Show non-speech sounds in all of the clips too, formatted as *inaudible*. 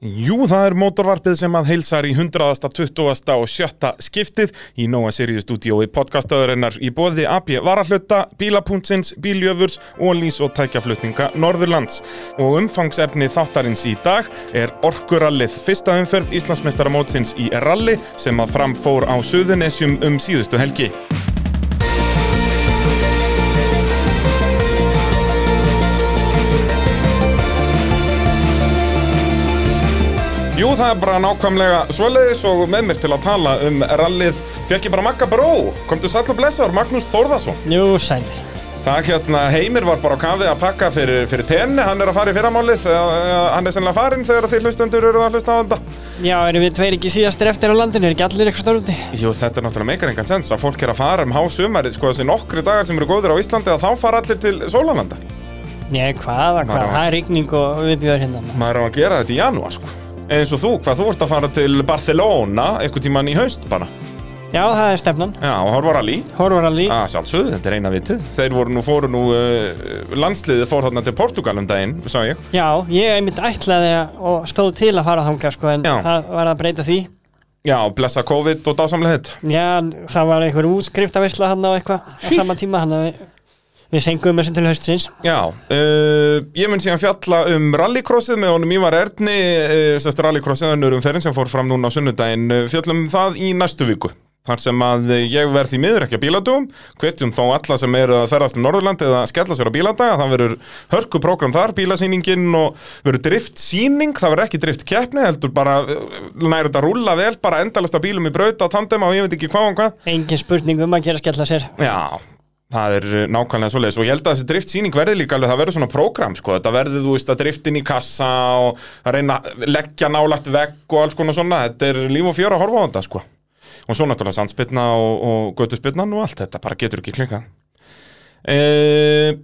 Jú, það er mótorvarpið sem að heilsar í 120. og sjötta skiptið í Nóa Sirius stúdíói podcastöðurinnar í bóði AB Varahluta, Bílapuntsins, Bíljöfurs, Ólís og tækjaflutninga Norðurlands. Og umfangsefni þáttarins í dag er Orkurallið, fyrsta umferð Íslandsmeistaramótsins í ralli sem að framfór á Suðunesjum um síðustu helgi. Jú, það er bara nákvæmlega svoleiðis og með mér til að tala um rallið fekk ég bara Magga Bró, komdu sæll og blessaður, Magnús Þórðarsson. Jú, sælir. Það hérna, Heimir var bara á kafi að pakka fyrir, fyrir tenni, hann er að fara í fyrramálið, hann er sennilega farinn þegar þið hlustendur eru að hlusta á þetta. Já, erum við tveir ekki síðastir eftir á landinu, er ekki allir eitthvað stórlundi? Jú, þetta er náttúrulega meikar engan sens að fólk er að fara um hásumarið, sko þessi nokkri dagar sem eru góðir á Íslandi að þá fara allir til Sólalanda. Nei, hvaða, Maður hvað, á- það er rigning og viðbjör hérna. Maður er að gera þetta í janúar, sko. Eins og þú, hvað, þú ert að fara til Barcelona einhvern tíman í haust bara. Já, það er stefnan. Já, og horfar að lí. Horvaralli. Ah, sjálfsögðu, þetta er eina vitið. Þeir voru nú, fóru nú, uh, landsliðið fór þarna til Portugal um daginn, sá ég. Já, ég einmitt ætlaði að- og stóð til að fara þangað, sko, en Já. það var að breyta því. Já, blessa COVID og dásamlega hitt. Já, það var einhver útskriftavisla hann á eitthvað á sama tíma, hann að við, við sengum þessum til haustins. Já, uh, ég mun síðan fjalla um rallycrossið með honum Ívar Erni, uh, rallycrossið önnur umferðin sem fór fram núna á sunnudaginn, uh, fjallum það í næstu viku. Þar sem að ég verð í miður ekki að bíladugum, hvetjum þó alla sem eru að ferðast um Norðurland eða skella sér á bíladaga, það verður hörku prógram þar, bílasýningin og verður driftsýning, það verður ekki driftkeppni, heldur bara uh, nær þetta rúlla vel, bara endalasta bílum í braut á tandema og ég veit ekki hvað og hvað. Engin spurning um að gera skella sér. Já, það er uh, nákvæmlega svoleiðis. Og ég held að þessi driftsýning verði líka alveg, það verður svona prógram sko, þetta verður þú veist að driftin í kassa og að reyna að leggja nálagt vegg og alls konar svona, þetta er líf og fjör að horfa á þetta sko. Og svo náttúrulega sandspilna og, og götuspilnan og allt þetta. Bara getur ekki klinkað e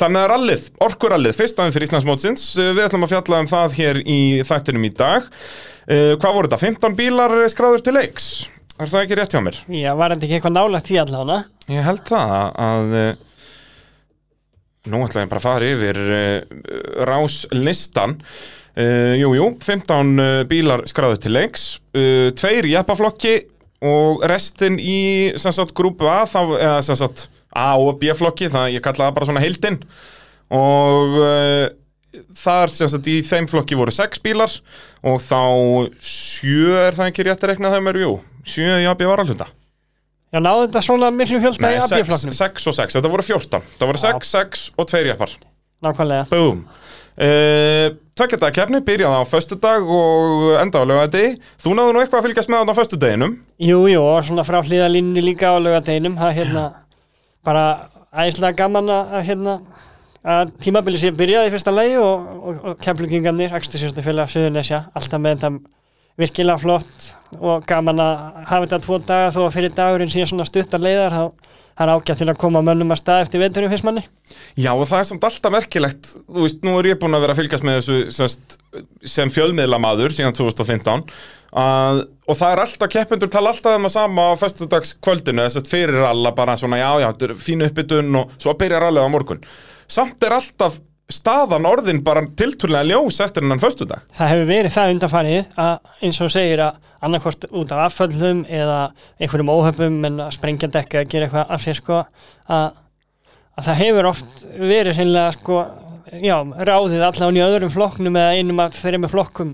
Þannig að rallið, orkurallið, fyrst aðeins fyrir Íslandsmótsins, Eh, við ætlum að fjalla um það hér í þættinum í dag. E, hvað voru þetta, 15 bílar skráður til leiks? Er það ekki rétt hjá mér? Já, var þetta ekki eitthvað nálægt því allavega? Ég held það að uh, nú ætla ég bara að fara yfir uh, ráslistan uh, Jú, jú, 15 uh, bílar skráðu til leiks uh, Tveir í jeppaflokki og restin í sagt grúpu A þá, eða sagt A og B-flokki, það ég kalla það bara svona heildin og þar sem sagt í þeim flokki voru 6 bílar og þá 7 er það ekki rétt að rekna þeim eru, jú 7 í AB varalhunda Já, náðu þetta svona miklu fjölda Nei, í 6, AB-flokknum? 6 og 6, þetta voru 14 Það voru 6, 6 og 2 jeppar Nákvæmlega. Búm. Uh, Tveggjadaga kefni byrjaði á föstudag og enda á lögadegi Þú náðu nú eitthvað að fylgjast með á föstudeginum. Jú, jú, og svona frá hlýðalínunni líka á laugadeginum, það er hérna bara æðislega gaman að hérna að tímabili sé byrjaði í fyrsta lagi og, og, og kemplungingarnir, Axtursjórnufélag, Suðurnesja, alltaf með þetta virkilega flott og gaman að hafa þetta tvo daga þó að fyrir dagurinn síðan svona stuttar leiðar það er ágætt til að koma mönnum að stað eftir veturum fyrst manni. Já og það er samt alltaf merkilegt Þú veist, nú er ég búinn að vera að fylgjast með þessu semst, sem fjölmiðlamaður síðan 2015 að, og það er alltaf keppendur tala alltaf um að sama á föstudagskvöldinu þess að fyrir alla bara svona já já, þetta er fínu uppbytun og svo byrjar rallið á morgun samt er alltaf staðan orðin bara tilturlega ljós eftir hennan föstudag? Það hefur verið það undanfarið að eins og segir að annarkvort út af afföllum eða einhverjum óhöfum en að sprengja dekka að gera eitthvað af sér sko að, að það hefur oft verið hreinlega sko já, ráðið allan í öðrum flokknum eða einum af þeirri með flokkum.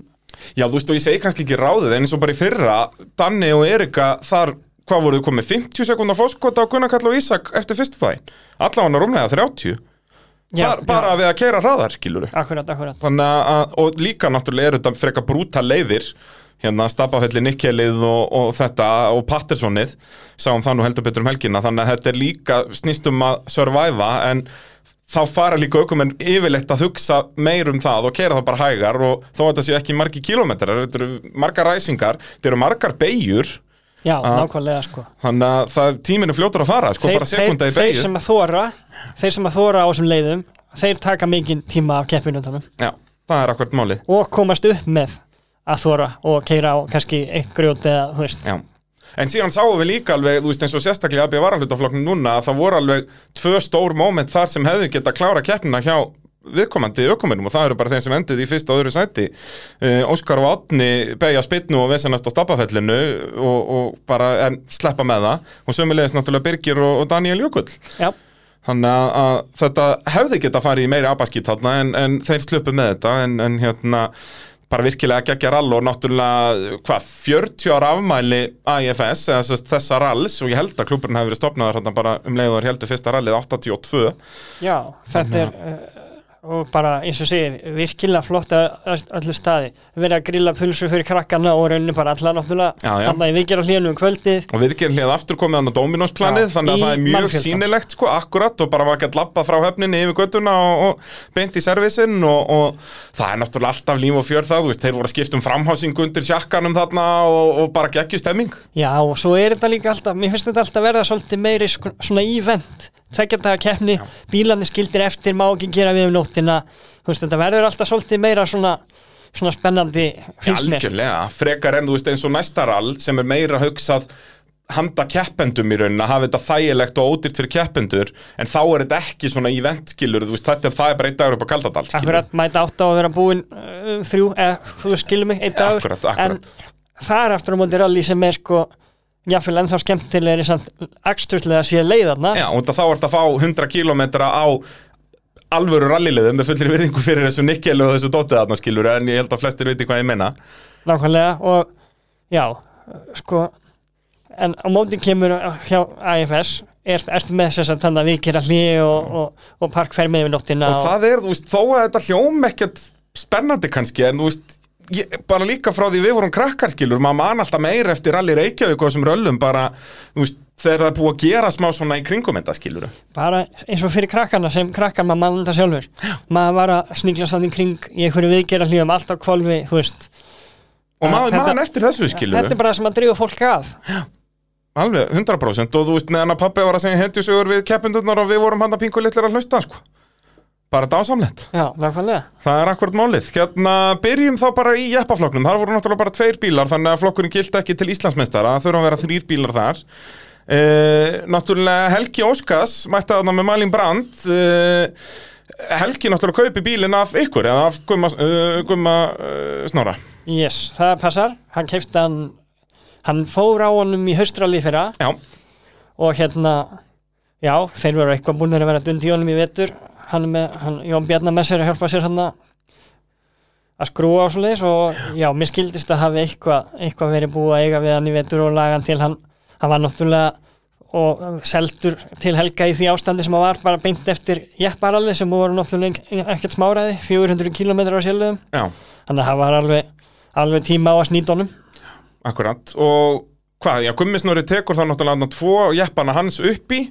Já, þú veist, og ég segi kannski ekki ráðið, en eins og bara í fyrra, Danni og Erika, þar, hvað voruð komið, 50 sekundar fóskota á Gunnar Kall og Ísak eftir fyrstu þægin? Allavega rúmlega 30, já, bara, bara við að keira hraðar, skilur Akkurat, akkurat. Þannig að, og líka náttúrulega er þetta freka brúta leiðir, hérna Stapafelli Nikkelið og, og þetta og Pattersonið, sáum það nú heldur betur um helgina, þannig að þetta er líka snýst um að surviva, en þá fara líka aukumenn yfirleitt að hugsa meir um það og keira það bara hægar og þó að þetta séu ekki margi kilómetrar, þetta eru margar ræsingar, þetta eru margar beigjur, Já, nákvæmlega sko. þannig að það, tíminn er fljótur að fara, sko bara sekunda í þeir beigju. sem að þóra þeir sem að þóra á þessum leiðum þeir taka mikinn tíma af keppinundunum Já, það er akkurat málið. og komast upp með að þóra og keira á kannski eitt grjót eða, þú veist, Já. En síðan sáum við líka alveg, þú veist eins og sérstaklega AB varalutaflokknu núna að það voru alveg tvö stór moment þar sem hefðu geta klára keppnina hjá viðkomandi ökumunum og það eru bara þeim sem enduð í fyrsta og öðru sæti. Uh, Óskar og Átni beigja spinnu og vesenast á stappafellinu og, og bara sleppa með það. Og sömulegis náttúrulega Birgir og, og Daniel Jökull. Já, Þannig að, að þetta hefði geta farið í meiri abaskít þarna en, en þeir sluppu með þetta en, en hérna bara virkilega geggja rall og náttúrulega hvað, 40 ára afmæli AIFS eða sem sagt þessa ralls og ég held að klúburinn hefði verið stopnaður hérna bara um leið og þeir heldur fyrsta rallið 82 já, þetta er uh, og bara eins og segir virkilega flott að öllu staði. Verið að grilla pulsu fyrir krakkana og rauninni bara alla náttúrulega. Já, já. þannig að við gerum hlíðanum um kvöldið. Og við gerum hlið aftur komið hann á Dominos-planið þannig að það er mjög sýnilegt sko, akkurat og bara maður gett labbað frá höfninni yfir göttuna og, og beint í servisinn og, og það er náttúrulega alltaf líf og fjör það, veist, þeir voru að skipta um framhásing undir sjakkanum þarna og, og bara geggju stemming. Já, og svo er þetta líka alltaf, mér finnst þetta alltaf verða tveggjadaga keppni, bílarnir skildir eftir má ekki gera við um nóttina. Þú veist, þetta verður alltaf svolítið meira svona svona spennandi finnst mér. Algjörlega, frekar en þú veist eins og næsta rall sem er meira hugsað handa keppendum í raunin að hafa þetta þægilegt og ódýrt fyrir keppendur en þá er þetta ekki svona eventskilur þú veist þetta það er bara einn dagur upp á Kaldadal. Akkurat mæta átt á að vera búin uh, þrjú, eða þú skilur mig, einn dagur. Akkurat, akkurat. en það er aftur á móti rally sem er sko jáfnvel ennþá skemmtilegri samt aksturlega að sé leiðarna Já, og þá ert að fá 100 km á alvöru rallilegðum með fullir virðingu fyrir þessu nikkel og þessu dótið þarna skilur en ég held að flestir viti hvað ég menna nákvæmlega og já, sko en á móti kemur hjá AFS er, ertu með þess að þannig að við gera hlið og, og, og park fer með yfir nóttina og það er, þú veist, þó að þetta hljóm ekkert spennandi kannski, en þú veist ég, bara líka frá því við vorum krakkar skilur maður man alltaf meira eftir rally Reykjavík og þessum röllum bara, þú veist, þegar það er búið að gera smá svona í kringum þetta skilur. Bara eins og fyrir krakkana sem krakkar maður mann þetta sjálfur. Maður var að sníkla samt í kring í einhverju viðgera hlýjum alltaf kvolfi, þú veist. Og maður Þetta- man eftir þessu skilur. Þetta er bara það sem að drífa fólk að. Alveg, 100% og þú veist, meðan að pappi var að segja hendjusögur við keppindurnar og við vorum hann að pingu litlar að hlusta sko. Bara dásamlegt já, Það er akkurat málið. Hérna, byrjum þá bara í jeppaflokknum. Það voru náttúrulega bara tveir bílar, þannig að flokkurinn gilt ekki til Íslandsmeistara. Það þurfa að vera þrýr bílar þar. Uh, náttúrulega Helgi Óskars mætti þarna með Malin Brand. Uh, Helgi náttúrulega kaupi bílinn af ykkur, eða af Gumma, uh, gumma uh, Snorra. yes, það passar, hann keipti hann hann fór á honum í haustrali fyrra Já, og hérna já, þeir voru eitthvað búin að vera dundi í honum í vetur hann er með, hann, Jón Bjarnar með sér að hjálpa sér hann að skrúa á svoleiðis og já, mér skildist að hafi eitthvað, eitthvað verið búið að eiga við hann í vetur og laga hann til hann. Hann var náttúrulega og seldur til helga í því ástandi sem hann var bara beint eftir jepparalli sem voru náttúrulega ekkert smáraði 400 km á sjálfum já, þannig að það var alveg, alveg tíma á að snýta honum. Akkurat. Og hvað, já, Gummi Snorri tekur þá náttúrulega tvo jeppana hans uppi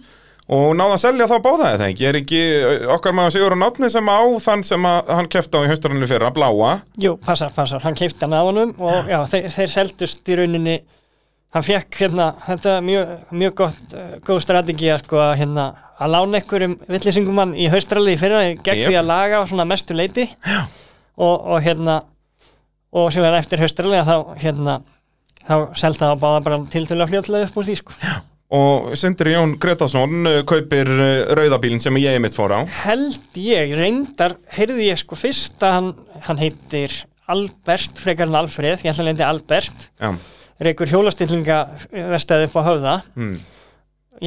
og náða að selja þá báða eða ekki. Er ekki uh, okkar maður Sigur og Nátni sem á þann sem að hann kefti á í haustarunni fyrra, bláa? Jú, passar, passar, hann keipti hann af honum og já, þeir, þeir seldust í rauninni hann fekk hérna, þetta er mjög, mjög gott, uh, góð strategía sko að hérna, að lána einhverjum villisingum hann í haustrali í fyrra gegn Jep. því að laga á svona mestu leiti og, og hérna og sem er eftir haustrali að þá hérna, þá selta það báða bara tiltölu fljótlega upp úr því sko Og Sindri Jón Gretarsson uh, kaupir uh, rauðabílinn sem ég mitt fór á. held ég, reyndar heyrði ég sko fyrst að hann, hann heitir Albert, frekar en Alfreð ég ætla að lendi Albert Já, reykur hjólastillinga vestæði upp á höfða mm.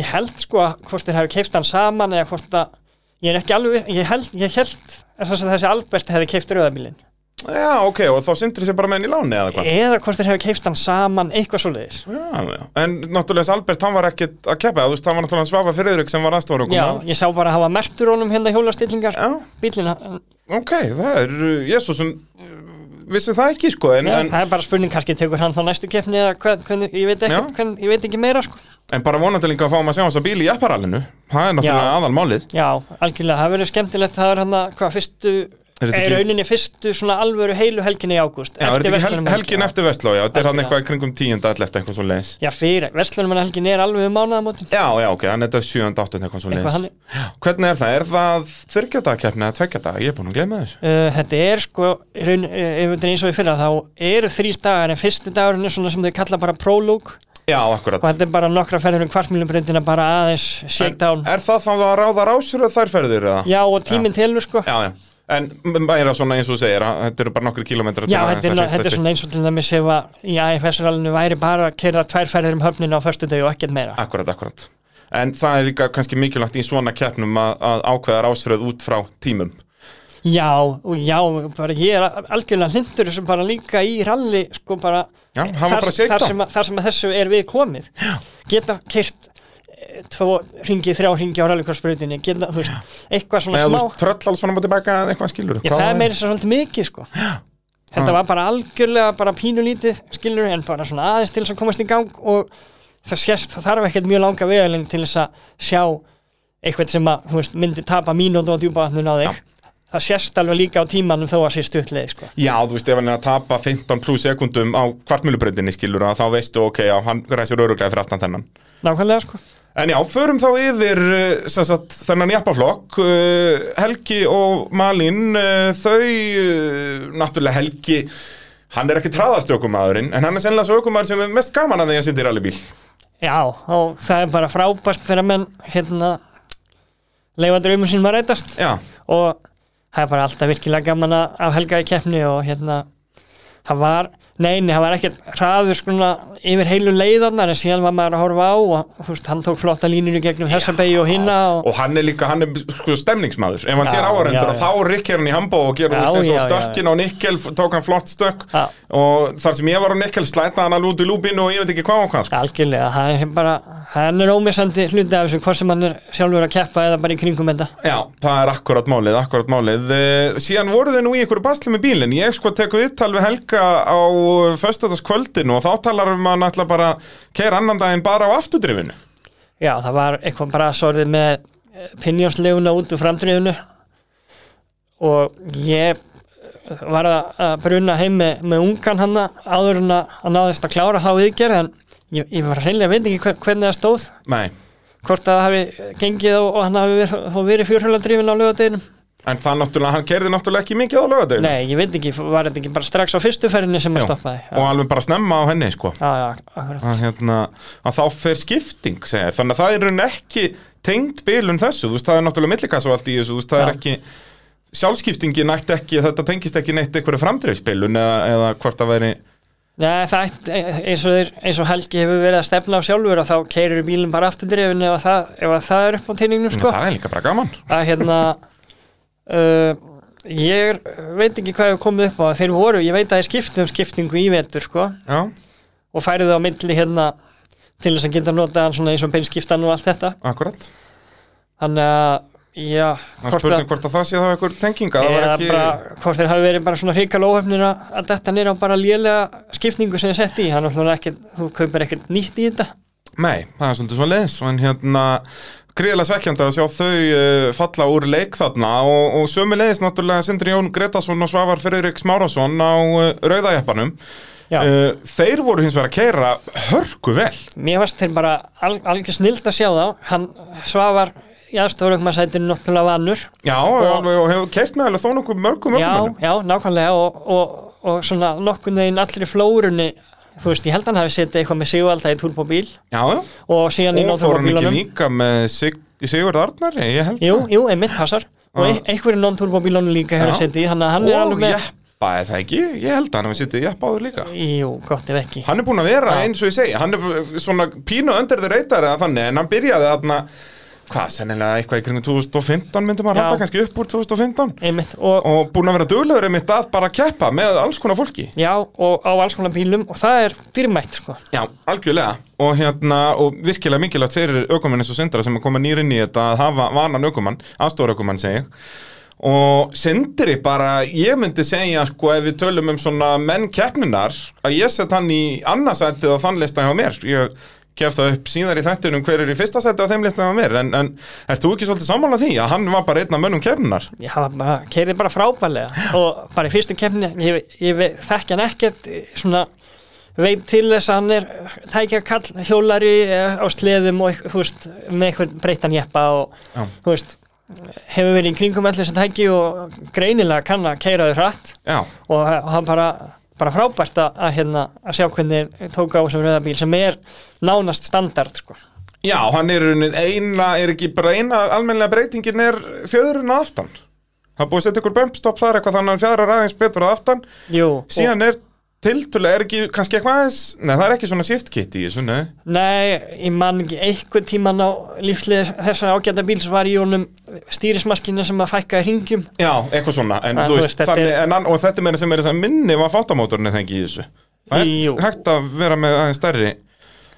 ég held sko að hvort þeir hafi keift hann saman eða hvort að ég er ekki alveg, ég held, ég held að þess að þessi Albert hefði keift rauðabílinn já, ok, og þá Sindri sér bara með henni í láni eða hvað? eða hvort þeir hefði keift hann saman eitthvað svoleiðis Já, já. En náttúrulega þessi Albert, hann var ekkit að keppa, þú veist, hann var náttúrulega Svafa Friðrik sem var aðstofur já, ég sá bara að hafa mertur honum hérna hjólastillingar Já, bílina, ok, það er, uh, Jésússon, vissi það ekki, sko, en, ja, en, það er bara spurning kannski tekur hann þá næstu keppni eða hvern, hvern, ég, veit Já. ekki, hvern, ég veit ekki meira sko en bara vonandi líka að fáum að sjá þessa bíl í jepparallinu. Það er náttúrulega Já. aðal málið. já, algjörlega, það verður skemmtilegt það er hann að hvað fyrstu Er ekki- rauninni fyrstu svona alvöru heilu helginni í ágúst Já, er þetta ekki hel, helgin eftir Vestló, já, þetta er hann eitthvað í kringum tíunda allir eftir eitthvað svo leiðis. Já, fyrir, verslunumannhelgin er alveg um mánuðamótin Já, já, ok, þannig þetta er sjöunda áttund eitthvað svo leiðis. Hvernig er það? Er það þyrkjadakeppni eða tveggjadaga? Ég er búin að gleyma þessu. uh, Þetta er sko, í raun, uh, ef þetta er eins og í fyrra þá eru þrýr dagar en fyrsti dagurinn er svona sem þau kalla bara prologue Já, akkurat. og þetta er bara nokkra ferður um kvartmílubreyndina bara aðeins shakedown Er það þá að ráða rásur eða þær ferðir eða? Já, og tíminn telur sko Já, já. En meira svona eins og þú segir að þetta eru bara nokkri kilómetrar Já, þetta er, þetta er svona eins og til dæmis ef að í AFS-rallinu væri bara að keira tvær ferðir um höfninu á föstu degi og ekkert meira. Akkurat, akkurat En það er líka kannski mikilvægt í svona keppnum að, að ákveða rásröð út frá tímum Já, og já, bara ég er algjörlega hlindur sem bara líka í ralli, sko bara, Já, þar, bara þar, sem, að- þar sem að þessu er við komið. Já. Geta keirt ringi, þrjá ringi á veist, eitthvað svona Með smá. þú tröll alls svona búið tilbaka eitthvað skilur Já, það er meira svo svolítið mikið, sko. Þetta var bara algjörlega bara pínulítið, skilur, en bara svona aðeins til þess að komast í gang og það, sést, það þarf ekkert mjög langa vegaleng til þess að sjá eitthvað sem að, veist, myndi tapa mínútu og djúpa vatnun á þig. Það sést alveg líka á tímanum þó að sé stuttleið, sko. Já, þú veist, ef hann er að tapa 15 pluss sekundum á kvartmjölubreytinni skilur að þá veistu, ok, já, hann ræsir öruglega fyrir aftan þennan. Nákvæmlega, sko. En já, förum þá yfir sem sagt, þennan jappaflokk. Uh, Helgi og Malín uh, þau, náttúrulega Helgi hann er ekki traðastjókumadurinn en hann er sennilega svo ökumadur sem er mest gaman að því að sitja í rallybíl. Já, og það er bara frábært þegar menn, hérna, leifa draumur sínum að rætast. Já, og það er bara alltaf virkilega gaman að helga í keppni og hérna það var, neini, það var ekkert hraður skruna yfir heilu leiðarnar en síðan var maður að horfa á og þú veist, hann tók flotta línur í gegnum þessa beigju og hinna og, og hann er líka, hann er sko stemningsmaður. Ef hann sér áhærendur og þá rikkir hann í hambó og gerur þú veist eins og stökkin á Nikkel tók hann flott stökk. Já. og þar sem ég var á Nikkel slæta hann alveg út í lúbinu og ég veit ekki hvað og hvað sko. algjörlega, það er bara hann er ómissandi hluti af þessu hvort sem hann er sjálfur að keppa eða bara í kringum þetta. Já, það er akkurat málið, akkurat málið. Eh, Síðan voru þau nú í ykkur basli með bílinn. Ég sko teku viðtal við Helga á föstudagskvöldinu og þá talar um að hann ætla bara að keira annan daginn bara á afturdrifinu. Já, það var eitthvað bara sorðið með pinjónsleguna út úr framdrifinu og ég eh, var að að bruna heim með, með ungan hann áður en að náðist að klára þá viðgerð en ég, ég var hreinlega veit ekki hver, hvernig það stóð. Nei, hvort að það hafi gengið og, og hann hafi verið, verið fjórhjóladrifin á lögadeginum en það náttúrulega, hann kerði náttúrulega ekki mikið á lögadeginu Nei, ég veit ekki, var þetta ekki bara strax á fyrstu ferðinni sem að stoppaði? Og alveg bara snemma á henni sko. Já, já, akkurat. Að, hérna, að þá fer skipting segir. þannig að það er raun ekki tengd bilun þessu, þú veist, það er náttúrulega millikassu allt í þessu, þú veist, það er Já. ekki sjálfskiptingi nætti ekki, þetta tengist ekki neitt einhverju framdreifsbilun eða, eða hvort það væri Nei, það ætti, eins og, þeir, eins og Helgi hefur verið að stefna á sjálfur og þá keirir bílinn bara afturdrifin ef, að það- það er upp á teiningnum sko. það er líka bara gaman. Að hérna uh, ég veit ekki hvað hefur komið upp á. Þeir voru, ég veit að þeir skiptu um skiptingu í vetur sko, Já, og færið á milli hérna til þess að geta notað hann svona eins og beinskiptan og allt þetta. Akkurat. Þannig að, já Það er spurning hvort að það sé þá einhver tenginga það ekki... bara, hvort þeir hafi verið bara svona hrikal óhefnir að, að þetta nýra á bara lélega skiptingu sem þeir sett í, er náttúrulega ekkert þú kaupir ekkert nýtt í þetta. Nei, það er svolítið svo leiðis en hérna gríðilega svekkjandi að sjá þau uh, falla úr leik þarna og, og sömu leiðis náttúrulega Sindri Jón Gretarsson og Svavar Friðrik Smárasson á uh, rauðajappanum Já. uh, Þeir voru hins vegar að keira hörku vel. Mér varst þeir bara al, algjör snild að sjá þá. Hann svafar í aðstofurökmarsætinu náttúrulega vanur. Já, og, og hefur keirt með alveg þó nokkuð mörgum já, já, nákvæmlega og, og, og svona nokkun veginn allir í flórunni þú veist, ég held að hann hafi setið eitthvað með Sigvalda í turbóbíl Já, já, og síðan í og fór hann ekki líka með Sig Sigurd Arnar, ég held jú, það. jú, einmitt passar og Já. ein, einhverjum non-turbóbílunum líka hefur setið þannig að hann er Og alveg með jeppa, er það ekki? Ég held að hann hefur sittið jeppa áður líka jú, gott ef ekki Hann er búinn að vera Já. eins og ég segi Hann er svona pínu öndir þið reytar eða þannig En hann byrjaði þarna Hvað, sennilega eitthvað í kringum 2015 myndum að rata kannski upp úr 2015 einmitt, og, Og búinn að vera duglegur einmitt að bara keppa með alls konar fólki. Já, og á alls konar bílum og það er fyrirmætt, sko. Já, algjörlega. Og hérna, og virkilega mikilvægt fyrir aukumann eins og Sindra sem er komið nýr inn í þetta að hafa vanan aukumann, aðstóra aukumann segi Og Sindri bara, ég myndi segja sko ef við tölum um svona menn keppninar að ég set hann í annarsættið á þann lista hjá mér Ég kef það upp síðar í þættunum hver er í fyrsta sættið á þeim lista hjá mér En, en ert þú ekki svolítið sammála því að hann var bara einn af mönnum keppninar? Já, hann bara, keirði bara frábælega og bara í fyrstu keppni, ég, ég, þekki hann ekkert svona veit til þess að hann er tækja kall hjólari eh, á sleðum og veist, með eitthvað breytan jeppa og Já. þú veist hefur verið í kringum allir sem tæki og greinilega kann að keira þau hratt Já, og hann bara, bara frábært að, að, hérna, að sjá hvernig tók á þessum rauðabíl sem er nánast standard sko. Já, hann er eina, er ekki bara eina almennilega breytingin er fjöðurinn aftan Það búið að setja ykkur bumpstopp þar eitthvað þannig að hann fjæðrar aðeins betur aftan Jú, Síðan er tiltölu, er ekki kannski eitthvað aðeins Nei, það er ekki svona shift kit í þessu, nei. Og, nei, ég man ekki einhvern tíman á lífslið þessa ágæta bíls var í honum stýrismaskina sem að fækkaði hringjum. Já, eitthvað svona, en, En þú veist, þetta þannig, er- en, og þetta er meira sem er þess að minni var fátamótorinn eða ekki í þessu? Það er Jú. hægt að vera með aðeins stærri.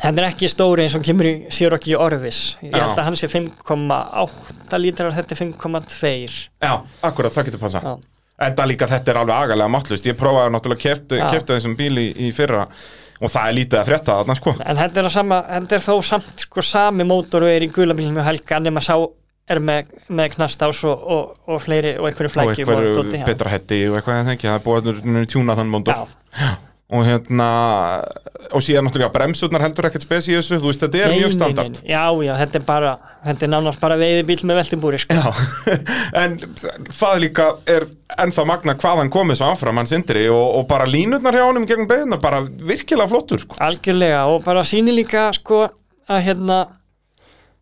Þetta er ekki stóri eins og kemur í Sirokki Orvis. Ég Já. held að hann sé 5,8 lítrar þetta er 5,2 Já, akkurat, það getur passa Já. En það líka, þetta er alveg agalega máttlust Ég prófaði náttúrulega Já. kefti þessum bíl í, í fyrra Og það er lítið að frétta þarna, sko En þetta er, að sama, þetta er þó samt sko sami mótor og er í gulabílum með Helga nema sá er með, með knastás og, og, og fleiri og einhverju Og flækjum og já. betra hetti og eitthvað, Það er búið að tjúna þann mótor Já. Og hérna, og síðan náttúrulega bremsurnar heldur ekkert spes í þessu Þú veist, þetta er Nei, mjög nei, standard nei, Já, já, þetta er bara þetta er nánast bara veiði bíl með veltibúri sko. *laughs* En það líka er ennþá magna hvað hann komið svo áfram hann sindri og, og bara línurnar hjá honum gegn beðunar, bara virkilega flottur sko. Algjörlega og bara sýni líka sko að hérna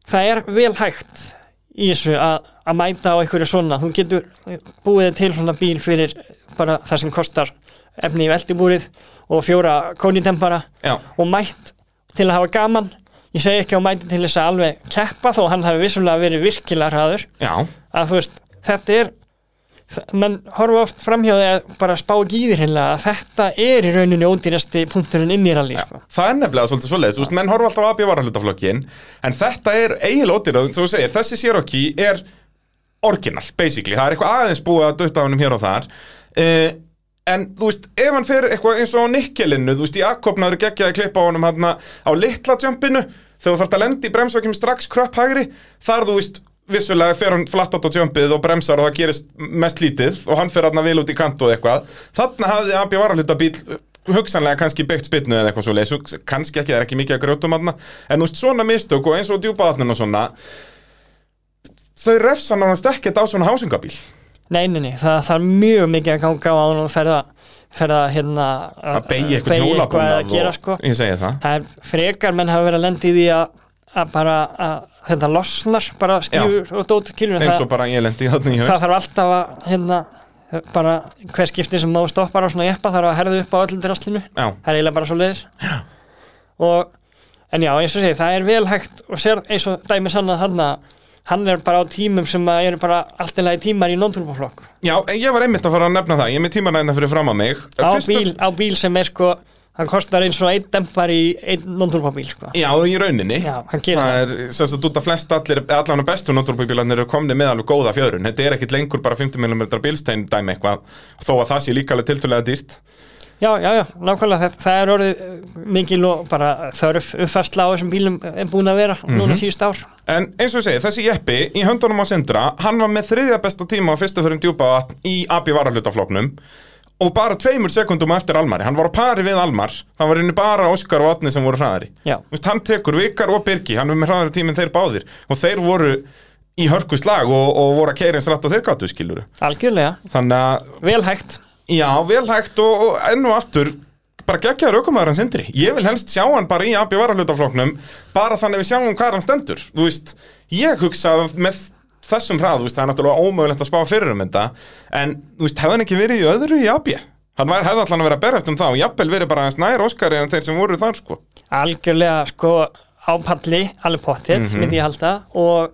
það er vel hægt í þessu að, að mæta á einhverju svona þú getur búið til svona bíl fyrir bara það sem kostar efni í veltibúrið og fjóra kónitempara Já, og mætt til að hafa gaman. Ég segi ekki á mæti til þess að alveg keppa þó hann hafi vissulega verið virkilega hraður. Já, að þú veist, þetta er menn horfa oft framhjóði að bara spá ekki í þér hinnlega að þetta er í rauninni ódýrasti punkturinn inn í rally sko. það er nefnilega svolítið svoleiðis, þú veist, menn horfa alltaf að bjöða varallutaflokkin en þetta er eiginlega ódýrað, þú segir, þessi Cherokee er original, basically, það er eitthvað aðeins búið að dötta á honum hér og þar. Uh, en þú veist, ef hann fer eitthvað eins og á nikkelinu, þú veist, í akkopnaður geggjaði klippa á honum hann á litla jumpinu, þegar þú þarft að lendi í bremsvakjum strax kröpp hægri, þar þú veist vissulega fer hann flattat á jumpið og bremsar og það gerist mest lítið og hann fer hann vel út í kant og eitthvað. Þarna hafði AB varahlutabíl hugsanlega kannski byggt spynnu eða eitthvað svo leis kannski ekki, það er ekki mikið að grjótum hann en þú veist svona mistök og eins og djúpaðatnin og svona þau refsa nánast ekkert á svona hásingabíl nei, nei, nei, það þarf mjög mikið að ganga á hann og ferða, ferða hérna að beigja eitthvað eitthvað að gera sko. ég segi það. Það er frekar menn hafa verið að lendi í því að, að bara að þetta losnar bara stífur og dót kilur eins það, og bara ég lendi í þarna í það haust þarf alltaf að hérna bara hver skipti sem má stoppar á svona jeppa þarf að herða upp á öllum draslinu. Já, það er eiginlega bara svo leiðis og en já, eins og segi, það er vel hægt og sér eins og dæmi sannað þarna hann er bara á tímum sem að eru bara alltilega tímar í non-turboflokk já, ég var einmitt að fara að nefna það ég er með tímanæðina fyrir fram að mig á, og- bíl, á bíl sem er sko hann kostar eins og einn dempar í einn non-turbofbíl sko. já, í rauninni já, hann gerir það, er sagt út af flest allir, allan að bestu noturbílarnir eru komni með alveg góða fjörun. Þetta er ekkit lengur bara 50 mm bílstein dæmi eitthvað, þó að það sé líka alveg tiltölulega dýrt. Já, já, já, nákvæmlega. Það, það er orðið eh, mikil og bara þörf uppfærsla á þessum bílum er búin að vera núna síðust ár. En eins og ég segi, þessi jeppi í höndunum á Sindra, hann var með þriðja besta tíma á fyrstu fyrir djúpa í AB varahlutafloknum og bara tveimur sekundum eftir Almari. Hann var á pari við Almar, það var inni bara Óskar og Otni sem voru hraðari. já, Vist, hann tekur Vikar og Birgi, hann er með hraðari tíminn þeir báðir. Og þeir voru í hörku slag og, og voru að keira eins rætt og þeir gáttu skiluru. algjörlega, Þannig að vel hægt Já, vel hægt og, og enn og aftur bara geggjaður aukumæður hann sindri ég vil helst sjá hann bara í AB varahlutafloknum bara þannig við sjáum hvað hann stendur þú veist, ég hugsa að með þessum hrað, þú veist, það er náttúrulega ómögulegt að spá fyrir um þetta, en þú veist, hefði hann ekki verið í öðru í AB hann var, hefði allan að vera að berast um og jafnvel verið bara aðeins nær Óskari en þeir sem voru þar, sko. Algjörlega sko ápalli, alveg pottitt Mhm. myndi ég halda og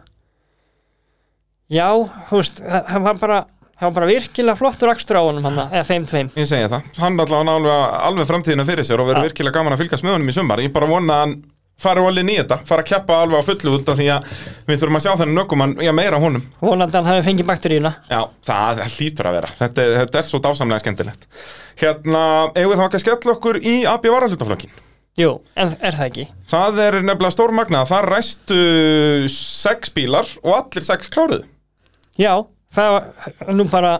já, þú veist það var bara, það var bara virkilega flottur akstur á honum hann, eða þeim tveim. Ég segja það, hann allavega alveg, alveg framtíðina fyrir sér og verður Ja. virkilega gaman að fylgast með honum í sumar. Ég bara vona að hann fari alveg þetta fara að keppa alveg á fullu út af því að við þurfum að sjá þennan ökumann, já meira honum. Vonandi hann hafi fengið bakteríuna. Já, það hlýtur að vera. Þetta, þetta er svo dásamlega skemmtilegt. Hérna, eigum við þá ekki að skella okkur í AB varahlutaflokkin jú, en er það ekki? Það er nefnilega stór magnað Það ræstu sex bílar og allir sex kláruðu. Já, það var nú bara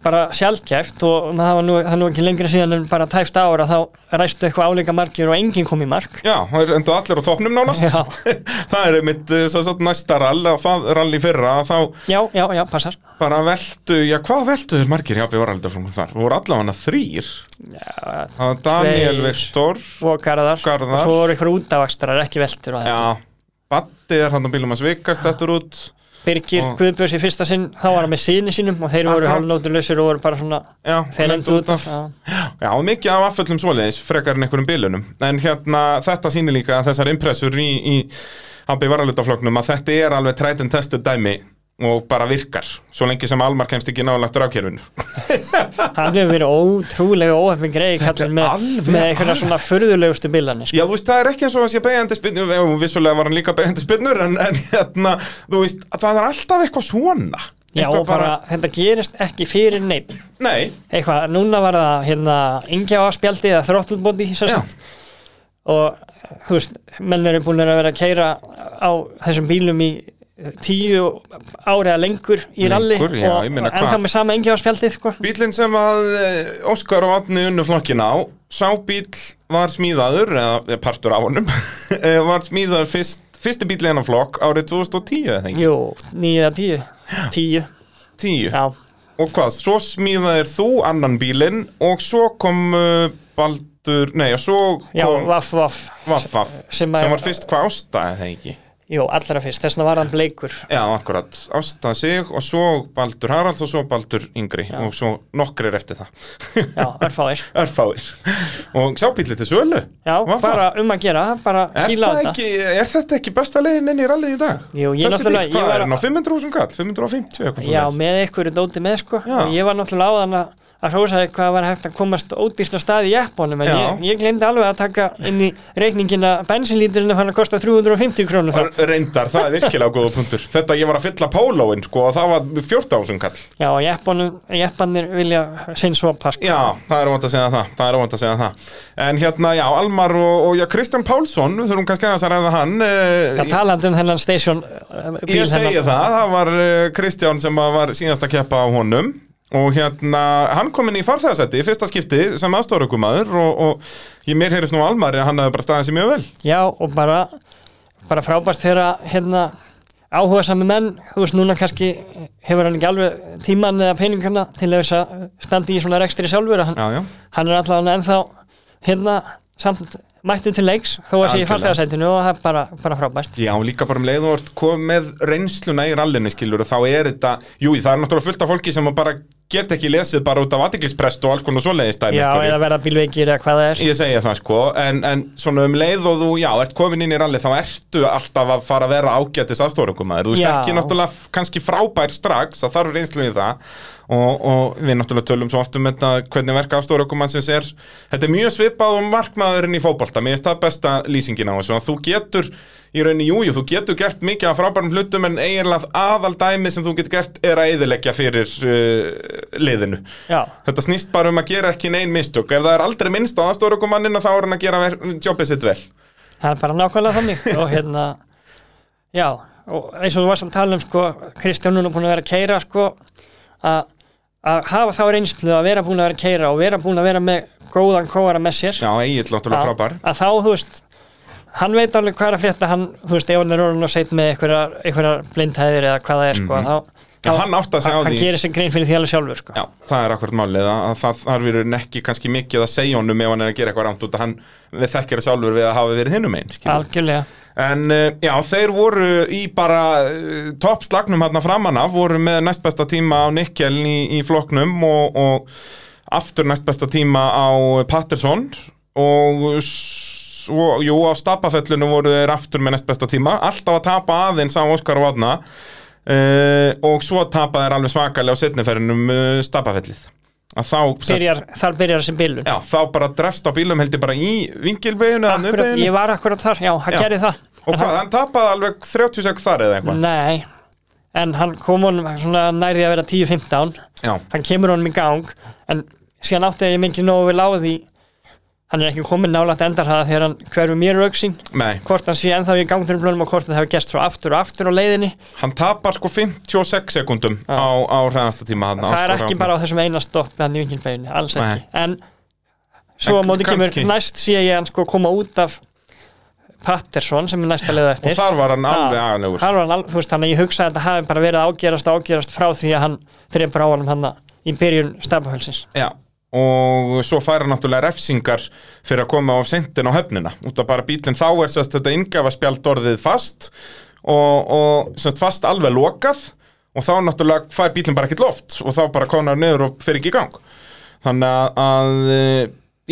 bara sjaldkæft og það var nú, það nú ekki lengra síðan en bara tæft ára þá ræstu eitthvað áleika markir og enginn kom í mark. Já, það er enda allir á topnum nánast. *laughs* Það er mitt næsta rall og það rall í fyrra þá já, já, já, passar. bara veltu, já hvað þér margir? Í AB varahlutaflokkin þar? Voru allavega þrýr já, Daniel Tveir. Viktor og garðar, Garðar. og svo voru eitthvað útavakstrar, ekki þetta Já, Batti er hann á bílum að svikast eftir út Birgir Guðbjörns í fyrsta sinn, þá var hann með síni sínum og þeir voru hálfnótulausir og voru bara svona Já, þeir endur út af. já. Já, mikið af afföllum svoleiðis, frekar en einhverjum bilunum. En hérna, þetta sýnir líka þessar impressur í, í HB varalitafloknum að þetta er alveg tried and tested dæmi og bara virkar, svo lengi sem Almar kemst ekki nálægt rákjörfinu *laughs* hann hefur verið ótrúlega óhefn greið er með, með einhverja svona furðulegustu bilanir sko. Já, þú veist, það er ekki eins og að sé beigandi spinnur og vissulega var hann líka beigandi spinnur en, en hérna, þú veist, það er alltaf eitthvað svona. Já, Eitthvað og bara, þetta gerist ekki fyrir neitt Nei, eitthvað, núna var það hérna ingja spjaldi eða þróttlbóti Já. og þú veist, menn eru búin að vera að keira á þessum bílum í tíu ári eða lengur í ralli Lengur, já, og en þá með sama ingja spjaldið sko. Bílinn sem að eh, Óskar og Átni unnu flokkin á Sá bíl var smíðaður eða partur af honum *laughs* eh, var smíðaður fyrst, fyrsti bíl hennar flokk árið 2010 eða ekki? Jú, nýja tíu. Tíu, 10 já, Og hvað, svo smíðaðir þú annan bílinn og svo kom uh, Baldur, nei og svo kom vaff, vaff. Sem sem að- var fyrst hvað ásta eða ekki? Jú, allra fyrst, þess vegna var hann bleikur. Já, akkurat, Ásta sig og svo Baldur Haralds og svo Baldur Yngri. Og svo nokkrir eftir það. Já, örfáir. *laughs* Örfáir. Og sá bílið til sölu. Já, Vaff, bara um að gera, bara það þetta. ekki, er þetta ekki besta leiðin inn í rallið í dag? Jú, ég Þessi náttúrulega- bíll, hvað er hann á að- 500.000 kall? 550 eitthvað Já, með ykkur dóti með sko. Já. og ég var náttúrulega áðan að að hrósaði hvað var hægt að komast ódýrst á stað í jeppunum en ég, ég glemdi alveg að taka inn í reikningin að bensinlíturinn fann að kosta 350 krónur þá. Reyndar, það er virkilega góða punktur Þetta ég var að fylla pólóin sko og það var 14.000 kall Já, jeppanir vilja sinn svopa sko. Já, það er óvænt að segja það Það er óvænt að segja það En hérna, já, Almar og, og já, Kristján Pálsson Við þurfum kannski að ræða hann eh, Já, talandi um þennan station uh, bíl Ég segi hennan. það, það var uh, Kristján sem að var síðast að keppa á honum og hérna, hann kom inn í farþegarsætti í fyrsta skipti sem aðstofrökumadur og, og ég mér heyrðist nú Almar að hann hefði bara staðið sér mjög vel. Já, og bara, bara frábært þegar hérna áhuga sami menn, þú veist núna kannski hefur hann ekki alveg tíman eða peningana til þess að standi í svona rekstri sjálfur. Hann, Já, já, hann er allavega ennþá hérna samt mættu til leiks þó að sé í Algjörlega. farþegarsætinu og það er bara, bara frábært. Já, líka bara um leið og ert komið reynsluna í rallinu skilur og þá er þetta, jú, það er náttúrulega fullt af fólki sem bara get ekki lesið bara út af aðtiklisprest og alls konar svoleiðis dæmi Já, eða verða bílveikir eða hvað það er. Ég segja það sko, en, en svona um leið og þú, já, ert komin inn í rally þá ertu alltaf að fara að vera ágætis aðstórungum Þú veist Já. ekki náttúrulega kannski frábær strax, það þarf reynslu í það. Og, og við náttúrulega tölum svo oft um þetta hvernig verka aðstórungum sem er. Þetta er mjög svipað um markmaðurinn í fótbolta, mér finnst það besta lýsingin á þessu að þú getur í rauninni, jújú, jú, þú getur gert mikið af frábærum hlutum en eiginlega aðal dæmi sem þú getur gert er að eyðileggja fyrir uh, liðinu. Já, Þetta snýst bara um að gera ekki neinn mistök. Ef það er aldrei minnst á aðstórumannina þá er hann að gera jobbið sitt vel. Það er bara nákvæmlega þannig. *laughs* Og hérna já, og eins og þú varst að tala um sko, Kristján núna búin að vera að keira sko, að að hafa þá reynslu að vera búin að vera að keira og vera búin að vera með góðan kóara með sér. Já, Egil hann veit alveg hvað er að frétta hann, þú veist, ef hann er orðin og seit með einhverjar, blindhæðir eða hvað það er sko, þá, Mhm. Já, hann að hann gerir sig grein fyrir því alveg sjálfur sko. Já, það er akkurat málið að að það þarf verið ekki kannski mikið að segja honum ef hann er að gera eitthvað rámt út að hann þekkir sjálfur við að hafa verið hinnum einn algjörlega En uh, já, þeir voru í bara uh, toppslagnum hérna framan af, voru með næstbesta tíma á Nikkel í, í flokknum og, og aftur næstbesta tíma á Patterson og svo, jú, á Stapafellinu voru þeir aftur með næstbesta tíma, alltaf að tapa aðeins á Óskar og Vatna uh, og svo tapa þeir alveg svakalega á setniferinum uh, Stapafellið. Að þá, byrjar, þar byrjar þessi bilun já, þá bara drefst á bílum heldur bara í vingilveginu ég var akkurat þar, já, hann gerði það. Og hvað, hann tapaði alveg 30 sek þar eða eitthvað? Nei, en hann kom honum svona nærði að vera 10-15 Já, hann kemur honum í gang en síðan átti ég mikið nógu á því hann er ekki komin nálægt endarhaða þegar hann hverfur mér auksín nei, hvort hann sé ennþá í gangturblunum og hvort það hefur gerst svo aftur og aftur á leiðinni hann tapar sko 56 sekundum á, á hræðasta tíma þarna, það er sko, ekki Árna. bara á þessum eina stopp hann í vinkilbeginu, alls Nei. ekki en svo En móti kemur kannski- næst sé ég hann sko koma út af Patterson sem er næsta leiða Og eftir þar var hann Já. alveg aðalegur Þar var hann alveg, veist, þannig að ég hugsa að þetta hafi bara verið ágerast og ágerast frá því að hann dreipur á hann hann í byrjun stafafölsins. Og svo færa náttúrulega refsingar fyrir að koma á sentin á höfnina. Út af bara bílinn þá er sérst þetta ingafa spjald orðið fast og, og semst fast alveg lokað. Og þá náttúrulega fær bílinn bara ekkert loft og þá bara konar niður og fer ekki í gang. Þannig að, eh,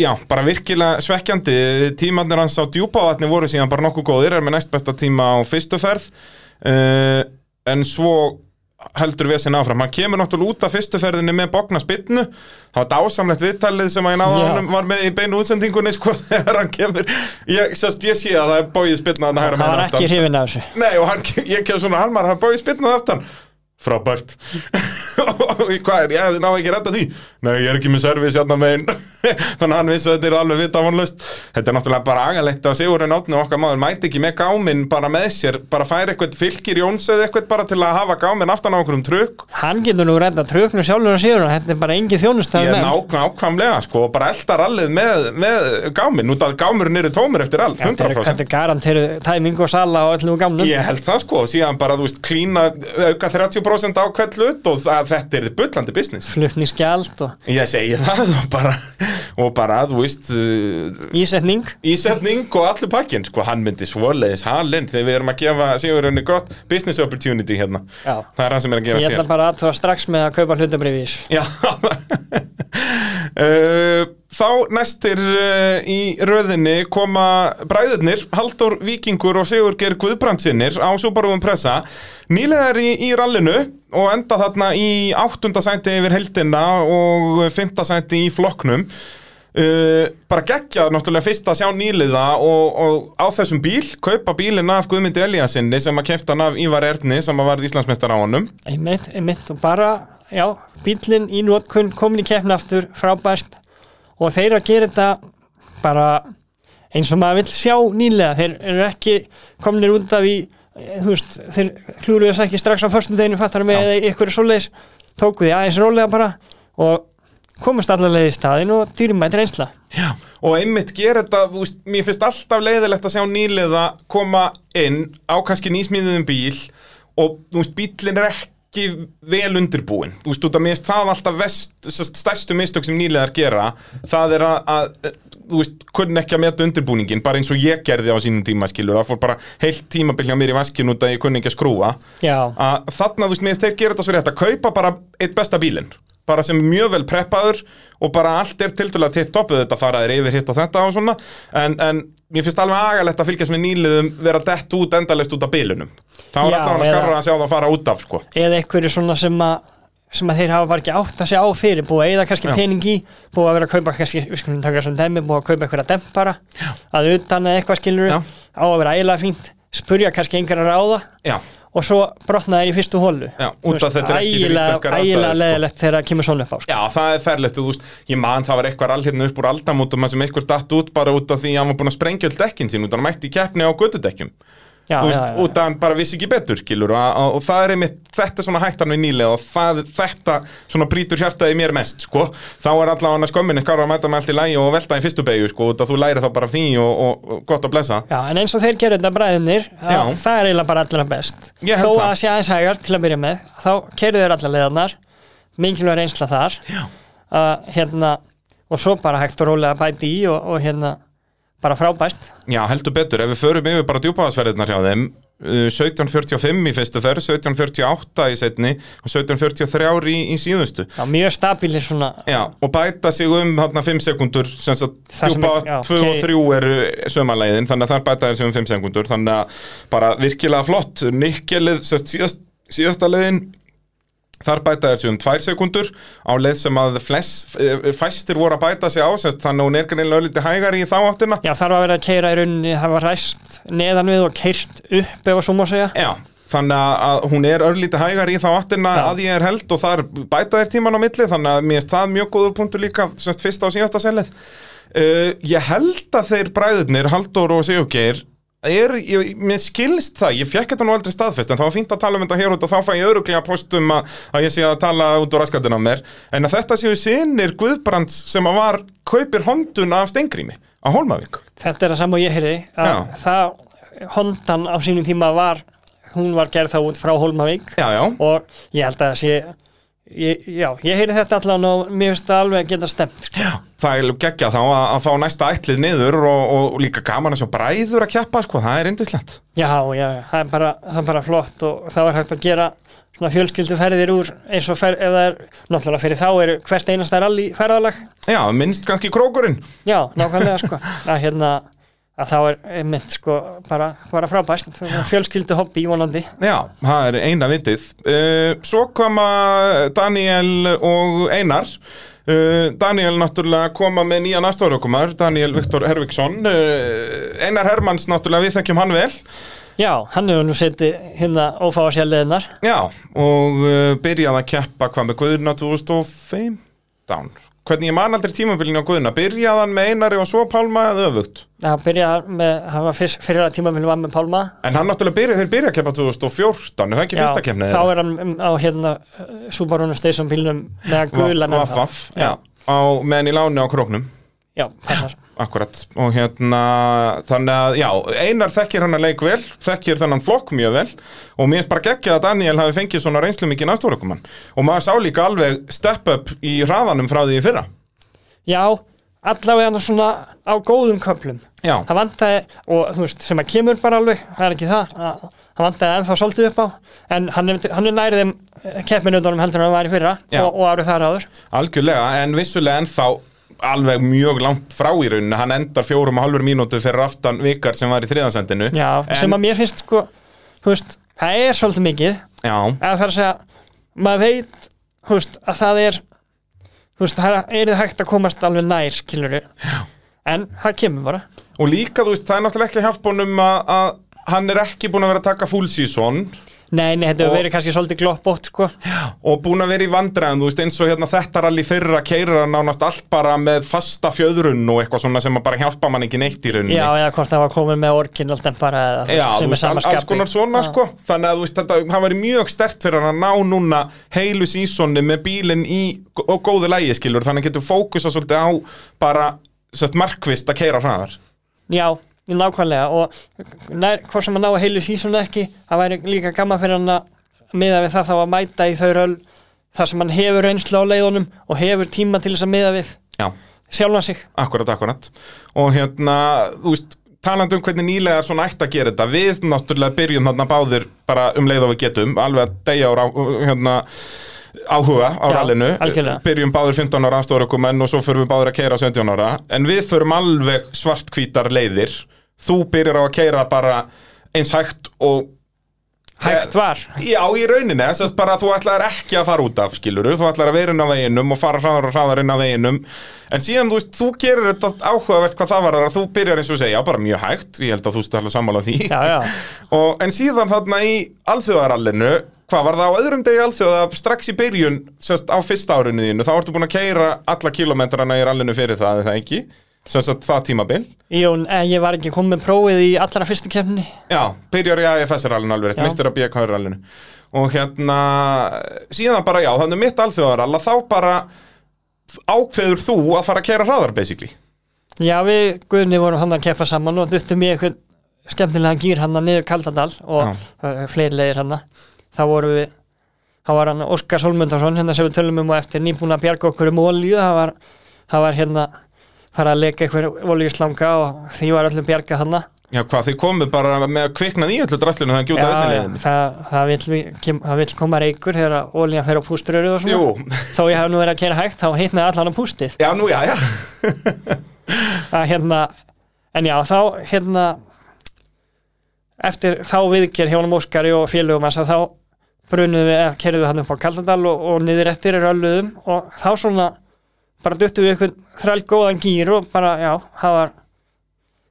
já, bara virkilega svekkjandi. Tímarnir hans á djúpavatni voru síðan bara nokkuð góðir, er með næst besta tíma á fyrstu ferð. Uh, en svo heldur sinna áfram, hann kemur náttúrulega út af fyrstu ferðinni með bókna spytnu það var dásamlegt viðtalið sem að Já. honum var með í beinu útsendingunni *laughs* sko þegar hann kemur. Ég, sérst, ég sé að það er bóið spytna hann var ekki hrifin af þessu. Nei, og hann, ég kem svona, hann maður, hann bóið spynnað aftan. Frábært *laughs* hvað er, ég ná ekki að redda því. Nei, ég er ekki með servis hérna megin. *laughs* Þannig að hann vissi að þetta er alveg vita vonlust Þetta er náttúrulega bara agalegt að Sigurinn Átni okkar maður mæti ekki með gáminn bara með sér Bara færi eitthvað fylgir Jóns eða eitthvað bara til að hafa gáminn aftan á okkur um trukk. Hann getur nú redda tröknu sjálfur og síður þetta er bara engin þjónustæð Ég með. er ná, nákvæmlega sko bara elda rallið með, með gáminn Út að gámurinn eru tómur eftir all, þetta er, 100% þetta er garanteru tæming og sala og öllu gamnum Ég held það sko, síðan bara, þú veist, klína auka 30% á hvert hlut og það, þetta er bullandi business. flutningsgjald og Ég segi það og bara, og bara, þú veist, uh, ísetning ísetning og allur pakkin, sko, hann myndi svoleiðis halinn þegar við erum að gefa Sigurðurinn gott business opportunity hérna. Já. Það er hann sem er að ég gefa ætla bara að tóa strax með að kaupa hlutabrifis Já. *laughs* uh, þá næstir uh, í röðinni koma bræðurnir, Halldór Víkingur og Sigur Geir Guðbrandsinnir á Subaru Impressa nýlegar í, í rallinu og enda þarna í áttunda sæti yfir heldina og fymta sæti í flokknum. Uh, bara geggjað náttúrulega fyrst að sjá nýliða og, og á þessum bíl kaupa bílinn af Guðmundi Eliassinni sem að kefta hann af Ívar Erni sem að varð Íslandsmeistar á honum. Einmitt, einmitt. Og bara, já, bílinn í notkun komin í keppni aftur, frábært og þeir að gera þetta bara eins og maður vill sjá nýlega, þeir eru ekki kominir út af í, eh, veist þeir klúruðu þess ekki strax á förstum deginu fattar með Já. eða ykkur svoleiðis. Tóku því aðeins rólega bara og komast allavega í staðin og dýrimætt reynsla. Já, og einmitt gera þetta, veist, mér finnst alltaf leiðilegt að sjá nýliða koma inn á kannski nýsmíðum bíl og, þú veist, bílinn er ekki vel undirbúin, þú veist, mér finnst það alltaf vest, stærstu mistök sem nýliðar gera, það er að, að þú veist, kunni ekki að meta undirbúningin bara eins og ég gerði á sínum tíma, skilur það fór bara heilt tímabil hjá mér í vaskin út að ég kunni ekki að skrúa að þarna, þú veist, mér þeir gera þetta svo rétt að kaupa bara eitt besta bílinn bara sem er mjög vel preppaður og bara allt er tildulega tipp toppuð þetta faraðir yfir hitt og þetta og svona en, en mér finnst alveg agalegt að fylgjast með nýliðum vera dett út endalist út af bílunum þá er Já, allan að skarra að sjá það að fara út af sko. eða einhverju svona sem að sem að þeir hafa bara ekki átt að segja á fyrir búið að eða kannski Já. pening í búið að vera að kaupa kannski, við skulum taka svona dæmi búið að kaupa einhverja dempara Já. að utan eða eitthvað skilur Já. á að vera ægilega fínt spurja kannski einhverja ráða Já, og svo brotna þeir í fyrstu hólu Já, út af þetta er ekki fyrir íslenskar aðstæður, ægilega sko. leðilegt þegar það kemur svona upp á sko. Já, það er ferlegt, þú veist, ég man það var eitthvað allirna upp úr aldamótum sem eitthvað datt út bara út af því að hann var búin að sprengja öll dekkin sín út af hann mætti í keppni á götudekkjum já, já, veist, já, út af hann bara vissi ekki betur skilur, og, og, og það er einmitt, þetta svona hættan við nýlega og það, þetta svona brýtur hjartaði mér mest, sko þá er allavega hann skömmin eitthvað að mæta með allt í lægi og velta í fyrstu beigju, sko, að þú læri þá bara því og, og, og gott að blessa já, en eins og þeir gerir þetta bræðinir Já. það er eiginlega bara allra best Ég þó það. að sé aðeins hægar til að byrja með þá keirðu þeir allar leðarnar mikilvæg reynsla þar Já. að hérna og svo bara hægt og rólega bæti í og, og hérna bara frábært. Já, heldur betur, ef við förum yfir bara djúpaðasferðirnar hjá þeim uh, 1745 í fyrstu ferð, 1748 í setni og 1743 í, í síðustu. Já, mjög stabílir svona Já, og bæta sig um hérna 5 sekundur sem sagt Það sem djúpa er- já, 2 og ok. 3 eru sömanlegin þannig að þar bæta sig um 5 sekundur þannig að bara virkilega flott. Nikkelið, síðast, síðasta leiðin þar bæta þér sig um 2 sekundur á leið sem að flest, eh, fæstir voru að bæta sig á þannig að hún er kannilega ölliti hægari í þá áttina. Já, þar var verið að keira í rauninni, það var ræst neðan við og keirt upp ef að svo má segja. Já, þannig að hún er örlítið hægar í þá áttina Já. að ég er held og þar bæta þér tíman á milli þannig að mér finnst það mjög góður punktur líka semst fyrsta og síðasta selið uh, Ég held að þeir bræðurnir Halldór og Sigurgeir er, ég, mér skilst það, ég fekk þetta nú aldrei staðfest en það var fínt að tala um þetta hér út og þá fæ ég öruglega postum að, að ég sé að tala út úr raskatina mér. En að þetta séu sinir Guðbrands sem að var kaupir hondun af Stengrími á Hólmavík. Þetta er það sama og ég heyrði að það, hondan á sínum tíma var hún var gerð þá út frá Hólmavík. Já, já, og ég held að það sé ég, já, ég heyri þetta allan og mér finnst það alveg að geta stemt sko. Það er geggja þá að, að fá næsta ætlið niður og, og líka gaman að sjá bræður að keppa, sko, það er indislegt. já, já, það er bara, það er bara flott og þá er hægt að gera svona fjölskylduferðir úr eins og fer, ef það er náttúrulega fyrir þá er hvert einasta rally ferðalag Já, minnst kannski krókurinn. já, nákvæmlega sko *laughs* að hérna að þá er mynd sko bara, bara frábært fjölskyldu hobby vonandi Já, það er eina vitið. Uh, svo koma Daniel og Einar. Uh, Daniel náttúrulega koma með nýja næstofrökumar, Daniel Viktor Herviksson. Uh, Einar Hermanns náttúrulega, við þekkjum hann vel. já, hann hefur nú setið hérna ófáa sér leðinar Já, og byrjaði að keppa hvað með Guðurna 2015. Hvernig ég man aldrei tímabilinu á Guðurna, byrjaði hann með Einari og svo Pálma eða öfugt? það byrjaði með, hann var fyrst, fyrir að tímabili var með Pálma En hann náttúrulega byrjaði, þeir byrjaði að keppa 2014, er það ekki fyrsta keppnið? þá er hann um, á hérna Subaru Station bílnum með ennþá. Vaffaf, já, á, meðan í láni á króknum já, passar Akkurat, og hérna, þannig að, já, Einar þekkir hann að leik vel, þekkir þennan flokk mjög vel. Og mér finnst bara geggjað að Daniel hafi fengið svona reynslu mikið næstórekumann og maður sá líka alveg step up í hraðanum frá því fyrra. já, allavega hann svona á góðum köflum. Já, það vantaði, og þú veist, sem að kemur bara alveg, það er ekki það að, það vantaði ennþá svolítið upp á. En hann er, hann er nærið þeim keppminundunum heldur en hann var í fyrra Já. og, og árið þar áður. Algjörlega, en vissulega ennþá alveg mjög langt frá í rauninni, hann endar fjórum og halvur mínútu fyrir aftan vikar sem var í þriðansendinu. já, En- sem að mér finnst sko, veist, það er svolítið mikið. Já, eða það er að segja, maður veit veist, að það er veist, það er hægt að komast alveg nær, skilur en það kemur bara. Og líka, þú veist, það er náttúrulega ekki að hjálpa honum að, að hann er ekki búin að vera að taka full season Nei, nei, þetta verið kannski svolítið gloppótt, sko. og búin að vera í vandræðum, þú veist, eins og hérna þetta rally fyrra keirir hann nánast allt bara með fasta fjöðrun og eitthvað svona sem bara hjálpa mann ekki neitt í rauninni. Já, eða hvort það var komið með dempara eða þú Já, þú sem veist, all, alls konar svona, sko. Þannig að, þú veist, þetta, það væri mjög stert fyrir hann að ná núna heilu sísoni með bílinn í og góðu lægi, skilur. Þannig að getur fókusa svolítið á bara, sérst, markvist að keira hraðar. Já, nákvæmlega og nær, hvort sem að ná að heilu sísonu ekki, það væri líka gaman fyrir hann að miða við það þá að mæta í þau röl þar sem hann hefur reynslu á leiðunum og hefur tíma til þess að miða við Já, sjálfan sig. akkurat, akkurat. Og hérna, þú veist, talandi um hvernig nýlega svona ætti að gera þetta Við náttúrulega byrjum þarna báðir bara um leið og við getum Alveg að deyja á, hérna áhuga á rallinu. byrjum báður 15 ára aðstofarukumenn og svo förum við báður að keira 17 ára. En við förum alveg svartkvítar leiðir þú byrjar á að keira bara eins hægt og Hægt var. Já, í rauninni, þess að þú ætlar ekki að fara út af, skiluru, þú ætlar að vera inn á veginum og fara hraðar og hraðar inn á veginum. En síðan, þú veist, þú gerir þetta áhugavert hvað það var að þú byrjar eins og segja, bara mjög hægt. Ég held að þú stæðlega sammála því. Já, já. *laughs* og, en síðan þarna í alþjóðarallinu hvað var það á öðrum degi alþjóða strax í byrjun, sérst á fyrsta árinu þínu þá ertu búin að keira alla kilometrana í rallinu fyrir það, er það ekki sérst að það tímabil Jón, eh, ég var ekki komið prófið í allra fyrstu kemni. Já, byrjar í AFS-rallinu alveg rétt, Já. mistur að BK-rallinu og hérna, síðan bara já, þannig mitt alþjóðarall að þá bara ákveður þú að fara að keira hraðar basically Já, við Guðni vorum hann að keppa saman og duttum í einhvern skemmtilegan gýr hann niður Kaldadal og fleiri leiðir hann. Þá vorum við, þá var hann Óskar Solmundarsson, hérna sem við tölum um og eftir nýbúin að bjarga okkur um olíu, það var, það var hérna fara að leika einhver olíuslanga og því var öllum bjarga hann. Já, hvað, þið komið bara með að kviknað í öllu drastlinu þannig að gjúta leiðinu það, það, vill koma reykur þegar olían fer á pústuröru og svona. Jú, Þó ég hef nú verið að kera hægt, þá hitnaði allan á pústið. já, nú, já, já að hérna en já, þá hérna eftir þá viðgerð hjá honum Óskari og félögum hans að þá brunuðum við, kerðum við hann upp á Kaldadal og, og niður eftir rölluðum og þá svona bara duttum við eitthvað þræl góðan gýr og bara, já, það var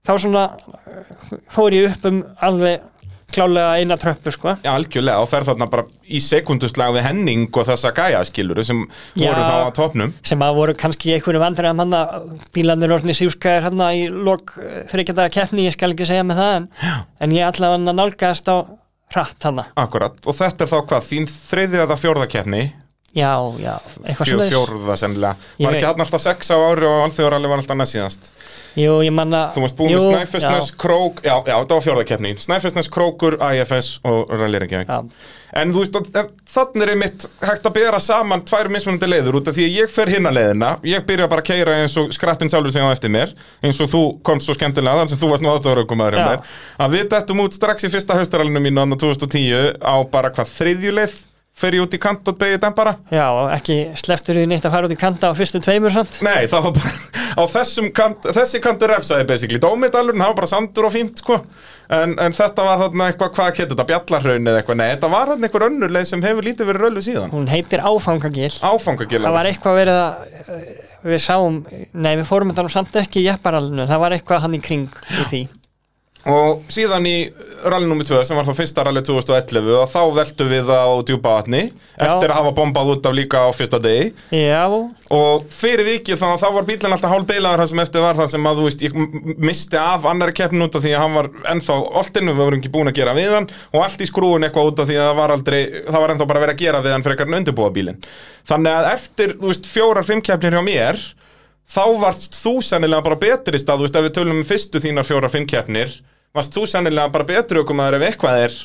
þá svona eh, fór ég upp um alveg klálega eina tröppu, sko. Já, algjörlega, og fer þarna bara í sekundusslag við Henning og þessa gæja skiluru sem Já. voru þá á topnum sem að voru kannski einhverju vandræðum hann að bílarnir orðni sífskæðir hann í lok þryggjadaga keppni, ég skal ekki segja með það en, en ég að nálgast á hratt hann Akkurat, og þetta er þá hvað, þín þriðið eða fjórða keppni Já, já, eitthvað svona fjórða sennilega. Var ekki hann alltaf sex á ári og alþjóðaralli var alltaf næst síðast? Jú, ég manna Þú varst búin með Snæfellsnes, Krók Já, já, það var fjórðakeppni Snæfellsnes, Krókur, IFS og Rally Reykjavík. Já, En þú veist, þannig er einmitt hægt að bera saman tvær mismunandi leiður út af því að ég fer hinna leiðina, ég byrja bara að keira eins og skrattin sjálfur segja á eftir mér eins og þú komst svo skemmtilega þar sem þú varst nú aðstofaraukumæður hjá Já. mér að við dettum út strax í fyrsta haustaralinu mínu annar 2010 á bara hvað þriðjuleið fer ég út í kant og begið dem bara. Já, ekki sleftur því neitt að fara út í kanta á fyrstu tveimur samt. Nei, það var bara á þessum kant, þessi kantur refsaði basically, dómidalurinn, það var bara sandur og fínt sko, en, en þetta var þarna eitthvað, hvað getur þetta, bjallarhraun eða eitthvað, nei, þetta var þarna einhver önnur leið sem hefur lítið verið röllu síðan, Hún heitir Áfangagil. Áfangagila Það var eitthvað verið að eh, Við sáum, nei við fórum þetta nú samt ekki í jepparallinu, það var eitthvað hann í kring í því og síðan í rally nr. 2 sem var þá fyrsta rally 2011 og þá veltum við á djúpa vatni eftir að hafa bombað út af líka á fyrsta degi. Já, og fyrir vikið þá, þá var bílinn alltaf hálf beilaður það sem eftir var það sem að þú veist ég misti af annari keppn út af því að hann var ennþá oltinu, við vorum ekki búin að gera við hann. Og allt í skrúin eitthvað út af því að það var aldrei það var ennþá bara verið að gera við hann frekar en undirbúa bílinn. Þannig að eftir, þú veist, fjórar, þá varst þú sennilega bara betri stað, þú veist, ef við tölum um fyrstu þínar fjórar, fimm keppnir varst þú sennilega bara betri okkur maður ef eitthvað er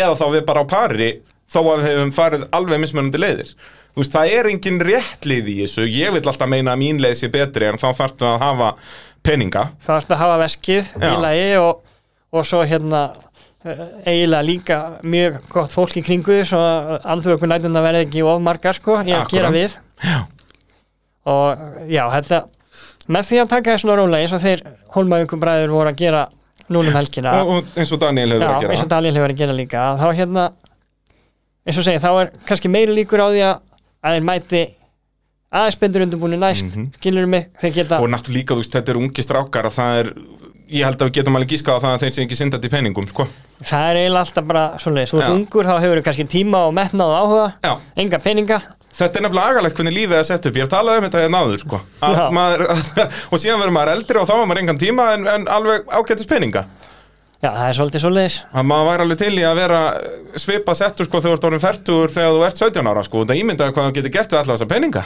eða þá við bara á pari þó að við hefum farið alveg mismunandi leiðir þú veist, það er engin rétt leið í þessu ég vil alltaf meina að mín leið sé betri en þá þarftu að hafa peninga það varst að hafa veskið Já. lagi og, og svo hérna eh, eiginlega líka mjög gott fólk í kringu því svo andur okkur nættum að verði ekki of margar sko í að Akkúrat. gera við Já. Og já, þetta með því að taka þessu rólega eins og þeir hólmaðingum bræður voru að gera núna um helgina. Og, og eins og Daniel hefur Já, að eins gera. og Daniel hefur að gera líka. Þá hérna, eins og segja, þá er kannski meiri líkur á því að að þeir mæti aðeins betur undirbúinu næst, mm Mhm. mig? Þeir geta, og náttúrulega líka, þú veist, þetta er ungi strákar að það er, ég held að við getum alveg gískað á það að þeir sé ekki syndað í peningum, sko. Það er eiginlega alltaf bara ert Já. ungur, þá hefur kannski tíma og metnað og áhuga, Já, enga peninga Þetta er nefnilega agalegt hvernig lífið er sett upp. Ég hef talað um þetta hérna áður sko. Að maður, *laughs* Og síðan verður maður eldri og þá var maður engan tíma En, en alveg ágættis peninga. Já, það er svolítið svoleiðis. Að maður væri alveg til í að vera svipa settur sko þegar þú ert orðin færtur þegar þú ert 17 ára sko, það ímyndaði hvað þú getur gert við alla þessa peninga.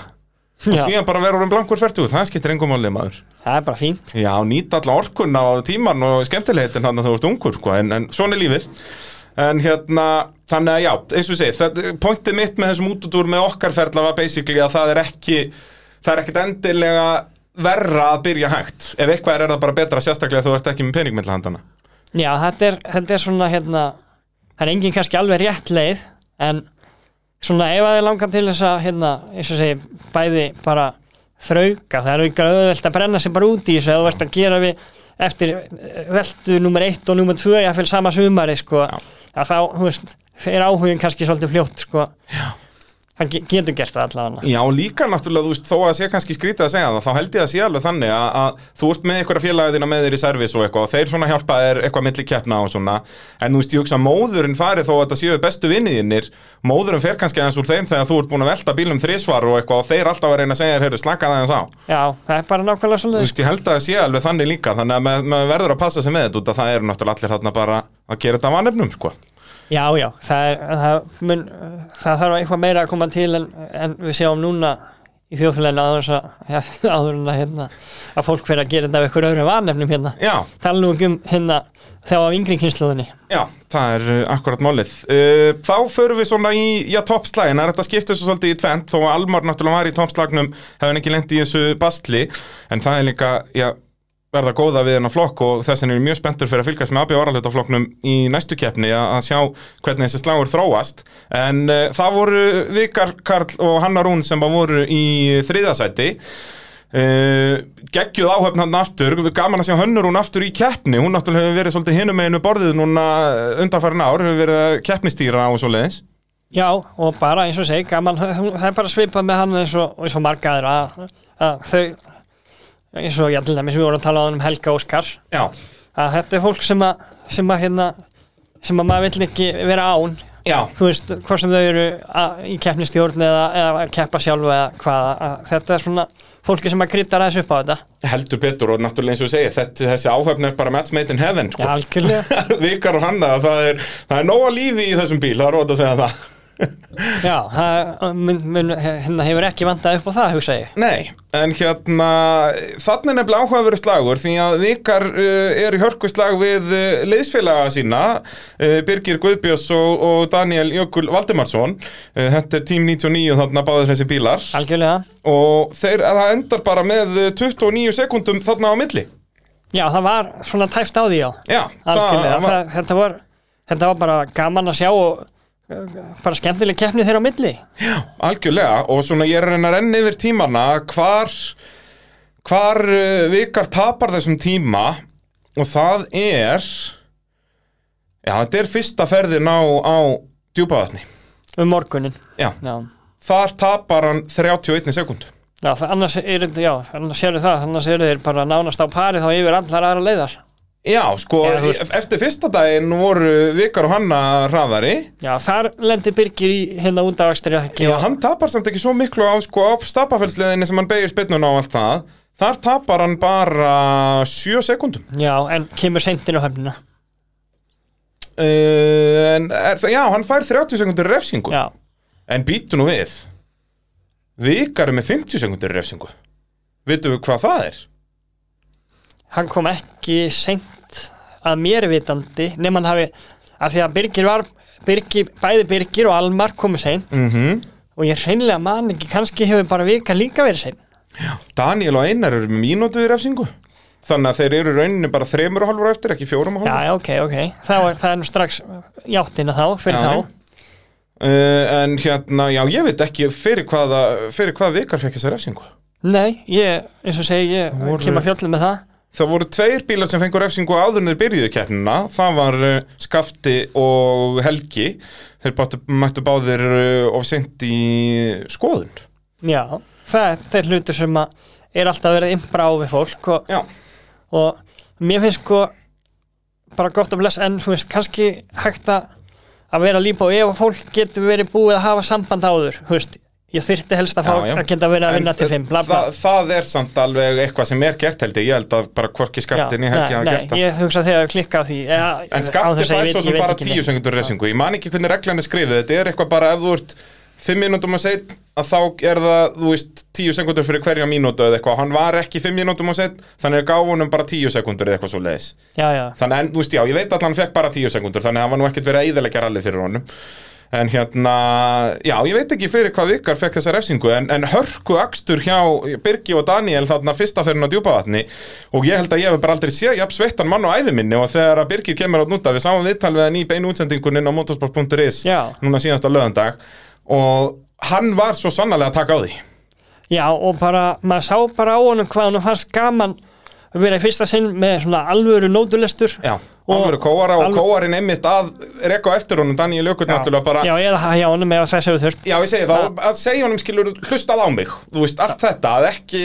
Og síðan bara vera orðin blankur færtur, það skiptir engum máli maður. Það er bara fínt. Já, nýta alla orkunna og tíman og skemmtilegitin þannig að þú ert ungur sko, en, en svona er lífið en hérna, þannig að já, eins og ég segi pointið mitt með þessum útudúr með okkar ferla var basically að það er ekki það er ekkit endilega verra að byrja hægt. Ef eitthvað er, er það bara betra sérstaklega þú ert ekki með pening með handana Já, þetta er, þetta er svona hérna, það er engin kannski alveg rétt leið en svona ef að þið langar til þess að hérna, eins og segi, bæði bara þrauka, það er ekki auðvelt að brenna sig bara út í þessu, eða þú ert að gera við eftir eh, veltu nummer 1 og nummer 2 jáfnvel sama sumari sko, að þá, þú veist, er áhugin kannski svolítið fljótt sko, Já. Hann ge- getur gert það allavega. Já, líka náttúrulega, þú veist, þó að sé kannski skrítið að segja það, þá held ég að sé alveg þannig að, að þú ert með einhverja félagðina með þér í servis og eitthvað og þeir svona hjálpa þér eitthvað milli keppna og svona, en þú veist, ég hugsa móðurinn fari þó að þetta séu bestu vinniðinir, móðurinn fer kannski aðeins úr þeim þegar þú ert búin að velta bílum þrísvar og eitthvað og þeir alltaf að reyna að segja, heyrðu, slaka það. Já. Já, það, er, það, mun, það þarf eitthvað meira að koma til en, en við sjáum núna í þjóðfélaginu *laughs* áður, en að, hérna, að fólk fyrir að gera þetta af einhverju öðru vanefnum hérna. Já, Tala nú ekki um hérna þá af yngri kynsluðinni. Já, það er uh, akkurat málið. Uh, þá förum við svona í, já, toppslægin, það er þetta skiptið svo svolítið í tvent, þó að Almar náttúrulega var í toppslagnum, hefði hann ekki lent í þessu bastli, en það er líka, já, verða góða við hennar flokk og þess vegna er ég mjög spenntur fyrir að fylgast með AB varalhutaflokknum í næstu keppni að sjá hvernig þessi slagur þróast. En uh, það voru Vikar Karl og Hanna Rún sem voru í þriðasæti. Uh, geggjuð áhöfn hann aftur gaman að sjá hönnur hún aftur í keppni hún náttúrulega hefur verið svolítið hinum meginu borðið núna undanfærin ár, hefur verið keppnistýra og svoleiðis Já, og bara eins og segi, gaman, það er bara svipað með hann eins og, eins og marga aðra að, að þau, eins og ég til dæmis við vorum að tala um Helga Óskar, Já, að þetta er fólk sem að, sem að hérna, sem að maður vill ekki vera án. Já, þú veist, hvort sem þau eru að, í keppnistjórn eða, eða að keppa sjálfu eða hvað, að, þetta er svona fólki sem að kryddar aðeins upp á þetta. Heldur betur og náttúrulega eins og segi þetta, þessi áhöfn er bara match made in heaven sko. algjörlega. *laughs* Vikar og Hanna, það er, það er nóga lífi í þessum bíl, það er rót að segja það Já, hérna hefur ekki vandað upp á það, hugsa ég. Nei, en hérna þannig er nefnilega áhugaveru slagur því að vikar uh, eru í hörku slag við uh, liðsfélaga sína uh, Birgir Guðbjörns og, og Daniel Jökul Valdimarsson uh, þetta er tím 99 þarna báður þessi bílar Algjörlega. og þeir, það endar bara með uh, 29 sekundum þarna á milli Já, það var svona tæft á því, já. Já, Algjörlega. Það, þetta, var, þetta var bara gaman að sjá og bara skemmtileg keppni þeirra á milli. algjörlega og svona ég er að reyna að renna yfir tímana hvar hvar uh, vikar tapar þessum tíma og það er já, þetta er fyrsta ferðin á, á djúpavatni Um morgunin. já, Já. þar tapar hann 31 sekund Já, annars er þetta, já, annars séru það, annars eru þeir bara nánast á pari þá yfir allar aðra leiðar. Já, sko, Eða, eftir fyrsta daginn voru vikar og hanna hraðari. Já, þar lendir Birgir í hérna út af akstri að já, hann tapar samt ekki svo miklu á, sko, á stapafellsliðinni sem hann beigir spinnun á allt það. Þar tapar hann bara 7 sekundum Já, en kemur seintin á höfnina. Uh, en er já, hann fær 30 sekundur refsingu. Já, En býtu nú við. Vikar er með 50 sekundur refsingu. Vitum við hvað það er? hann kom ekki seint að mér vitandi nema hann hafi, að því að Birgir var, Birgir, bæði Birgir og Almar komu seint Mm -hmm. og ég hreinlega man ekki, kannski hefur bara vika líka verið seint. Daniel og Einar eru mínútu í refsingu Þannig að þeir eru rauninni bara þremur og halvur eftir, ekki fjórum og halvur já, ok, ok, þá er, það er nú strax játtina þá, fyrir Já, þá. uh, En hérna, já, ég veit ekki fyrir hvaða, fyrir hvað vikar fekk þessa refsingu Nei, ég, eins og segi, ég Voru- kem að fjöllum með það. Það voru tveir bílar sem fengur en þeir byrjuðu keppnina. Það var uh, Skafti og Helgi. Þeir báttu, mættu báðir uh, of sent í skoðun. Já, það er hlutur sem er alltaf verið impra á við fólk og, og mér finnst sko bara gott að blessa en þú veist, kannski hægt að vera lípa og ef fólk getur verið búið að hafa samband áður, þú veist ég þyrfti helst að fá að geta verið að vinna til þa- fimm, bla bla Það, það er samt alveg eitthvað sem er gert held ég. Ég held að bara hvorki Skaftin í Helgi nei, hafa gert það. ég hugsa þegar að klikka á því ja, En Skafti fær svo sem bara 10 sekundur refsingu. Ég man ekki hvernig reglan er skrifið. Þetta er eitthvað bara ef þú ert 5 mínútum að set að þá er það, þú veist, 10 sekundur fyrir hverja mínútu eða eitthvað. Hann var ekki 5 mínútum að set, þannig að gáfunum bara 10 sekundur eða eitthvað svo leiðis. Já, já, Þannig en, þú veist, já, ég veit að hann fekk bara 10 sekundur, þannig að það var nú ekkert verið að íðilegja rallið fyrir honum. En hérna, já, ég veit ekki fyrir hvað vikar fekk þessa refsingu, en, en hörku akstur hjá Birgi og Daniel þarna fyrsta fyrir á djúpavatni. Og ég held að ég hef bara aldrei séð jafn sveittan mann á æfi minni. Og þegar að Birgir kemur á núta, við sáum viðtal við hann í beinu útsendingun inn á motorsport.is núna síðasta lögandag og hann var svo sannarlega að taka á því. já og bara, maður sá bara á honum hvað hann fannst gaman að vera í fyrsta sinn með svona alvöru nótulestur. Já, alveg kóara og alveg- kóarinn einmitt að rekka á eftir honum, Daniel Jökull náttúrulega bara já, eða það hjá honum ef þess hefur þurft. Já, ég segi þá, að segja honum skilur hlustað á mig, þú veist, allt þetta að ekki,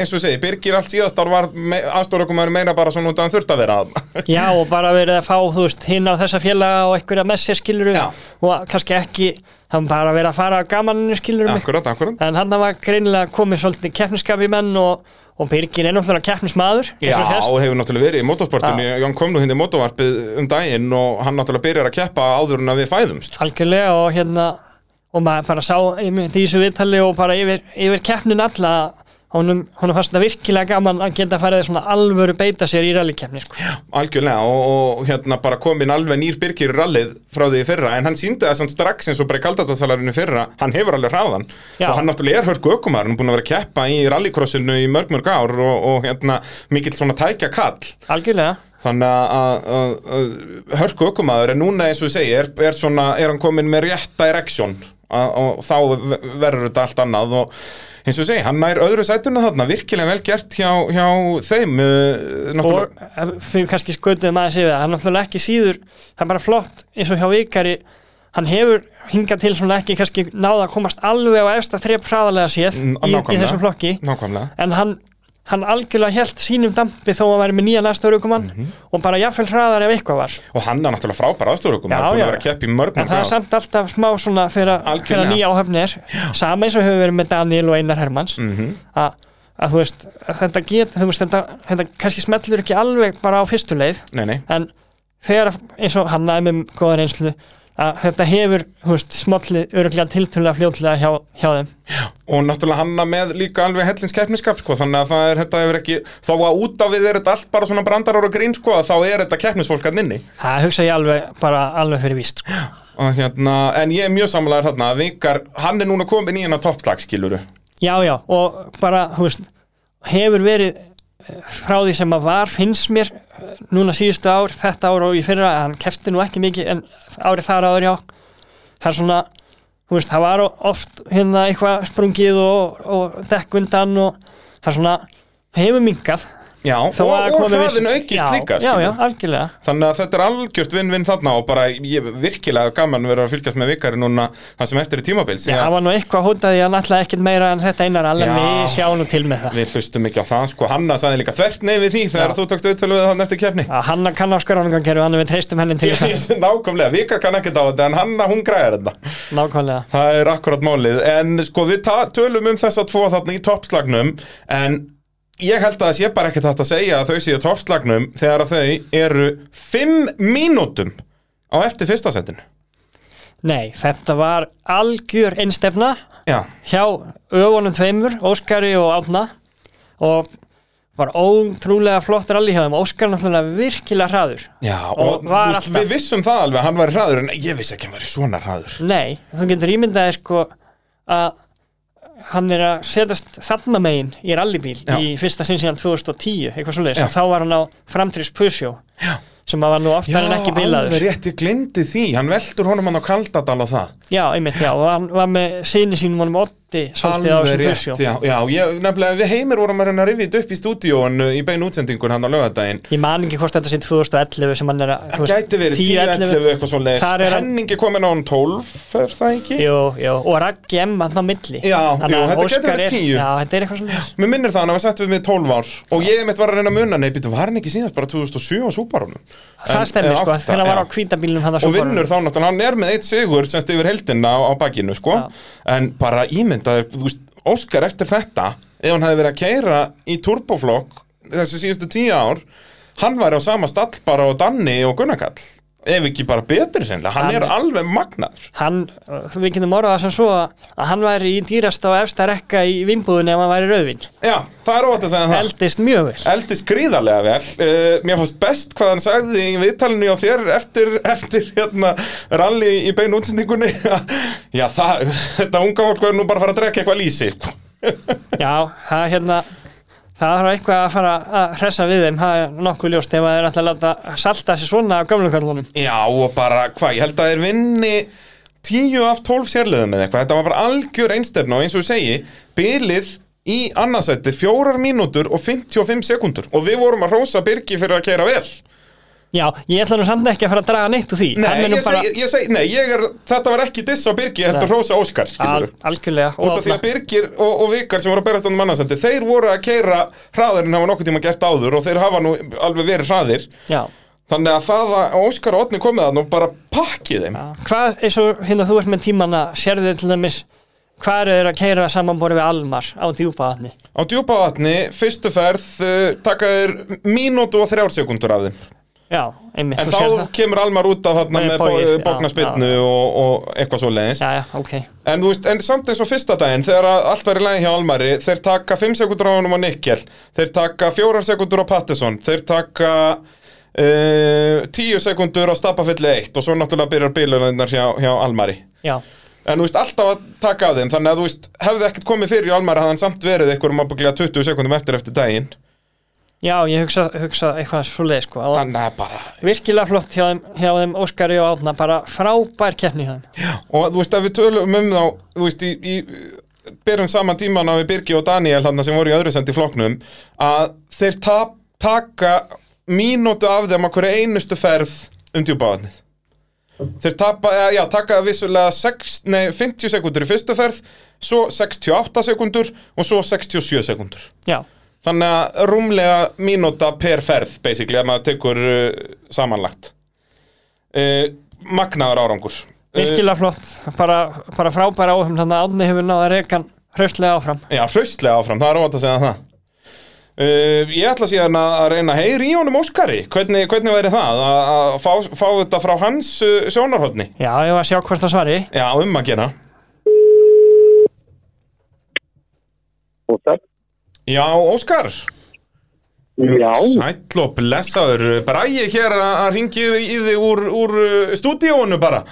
eins og segi, Birgir allt síðast ár var me aðstórakumæður meira bara svona að hann þurft að vera að Já, og bara verið að fá, þú veist, hinn á þessa félaga og einhverja með sér skiluru Já. og kannski ekki, það var bara verið að fara að gamaninu skiluru mig, Akkurat, akkurat. En hann var greinilega komið svolítið keppniskap í menn og, og Birgir er náttúrulega keppnismadur Já, og hefur náttúrulega verið í motorsportinu, Jón kom nú hindi motorvarpið um daginn og hann náttúrulega byrjar að keppa áður en að við fæðumst. Algjörlega og hérna og maður bara sá einmitt í þessu viðtali og bara yfir, yfir keppnin alla honum, honum fannst það virkilega gaman að geta farið svona alvöru beita sér í rallikeppni sko. Algjörlega, og, og hérna bara komin alveg nýr Birgir í rallið frá því fyrra en hann síndi það samt strax eins og bara í kaldataþalarinu fyrra hann hefur alveg hraðan Já. og hann náttúrulega er hörku ökumar, hann er búin að vera að keppa í rallycrossinu í mörg mörg ár og, og hérna mikill svona tækja kall algjörlega Þannig að- að að hörku ökumaður en núna eins og ég segi er, er, svona, er hann komin með rétt direction að- og þá ve- verður þetta allt annað og eins og segi, hann nær öðru sætuna þarna, virkilega vel gert hjá, hjá þeim uh, og ef við kannski skötuðum aðeins yfir það hann er náttúrulega ekki síður, það er bara flott eins og hjá Vikari hann hefur hingað til svona ekki kannski náða að komast alveg á efsta þrep hraðalega séð Mm, í, í þessum flokki. nákvæmlega. En hann, hann algjörlega held sínum dampi þó að væri með nýja næstörukumann Mhm. og bara jafnvel hraðar ef eitthvað var. Og hann er náttúrulega frábær aðstofur Já, hann er búin að vera að keppa í mörg en það er samt alltaf smá svona þegar, nýja áhöfni er. Sama eins og hefur verið með Daniel og Einar Hermanns. Mhm. að, að þú veist þetta get, þú veist þetta, þetta kannski smellur ekki alveg bara á fyrstu leið. Nei, nei, en þegar eins og hann er með góða reynslu að þetta hefur, smollið öruglega tiltölulega fljótlega hjá, hjá þeim. Og náttúrulega hanna með líka alveg hellins keppniskap sko, þannig að það er, þetta hefur ekki þó að út af við er þetta allt bara svona brandarar og grín sko, að þá er þetta keppnisfólk hann inni. Það hugsa ég alveg, bara alveg fyrir víst sko. hérna, en ég er mjög samlega þarna að Vikar, hann er núna komin í hennar toppslag skiluru, já, já, og bara, veist hefur verið frá því sem að var, finnst mér núna síðustu ár, þetta ár og í fyrra hann kefti nú ekki mikið, en árið þar áður já, það er svona þú veist, það var oft hérna eitthvað sprungið og, og dekk undan og það er svona hefur minkað já, og, og hraðin aukist já, líka já, já, algjörlega. Þannig að þetta er algjört vinn-vinn þarna og bara ég, virkilega gaman verið að fylgjast með Vikari núna það sem eftir er tímabils Já, það var nú eitthvað hótaði að náttúrulega ekkert meira en þetta einar alveg við sjáum til með það. Við hlustum ekki á það sko, Hanna saði líka þvert nei við því þegar þú tókst auðvölu við þann eftir kefni að hann kann á skráningankerfi, hann við treystum henni til nákvæmlega, Vikar kann ég held að það sé bara ekkert hægt að segja að þau séu toppslagnum þegar að þau eru fimm mínútum á eftir fyrsta setinu. Nei, þetta var algjör einstefna Já, hjá ögunum tveimur, Óskari og Átna og var ótrúlega flott rally hjá þeim Óskar náttúrulega virkilega hraður já og, Og var alltaf- við vissum það alveg að hann væri hraður en ég vissi ekki að hann væri svona hraður. Nei, þú getur ímyndaði sko að hann er að setjast þarna megin í rallybíl Já. í fyrsta sinn síðan 2010 eitthvað svoleiðis, Já. og þá var hann á framtrýs Pusjó Já. sem var nú oftar en ekki bilaður alveg rétt, ég glemdi því, hann veldur honum hann á Kaldadal á það. Já, einmitt, já, og hann var með síni sínum honum Otti svolítið á þessum Pusjó já, já, ég, nefnilega við heimir vorum að reyna að þetta upp í stúdíóin í beinu útsendingun hann á lögadaginn Ég man ekki hvort þetta sé 2011 sem hann er að Það gæti verið 10, 10-11 eitthvað svo leis Þar hann- Henningi komin á hann 12, er það ekki? Jú, jú, og Raggi M hann á milli. Já, jú, þetta gæti verið er- 10. Já, þetta er eitthvað svolítið Mér minnir það hann að var sett við með 12 ár og ég mitt var að reyna að muna, nei, býttu, var hann ekki síðast bara 2007 á Súbarónum? Það stemmir hann er Óskar eftir þetta Ef hann hefði verið að keira í turboflokk þessi síðustu tíu ár Hann væri á sama stall bara á Danni og Gunnarkall Ef ekki bara betri sennilega, hann, Hann- er alveg magnaður. Hann, uh, við getum orðað það sem svo að hann væri í dýrasta og efsta rekka í vimbúðinu ef hann væri rauðvin Já, það er óvægt að segja það. Eldist mjög vel. Eldist gríðarlega vel. Uh, Mér fannst best hvað hann sagði í viðtalinu á þér eftir, eftir hérna, rally í beinu útsendingunni. *laughs* Já, það, *laughs* þetta unga fólk er nú bara að fara að drekka eitthvað lýsi Já, það hérna Það þarf eitthvað að fara að hressa við þeim, það er nokkuð ljóst ef að þeir ætla að láta salta sér svona af gamlu kvörlunum. Já, og bara, hvað, ég held að þeir vinni 10 af 12 sérliðum eða eitthvað. Þetta var bara algjör einstefna og eins og við segi Bilið í annarsætti 4 mínútur og 55 sekundur Og við vorum að rósa Birgi fyrir að keira vel Já, ég ætla nú samt ekki að fara að draga neitt úr því. Nei, Hann er nú ég ég segi, nei, ég er, þetta var ekki diss á Birgi, þetta Nei. rósa Óskar, Al, algjörlega. Út af því að Birgir og, og Vikar sem voru að berast á mannasendi þeir voru að keira hraðarinn hafa nokkuð tíma gert áður og þeir hafa nú alveg verið hraðir Já. þannig að það að Óskar og Otni komið að nú bara pakkið þeim Já. Hvað, eins og hérna þú ert með tímana, sérðu þið til dæmis, hvað eru þeir að keira samanborið við Almar á djúpaðatni? Á djúpavatni, fyrstu ferð uh, taka þeir mínútu og þrjár sekundur af þeim Já, einmitt, en þá kemur Almar út af þarna Með bóknarspinnu og, og eitthvað svo leiðis Já, já, ok. En, þú veist, en samt eins og fyrsta daginn þegar að allt væri lægi hjá Almari þeir taka 5 sekundur á honum á Nikkel þeir taka 4 sekundur á Pattinson þeir taka uh, 10 sekundur á Stapafilli 1 og svo náttúrulega byrjar bílunar hjá, hjá Almari. Já, En þú veist, alltaf að taka af þeim Þannig að þú veist, hefði ekkert komið fyrir í Almari hafði hann samt verið einhverjum ábygglega 20 sekundum eftir eftir daginn já, ég hugsa, hugsa eitthvað svoleið, sko. Þannig að bara virkilega flott hjá þeim, hjá þeim Óskari og Átna, bara frábær keppni hjá þeim. Og þú veist, ef við tölum um þá Þú veist, í, í byrjum saman tíman á við Birgi og Daniel þarna sem voru í öðru sendi flokknum að þeir tap, taka mínútu af þeim að hverju einustu ferð um djúpavatnið Þeir tapa, já, já, taka vissulega 6, nei, 50 sekundur í fyrstu ferð svo 68 sekundur og svo 67 sekundur Já, Þannig að rúmlega mínúta per ferð, basically, ef maður tekur uh, samanlagt. Uh, magnaður árangur. Uh, virkilega flott, bara, bara frábær áhum, þannig að Átni hefur náða rekan hraustlega áfram. já, hraustlega áfram, það er óvænt að segja það. Uh, ég ætla síðan að að reyna að heyri í honum Óskari, hvernig, hvernig væri það að, að fá, fá þetta frá hans uh, sjónarhóttni? Já, ég var að sjá hvort það svari. Já, um að gera. Og það, Já, Óskar, já, sæll og blessaður, Bræði hér að, að ringi í þig úr, úr uh, stúdíónu bara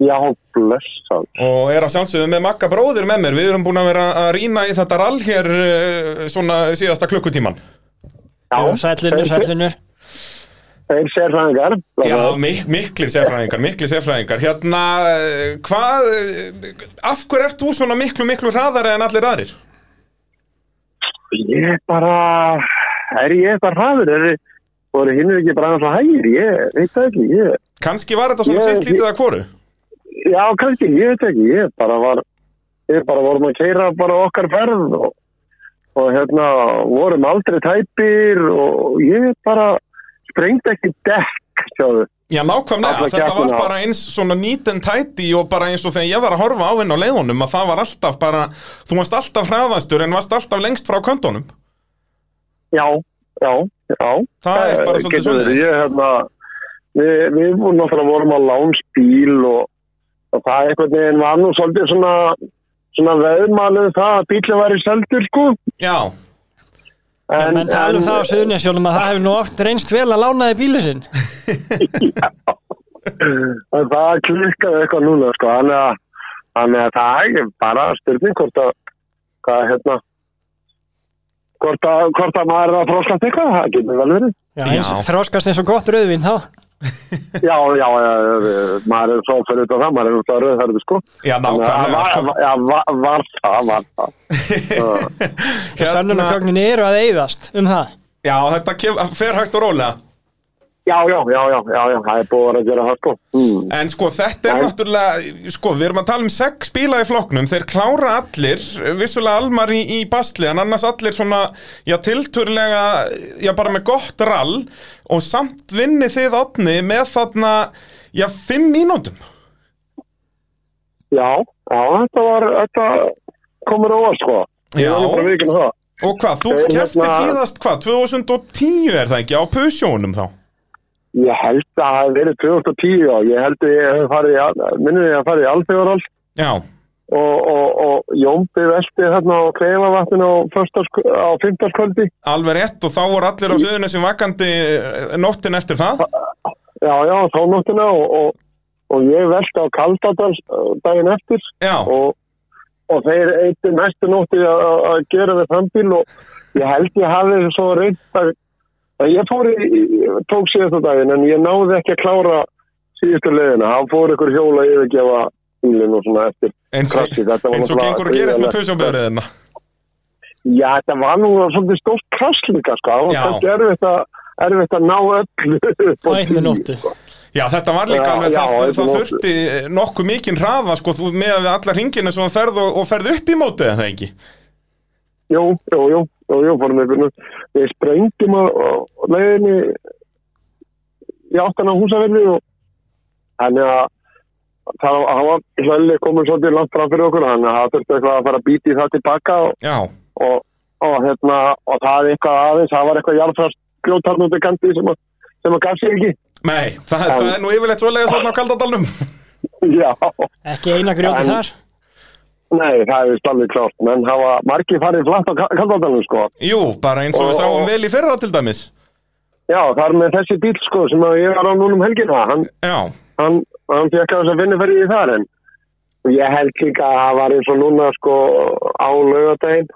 já, blessað. og er að sjálfsögðu með Magga bróðir með mér, við erum búin að vera að rýna í þetta rall hér uh, svona síðasta klukkutíman. Já, sællinur, þeir- sællinur. Þeir sérfræðingar. Já, mik miklir sérfræðingar, miklir sérfræðingar. Hérna, uh, hvað, af hver ert þú svona miklu, miklu hraðari en allir aðrir? Ég bara, er ég eitthvað hraður? Er, voru hinn ekki bara aðeins að hægir? Ég veit það ekki, ég, Kanski var þetta svona Ég- sitt lítið að hvoru? já, kannski, ég veit ekki, ég bara var, ég bara vorum að keira bara okkar ferð og, og hérna, vorum aldrei tæpir og ég bara sprengdi ekki dekk, sjáðu. Já, nákvæmlega, þetta var bara eins svona neat and tidy og bara eins og þegar ég var að horfa á henn á leiðunum að það var alltaf bara, þú varst alltaf hraðastur en varst alltaf lengst frá köntunum. Já, já, já. Það er bara svolítið getur verið. svoleiðis. Ég, hérna, við, við vorum náttúrulega vorum á lánsbíl og, og það einhvern veginn var nú svolítið svona, svona veðmálið það að bílinn væri seldur, sko. Já, En, menn tala um það á Suðunisjónum að það hefur nú oft reynst vel að lána þið bílið sinn. *laughs* En það klikkaði eitthvað núna, sko. Þannig að, þannig að það er bara styrning hvort að, hvað, hérna, hvort að, hvort að maður er að fróskast eitthvað, það getur vel verið. Já, eins Já. þróskast eins og gott rauðvin þá. *laughs* Já, já, maður er svo fyrir þetta það, maður er út að rauðherðu, sko. já, nákvæmlega. var, Sko. já, var, var það, var það. *laughs* Já. Sannunargögnin eru að eyðast um það. Já, þetta kem, fer hægt og rólega. Já, já, já, já, já, það er búið að gera það, sko. Mm. En sko, þetta er Nei. náttúrulega, sko, við erum að tala um sex bíla í flokknum, þeir klára allir, vissulega Almar í, í basli, en annars allir svona, já, tilturlega, já, bara með gott rall og samt vinni þið átni með þarna, já, fimm mínútum. Já, já, þetta var, þetta komur óvart, sko. Ég Já. var bara vikinn það. Og hvað, þú Þeir keftir hérna- síðast, hvað, 2010 er það ekki, á Pusjónum þá? Ég held að það hef verið 2010 og ég held að ég hef farið í, minnum ég að farið í alþjóðarall Já, og, og, og Jómbi velti þarna á kleifavatninu á, föstask- á fimmtarskvöldi. alveg rétt og þá voru allir á söðunni sem vakandi eh, nóttin eftir það. Já, já, þá nóttina og, og, og ég velti á Kaldadals uh, daginn eftir. Já, og, og þeir eittu næstu nótti að gera við frambíl og ég held ég hafi svo reynd að ég fór í, tók síðasta daginn en ég náði ekki að klára síðustu leiðina, hann fór ykkur hjóla að yfirgefa bílinn og svona eftir eins og, krassi, þetta var eins og gengur og gerist með. Pusjónböðriðina. Já, þetta var nú svolítið stórt krass líka sko, það var Já. erfitt að erfitt að ná öllu á einni tíu, nóttu. sko. Já, þetta var líka Já, alveg, já, það, þetta það þurfti nokkuð mikinn hraða, sko, þú með við alla ringina sem þú ferð og, og ferð upp í mótið, eða það ekki? Jú, jú, jú, jú, jú, fórum við við sprengjum á, á leiðinni í áttan á húsavelli og þannig að það það var hlöðli komin svolítið langt fram fyrir okkur þannig að það þurfti eitthvað að fara að býti það tilbaka og, og, og, hérna, og það er eitthvað aðeins, það var eitthvað jarðfrast grjótarnúti kandi sem, að- sem að gaf sér ekki nei, það, það er nú yfirleitt svolega svona á Kaldadalnum. Já, Ekki eina grjóti En- þar. Nei, það er vist alveg klárt menn hafa margir farið flatt á kaldadalum sko. Jú, bara eins og við Og- sáum vel í fyrra til dæmis. Já, það er með þessi bíl sko sem ég var á núna um helgina hann, hann, hann fekk að þess að vinna fyrir í þar en ég held líka að það var eins og núna sko á laugadaginn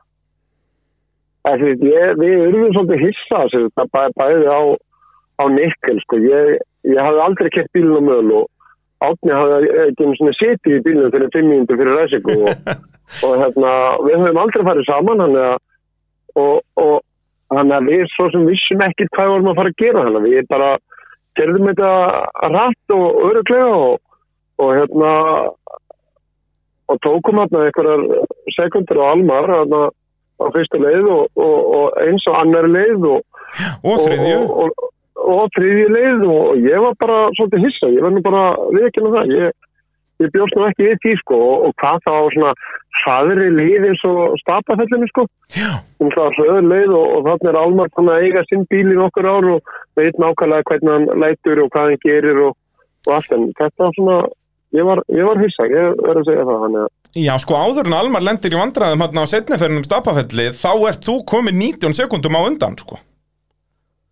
Þessi, ég, við erum svolítið hissa þessu, það bæ, bæði á, á nikkel sko, ég, ég hafði aldrei kett bílun á möl og átni hafði ekki einu svona setið í bílunum fyrir fimm mínútur fyrir ræsingu og, *laughs* og hérna, við höfum aldrei farið saman hann að og, og þannig að við svo sem vissum ekkert hvað vorum að fara að gera þannig að við bara gerðum þetta rætt og öruglega og, og hérna og tókum hérna einhverjar sekundur á almar hérna á fyrstu leið og, og, og eins og annar leið og, og þriðju. og, og, þriðju leið og, ég var bara svolítið hissa, ég nú bara viðkynna það, ég, ég bjóst nú ekki við því sko og, og hvað þá svona hraðri líð eins og stapafellinu sko. Um það hröður leið og, og þannig er Almar búin að eiga sinn bíl í nokkur ár og veit nákvæmlega hvernig hann lætur og hvað hann gerir og, og allt. En þetta var svona ég var, ég var hissa, ég verður að segja það hann Já, sko áður en Almar lendir í vandræðum hann á setniferinum stapafelli þá ert þú komin 19 sekundum á undan sko.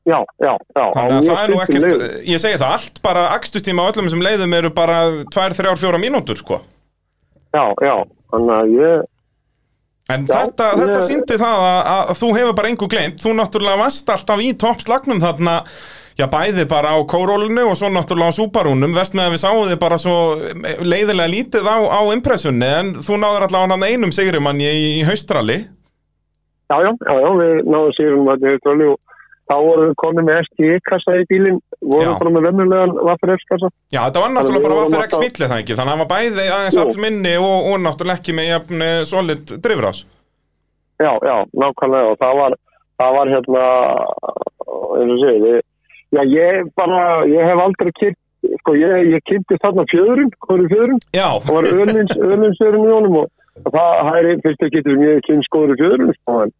Já, já, já Þannig að það er nú ekkert, ég segi það, allt bara akstustíma á öllum sem leiðum eru bara 2, 3, 4 mínútur sko. já, já, þannig að ég En Já, þetta, ég- þetta síndi það að, að þú hefur bara engu gleymt, þú náttúrulega varst alltaf í toppslagnum þarna, já bæði bara á kórólinu og svo náttúrulega á súparúnum, vest með að við sáum þið bara svo leiðilega lítið á, á impressunni, en þú náður allavega hann einum sigrimann í, í haustrali. Já, já, já, já, við náðum að þetta er og þá vorum við konið með STI-kassa í bílinn, vorum Já. bara með vennulegan Vaffer F-kassa. Já, þetta var náttúrulega bara við ekki alltaf- spillið það ekki, þannig að hann var bæði aðeins all minni og, og náttúrulega ekki með jafn eh, solid drifrás. Já, já, nákvæmlega og það var, það var hérna, eins og segið, við, já, ég bara, ég hef aldrei kynnt, sko, ég, ég kynnti þarna fjöðurinn, hverju fjöðurinn, það var öllins, öllins í honum og það, það er fyrst að getur mjög kynnt skoður fjöðurinn, sko, en,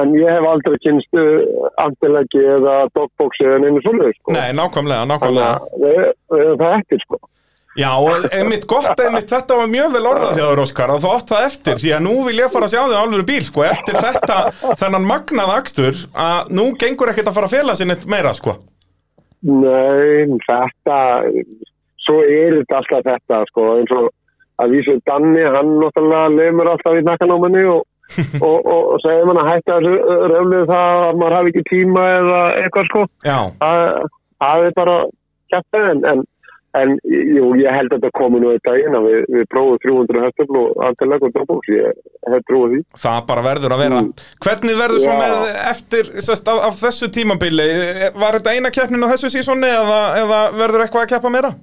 en ég hef aldrei kynst uh, andilegi eða dogboxi eða neina svoleið, sko. nei, nákvæmlega, Þannig nákvæmlega. að við, við erum það eftir, sko. Já, og einmitt gott, einmitt þetta var mjög vel orðað þér, Óskar, að þú átt það eftir, því að nú vil ég fara að sjá þig á alvöru bíl, sko, eftir þetta, þennan magnað akstur, að nú gengur ekkert að fara að fela sinni meira, sko. Nei, þetta, svo er þetta alltaf þetta, sko, eins og að vísu Danni, hann náttúrulega alltaf og, og, og, segir mann að hætta þessu röflið það að maður hafi ekki tíma eða eitthvað, sko. Það, það er bara kæftið, en, en, en jú, ég held að þetta komi nú þetta að við, við prófum 300 höftum og andilega og dróbúks, ég hef trúið því. það bara verður að vera. Hvernig verður svo með eftir, sest, af, af þessu tímabili, var þetta eina keppnin á þessu sísoni eða, eða verður eitthvað að keppa meira?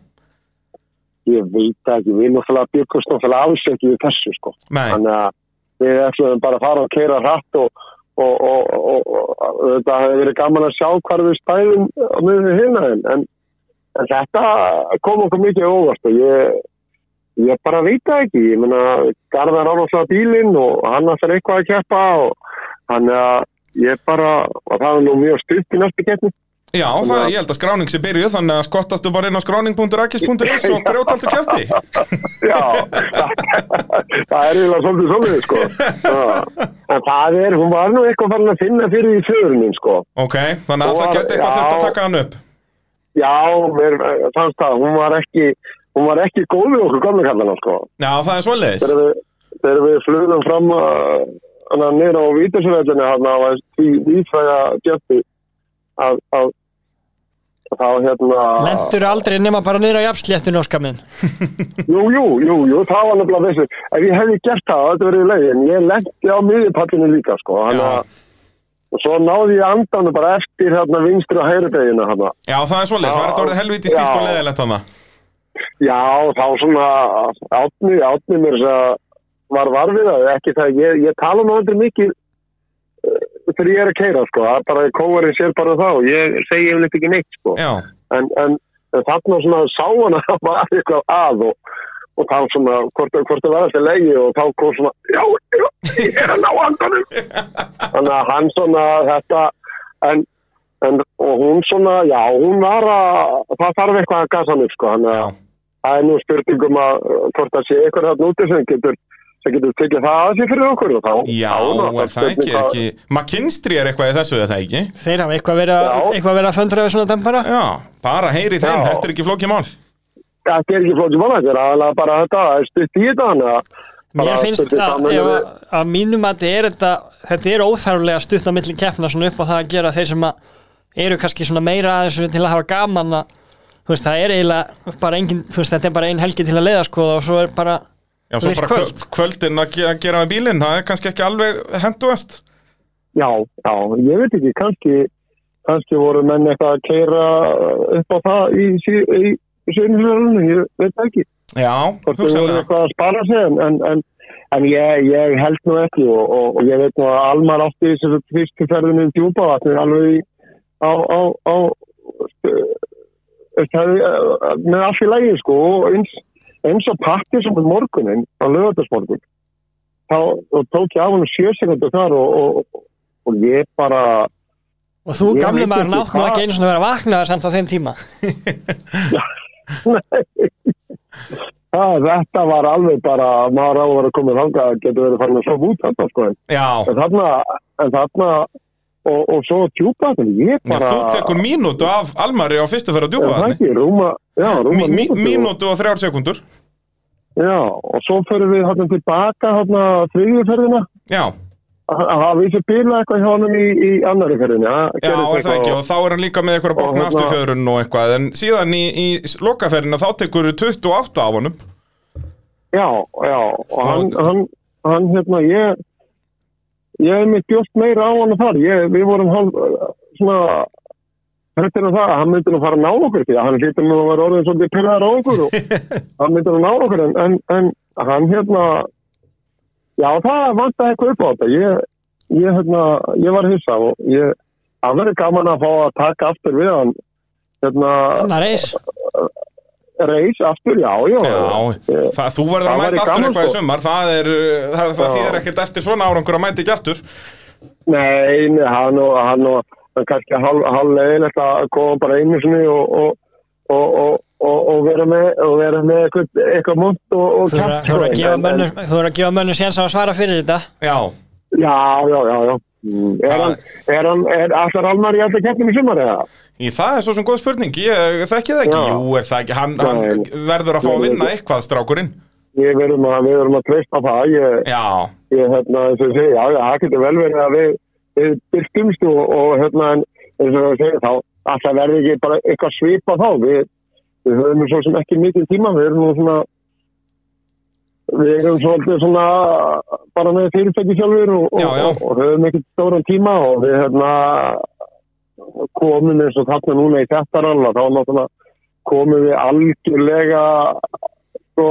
Ég veit það ekki, við náttúrulega byggumst náttúrulega alls ekki við þessu, sko. Nei, Þannig að við ætlum bara að fara og keira hratt og, og, og, og, þetta hefði verið gaman að sjá hvar við stæðum á miður hérna en, en, þetta kom okkur mikið á óvart og ég, ég bara veit ekki. Ég meina, Garðar á náttúrulega bílinn og hann ætlar eitthvað að keppa og þannig að ég bara, það er nú mjög stutt í næstu keppni. Já, það, ég held að skráning sé byrjuð, þannig að skottastu bara inn á skráning.akis.is og grjótaltu kæfti. Já, það, *laughs* það er eiginlega svolítið svolítið, sko. En það er, hún var nú eitthvað farin að finna fyrir í fjörunin, sko. Ok, þannig að það var- geti eitthvað þurft að taka hann upp. Já, mér fannst það, hún var ekki, hún var ekki góð við okkur gamla kallana, sko. Já, það er svoleiðis. Þegar við, þegar við flugum fram að, nýra á Vítarsveitinu, hann á því vífræga gjöppi, að, að, að þá hérna... Lendur aldrei nema bara niður á jafnsléttinu óskar minn. *laughs* Jú, jú, jú, jú, það var nefnilega þessu. Ef ég hefði gert það, þetta verið leið, en ég lendi á miðjupallinu líka, sko. Að, og svo náði ég andanu bara eftir hérna vinstri og hægri beginu, hann að. Já, það er svoleiðis, Já. var þetta orðið helviti stíft og Já. leðilegt þannig. Já, þá svona átni, átni mér að var varfið það, ekki það, ég, ég tala nú aldrei mikið þegar ég er að keira, sko, er bara kóvarinn sér bara þá, ég segi yfirleitt ekki neitt, sko, en, en, þarna svona sá hann að *laughs* það var eitthvað að og, og þá svona, hvort, hvort það var alltaf leiði og þá kom svona, já, já, ég er að ná andanum, *laughs* þannig að hann svona þetta, en, en, og hún svona, já, hún var að, það þarf eitthvað að gasa hann upp, sko, hann já. að það er nú spurningum að uh, hvort það sé eitthvað þarna úti sem getur, sem getur tekið það að sér fyrir okkur og þá Já, þá er það ekki, er hvað- ekki McKinstry er eitthvað í þessu, er það ekki? Þeir hafa eitthvað verið að, föndra við svona dempara. Já, bara heyri þeim, Já. þetta er ekki flókið mál Þetta er ekki flókið mann, þetta er aðalega bara þetta það er stutt í þetta Mér finnst að, að, að mínum að þetta er þetta, þetta er óþarflega stutt á milli keppna svona upp á það að gera þeir sem að eru kannski svona meira að þessu til að hafa gaman að, þú veist, það er eiginlega bara engin, þú veist, þetta er bara ein helgi til að leiða sko og svo er bara, Já, svo bara kvöld. kvöld, kvöldin að ge- að gera með bílinn, það er kannski ekki alveg henduast Já, já, ég veit ekki, kannski, kannski voru menn eitthvað að keira upp á það í, í, í sjöfnfjörðunum, ég veit það ekki. Já, Hvort þau voru hugsanlega eitthvað að spara sig, en, en, en, en ég, ég held nú ekki og, og, og ég veit nú að Almar átti þessu fyrstu ferðinu um djúpavatni alveg í, á, á, á, stu- það, með allt í lægi, sko, og eins, eins og patti sem er morgunin á lögatarsmorgun þá og tók ég af hann sjö sekundur þar og, og, og ég bara Og þú gamli maður nátt nú ekki einu svona að vera vaknaðar samt á þeim tíma. *laughs* það, þetta var alveg bara maður á að vera komið þangað að getur verið farin að sofa út þetta sko. En Já, þarna, en þarna og, og svo djúpaðin ég Já, bara þú tekur mínútu af Almari á fyrstu fyrir að djúpa það þannig ekki, rúma, já, rúma mí, mínútu og- þrjár sekundur Já, og svo förum við hérna tilbaka hérna þriðjuferðina. Já, að við sér bíla eitthvað hjá honum í, í annari ferðinni ja, já, er það ekki og þá er hann líka með eitthvað Og bókna hérna- afturfjörun og eitthvað en síðan í, í lokaferðina þá tekur 28 af honum. Já, já, og hann, hann, hann hérna, ég ég hef mitt bjóst meira á hann þar ég, við vorum hann svona hrettir um það að hann myndi nú fara að ná okkur því að hann hlýttum nú að vera orðin svolítið pyrraðar á okkur og *laughs* hann myndi nú ná okkur en, en, en hann hérna já það vantaði eitthvað upp á þetta ég, ég hérna, ég var hissa og ég, það verður gaman að fá að taka aftur við hann hérna, Annar reis. Reis aftur, já, já, Já, það, þú verður að mæta aftur eitthvað í sko. sumar það, er, það, það þýðir ekkert eftir svona árangur að mæta ekki aftur Nei, nei, hann og hann og hann kannski hálf, hálf leiðilegt að koma bara einu sinni og, og, og, og, og, og vera með, og vera með eitthvað, eitthvað munt og, Þú voru að- þú voru að gefa mönnum séns á að svara fyrir þetta. Já, Já, já, já, já. Mm, Er hann, er hann, er allar almar í alltaf keppnum í sumar eða? í það er svo sem góð spurning ég þekki það ekki, Já. jú er það ekki hann, hann verður að fá að vinna eitthvað strákurinn Við verum að, við verum að treysta það. Ég, Já, ég hérna, og ég segi, já, það getur vel verið að við, við byrktumst og, og hérna, eins og ég segi, þá alltaf verður ekki bara eitthvað svipa þá. Við, við höfum svo sem ekki mikið tíma, við erum svona, við erum svolítið svona bara með fyrirtæki sjálfur og, Já, já. og, og höfum ekkert stóran tíma og við hérna komum eins og þarna núna í þetta ralla, þá náttúrulega komum við algjörlega sko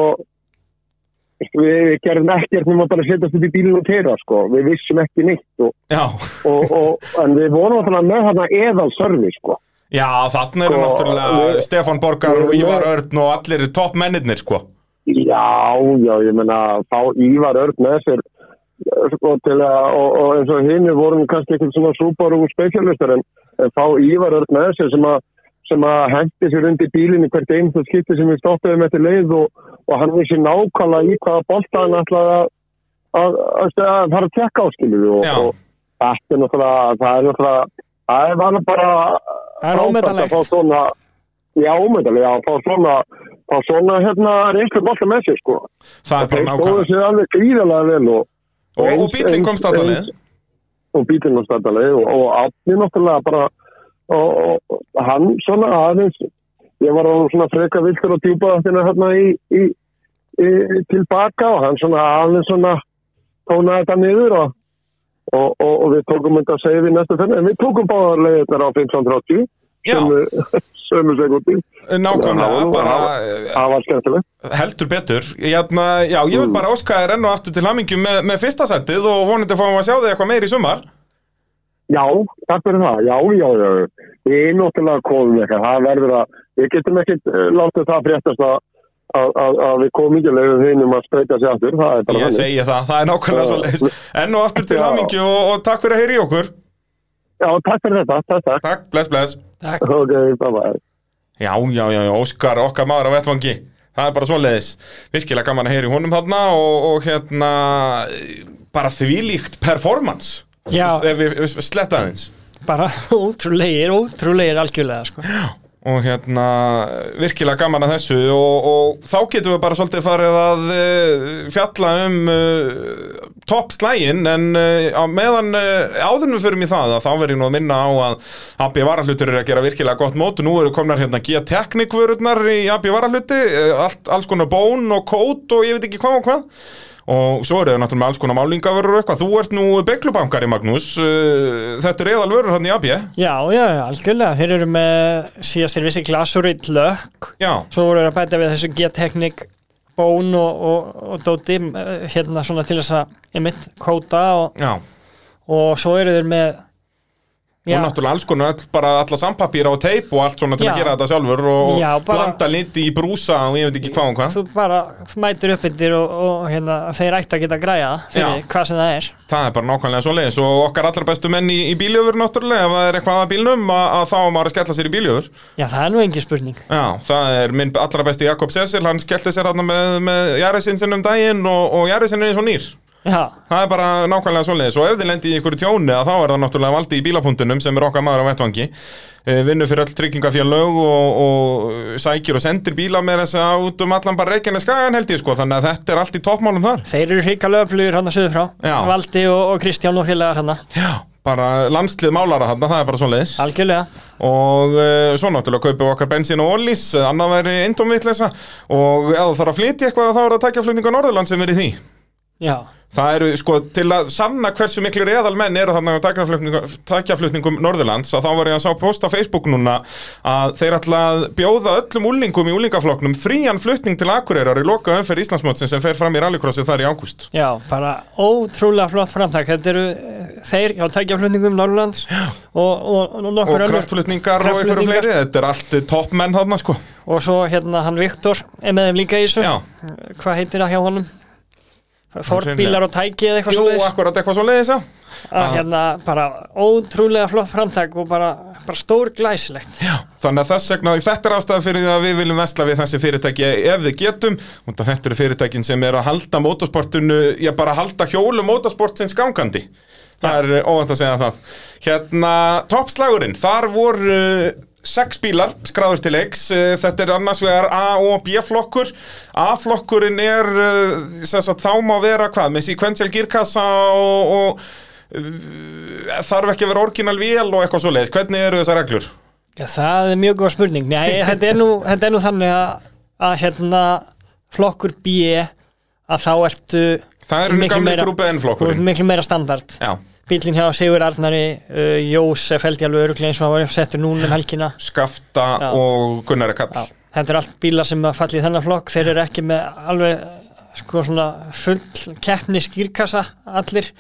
við gerðum ekkert nema bara að setjast upp í bílinn og keira sko, við vissum ekki neitt og, og, og, en við vorum alltaf með þarna eðal servi sko Já, þannig eru Sko, náttúrulega við- Stefán Borgar og við- Ívar Örn og allir topp mennirnir, sko. Já, já, ég meina fá Ívar Örn með sér sko, að, og, og eins og hinn vorum kannski eitthvað svona Subaru specialistar en, en fá Ívar Örn með sér sem að sem að hendi sér undir bílinni hvert það skipti sem við stoppiðum eftir leið og, og hann vissi nákvæmlega í hvaða bolta hann ætlaði að, að, fara að tekka á skilu og, og þetta er náttúrulega það er náttúrulega það er bara Það er ómetanlegt. að fá svona já, ómetanlega, að fá svona fá svona hérna reynslu bolta með sér sko Það er bara þeir stóðu nákvæmlega. sér alveg gríðalega vel og, Og, og eins- bílinn komst eins- og bílinn komst leið og, og átni náttúrulega bara og, og, og hann svona aðeins ég var á svona freka viltur og djúpa þarna hérna í, í, í, tilbaka og hann svona aðeins svona tónaði þetta niður og, og, og, og við tókum þetta að segja við næstu fenni en við tókum báðar leiðirnar á 1530 Já. sömu, sömu sekundi Nákvæmlega, bara það var skemmtilegt eh, heldur betur. Jæna, já, ég vil bara óska þér enn og aftur til hamingju með, með fyrsta settið og vonandi fáum við að sjá þig eitthvað meir í sumar. Já, takk fyrir það. Já, já, já. Við erum náttúrulega komum eitthvað. Það verður að, við getum ekkert uh, látið það fréttast að, að, að, að við komum ekki að spreita sig aftur. Það er bara Ég segi það, það er nákvæmlega Já. svo leiðis. Enn og aftur til hamingju og, og takk fyrir að heyri okkur. Já, takk fyrir þetta. Takk, takk. Takk, bless, bless. Takk. Ok, bye bye. Já, já, já, já, Óskar, okkar maður á vettvangi Það er bara svo leiðis Virkilega gaman að heyra í honum þarna og, og hérna bara þvílíkt performance Já. Ef við, sletta aðeins Bara *laughs* ótrúlegir, ótrúlegir algjörlega, sko. Og hérna virkilega gaman að þessu og, og þá getum við bara svolítið farið að uh, fjalla um uh, topp slægin en uh, meðan uh, áður en við förum í það að þá verður ég nú að minna á að AB varahlutur er að gera virkilega gott mót. Og nú eru komnar hérna G-Teknik vörurnar í AB varahluti allt, alls konar bón og kót og ég veit ekki hvað og hvað og svo eru þau náttúrulega alls konar málingavörur og eitthvað. Þú ert nú beiglubankari Magnús. Uh, þetta er eðal vörur hann í AB Já, já, já, algjörlega. Þeir eru með síðast þeir vissi glasurit lökk. Svo voru þeir að bæta við þessu G-Technic bón og, og, og dóti eh, hérna svona til þess að emitt kóta og, og svo eru þeir með Já. og náttúrulega alls konar bara alla sampapíra og teip og allt svona til Já. að gera þetta sjálfur og, Já, bara- blanda liti í brúsa og ég veit ekki hvað og hvað þú bara mætir upp yfir og, og hérna, þeir ætti að geta græða fyrir Já. hvað sem það er Það er bara nákvæmlega svo leiðis og okkar allra bestu menn í, í bíljöfur náttúrulega ef það er eitthvað að bílnum að, að þá á maður að skella sér í bíljöfur Já, það er nú engin spurning Já, það er minn allra besti Jakob Cecil hann skellti sér hann með, með Jærisinn sinn um daginn og, og Jærisinn er eins og nýr Já, Það er bara nákvæmlega svoleiðis. Og ef þið lendi í tjóni að þá er það náttúrulega valdi í bílapunktunum sem er okkar maður á vettvangi. E, vinnur fyrir öll tryggingafélög og, og sækir og sendir bíla með þess að út um allan bara reikina skagan held ég sko. Þannig að þetta er allt í toppmálum þar. Þeir eru hrikalega öflugur hann að söðu frá. Valdi og, og Kristján og félagar hann Já, bara landslið málara þarna, það er bara svoleiðis. Algjörlega. Og uh, svo náttúrulega kaupum við okkar bensín og ólís, annað væri eintómvitleysa og ef það þarf að flytja eitthvað þá er það tækjaflutninga Norðurland sem er í því. Já, Það eru sko til að sanna hversu miklu reðal menn eru þarna á tækjaflutningum Norðurlands að þá var ég að sá post á Facebook núna að þeir ætla að bjóða öllum úlingum í úlingaflokknum frían flutning til Akureyrar í loka umferð Íslandsmótsin sem fer fram í rallycrossi þar í ágúst. já, bara ótrúlega flott framtak Þetta eru eh, þeir, já, tækjaflutningum Norrlands og, og, og Og nokkur önnur kraftflutningar og einhverju fleiri, þetta er allt toppmenn þarna sko. og svo hérna hann Viktor er með þeim líka í þessu Já, Hvað heitir það hjá honum? Fordbílar og tæki eða eitthvað jú, svoleiðis. akkurat eitthvað svo leiðis, já. að hérna bara ótrúlega flott framtak og bara, bara stór glæsilegt Já, þannig að þess vegna, þetta er ástæða fyrir því að við viljum vesla við þessi fyrirtæki ef við getum, og þetta eru fyrirtækin sem er að halda motorsportinu, já bara halda hjólu motorsportsins gangandi. Það er óvænt að segja það. Hérna, toppslagurinn, þar voru uh, sex bílar skráður til leiks, Uh, þetta er annars vegar A og B flokkur, A flokkurinn er, sem sagt, þá má vera hvað, með sequential girkassa og, og uh, þarf ekki að vera orginal vél og eitthvað svo leið, hvernig eru þessar reglur? Já, það er mjög góð spurning. Nei, *laughs* þetta er nú, þetta er nú þannig að, að hérna flokkur B að þá ertu Það er miklu meira- miklu meira standard. Já, bílinn hjá Sigur Arnari uh, Jósef held ég alveg öruglega eins og hann var settur núna um helgina. Skafta Já. og Gunnar Kall. Já, þetta er allt bílar sem falli í þennan flokk. Þeir eru ekki með alveg sko svona full keppni skýrkassa allir.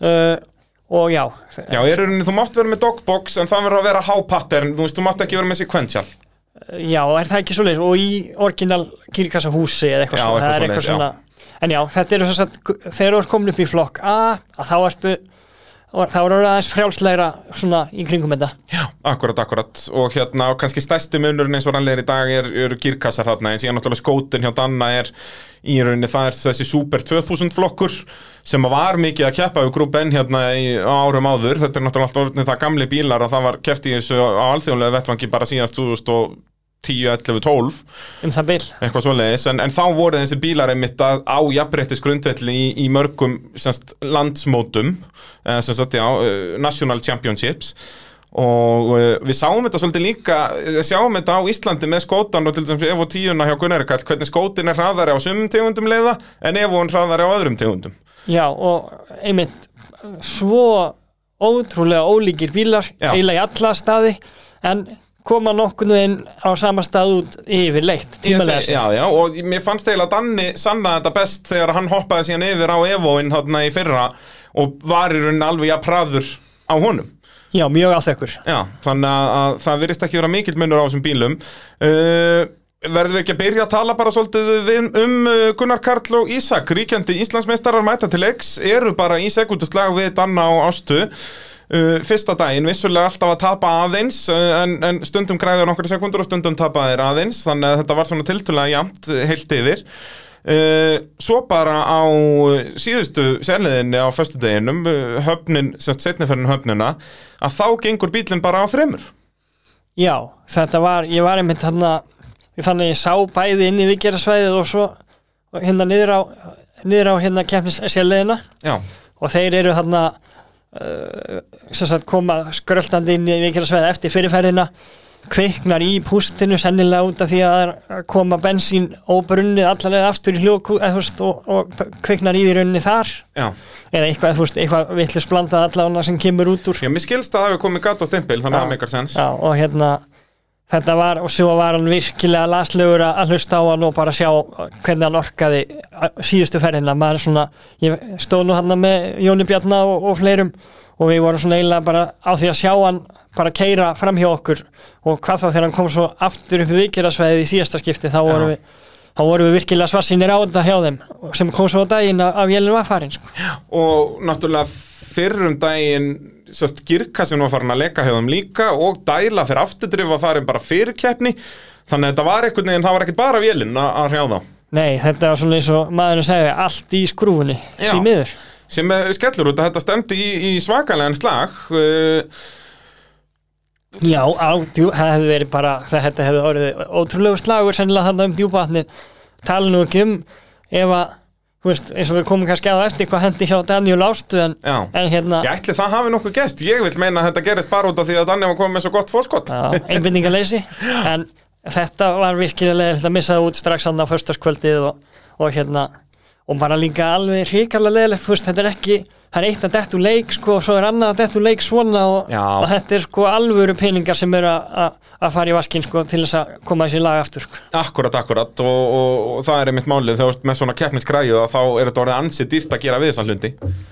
Uh, og já Já, í rauninni þú mátt vera með dogbox en það verður að vera high-pattern þú veist, þú mátt ekki vera með sequential já, er það ekki svoleiðis? Og í orginal kýrkassa húsi eða eitthvað Já, svona, eitthvað er eitthvað svona. En já, þetta er þess að þegar þú ert komin upp í flokk A að þá ertu er orðið aðeins frjálslegra svona í kringum þetta. Já, akkurat, akkurat. Og hérna, og kannski stærsti munurinn eins og rannlegar í dag er, eru girkassar þarna. En síðan náttúrulega skótin hjá Danna er í rauninni það er þessi Super 2000 flokkur sem var mikið að keppa við grúp N hérna í, árum áður. Þetta er náttúrulega alltaf orðin það gamli bílar að það var keppt í þessu á alþjóðlega vettvangi bara síðast 2010, 11, 12 um það bil. Eitthvað svoleiðis, en, en þá voru þessir bílar einmitt að á jafnbrettis grundvelli í, í mörgum semst, landsmótum eh, semst, já, eh, National Championships. Og uh, við sáum þetta svolítið líka eh, sjáum þetta á Íslandi með skótan og til dæmis Evo 10 hjá Gunnar Kall hvernig skótin er hraðari á sumum tegundum leiða en Evo er hraðari á öðrum tegundum. Já, og einmitt svo ótrúlega ólíkir bílar Já. eiginlega í alla staði en koma nokkurnu inn á sama stað út yfir leitt, tímalega. Já, já, og mér fannst eiginlega Danni sanna þetta best þegar hann hoppaði síðan yfir á Evoin þarna í fyrra og var í rauninni alveg að praður á honum Já, mjög áþekkur. Já, þannig að, að það virðist ekki vera mikill munur á þessum bílum uh, Verðum við ekki að byrja að tala bara svolítið um uh, Gunnar Karl og Ísak Ríkjandi Íslandsmeistarar mæta til X eru bara í sekundustlag við Danna og Ástu uh, Fyrsta daginn, vissulega alltaf að tapa aðeins uh, en, en stundum græður nokkru sekundur og stundum tapa þeir aðeins þannig að þetta var svona tiltölulega jæmt uh, heilt yfir. Uh, svo bara á síðustu sérliðinni á föstudeginum uh, höfnin, semst setniferðin höfnina að þá gengur bílinn bara á þremur. Já, þetta var, ég var einmitt hann ég fann að ég sá bæði inn í vikgerasvæðið og svo hérna niður á, niður á hérna kemnisséliðina Já, og þeir eru hann uh, koma skröltandi inn í vikgerasvæðið eftir fyrirferðina kveiknar í pústinu sennilega út af því að koma bensín óbrunnið allavega aftur í hljóku veist, og, og kveiknar í því rauninni þar. Já, eða eitthvað, eitthvað vitlis blandað allavega sem kemur út úr. Já, mér skilst að það hefur komið gata á stempil þannig að það meikar sens Já, og hérna þetta var, og svo var hann virkilega laslegur að hlusta á hann og bara sjá hvernig hann orkaði síðustu ferðina, maður svona ég stóð nú hann með Jóni Bjarna og, og fleirum og við vorum svona eiginlega bara á því að sjá hann bara keira fram hjá okkur og hvað þá þegar hann kom svo aftur upp í vikirasvæðið í síðasta skipti þá vorum við þá vorum við virkilega svarsinir á þetta hjá þeim sem kom svo á daginn að, að vélinn var farin sko. og náttúrulega fyrrum daginn sérst, girkassin var farin að leka þeim líka og dæla fyrir afturdrif var farin bara fyrir keppni. Þannig að þetta var einhvern veginn, það var ekkert bara vélinn að, að hrjá þá. Nei, þetta var svona eins og maðurinn segi allt í skrúfunni, því miður. Sem er skellur út að þetta stemdi í, í svakalega slag uh, Já, á, djú, það hefði verið bara þetta hefði orðið ótrúlegu slagur sennilega þannig um djúpavatni tala nú ekki um ef að veist, eins og við komum kannski að eftir hvað hendi hjá Daniel Ástu en, en hérna Ég ætli það hafi nokkuð gest, ég vil meina að þetta gerist bara út af því að Danni var komið með svo gott fórskott einbindingaleysi *laughs* en þetta var virkilega leðilegt að missa það út strax hann á föstaskvöldið og, og hérna og bara líka alveg hrikalega leðilegt þú veist, þetta er ekki það er eitt að dettu leik sko og svo er annað að dettu leik svona og, og þetta er sko alvöru peningar sem eru að- fara í vaskinn sko til þess að koma þessi lag aftur sko. Akkurat, akkurat og, og, og það er einmitt málið þegar þú ert með svona keppnisgræju og þá er þetta orðið ansið dýrt að gera við þessan hlundi